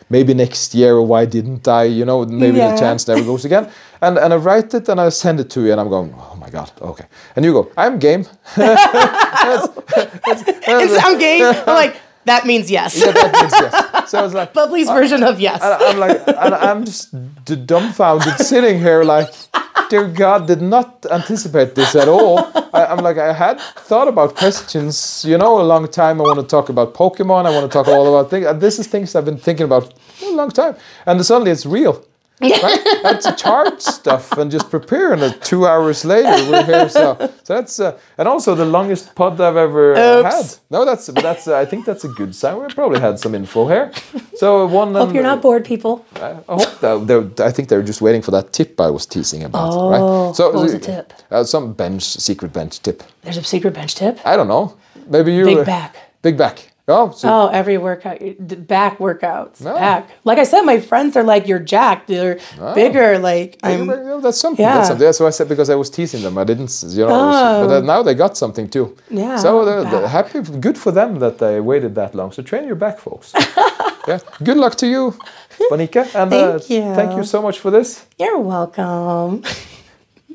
maybe next year or why didn't I you know maybe Yeah. the chance never goes again and and I write it and I send it to you and I'm going oh my god okay and you go I'm game It's, I'm gay. I'm like, that means yes. yeah that means yes. So I was like Bubbly's version of yes. and I'm like I'm just d- dumbfounded sitting here like dear God did not anticipate this at all. I, I'm like I had thought about questions you know a long time. I want to talk about Pokemon. I want to talk all about things and this is things I've been thinking about for a long time. And suddenly it's real right? That's a chart stuff and just preparing it two hours later we're here so, so that's uh, and also the longest pod I've ever uh, had no that's but that's uh, I think that's a good sign we probably had some info here so one Hope and- you're not bored, people. I hope that they're, I think they're just waiting for that tip I was teasing about. Oh, right? So what was the tip? Uh, some bench, secret bench tip. There's a secret bench tip. I don't know. Maybe you. Big uh, back. Big back. Oh, so Oh, every workout, back workouts, No. back. Like I said, my friends are like, "You're jacked. They're bigger." Like I'm. That's something. Yeah. That's something. That's what I said because I was teasing them. I didn't, you know. it was- But uh, now they got something too. Yeah, So they're, they're happy. Good for them that they waited that long. So train your back, folks. yeah. Good luck to you, Bonica. And uh, Thank you. thank you so much for this. You're welcome.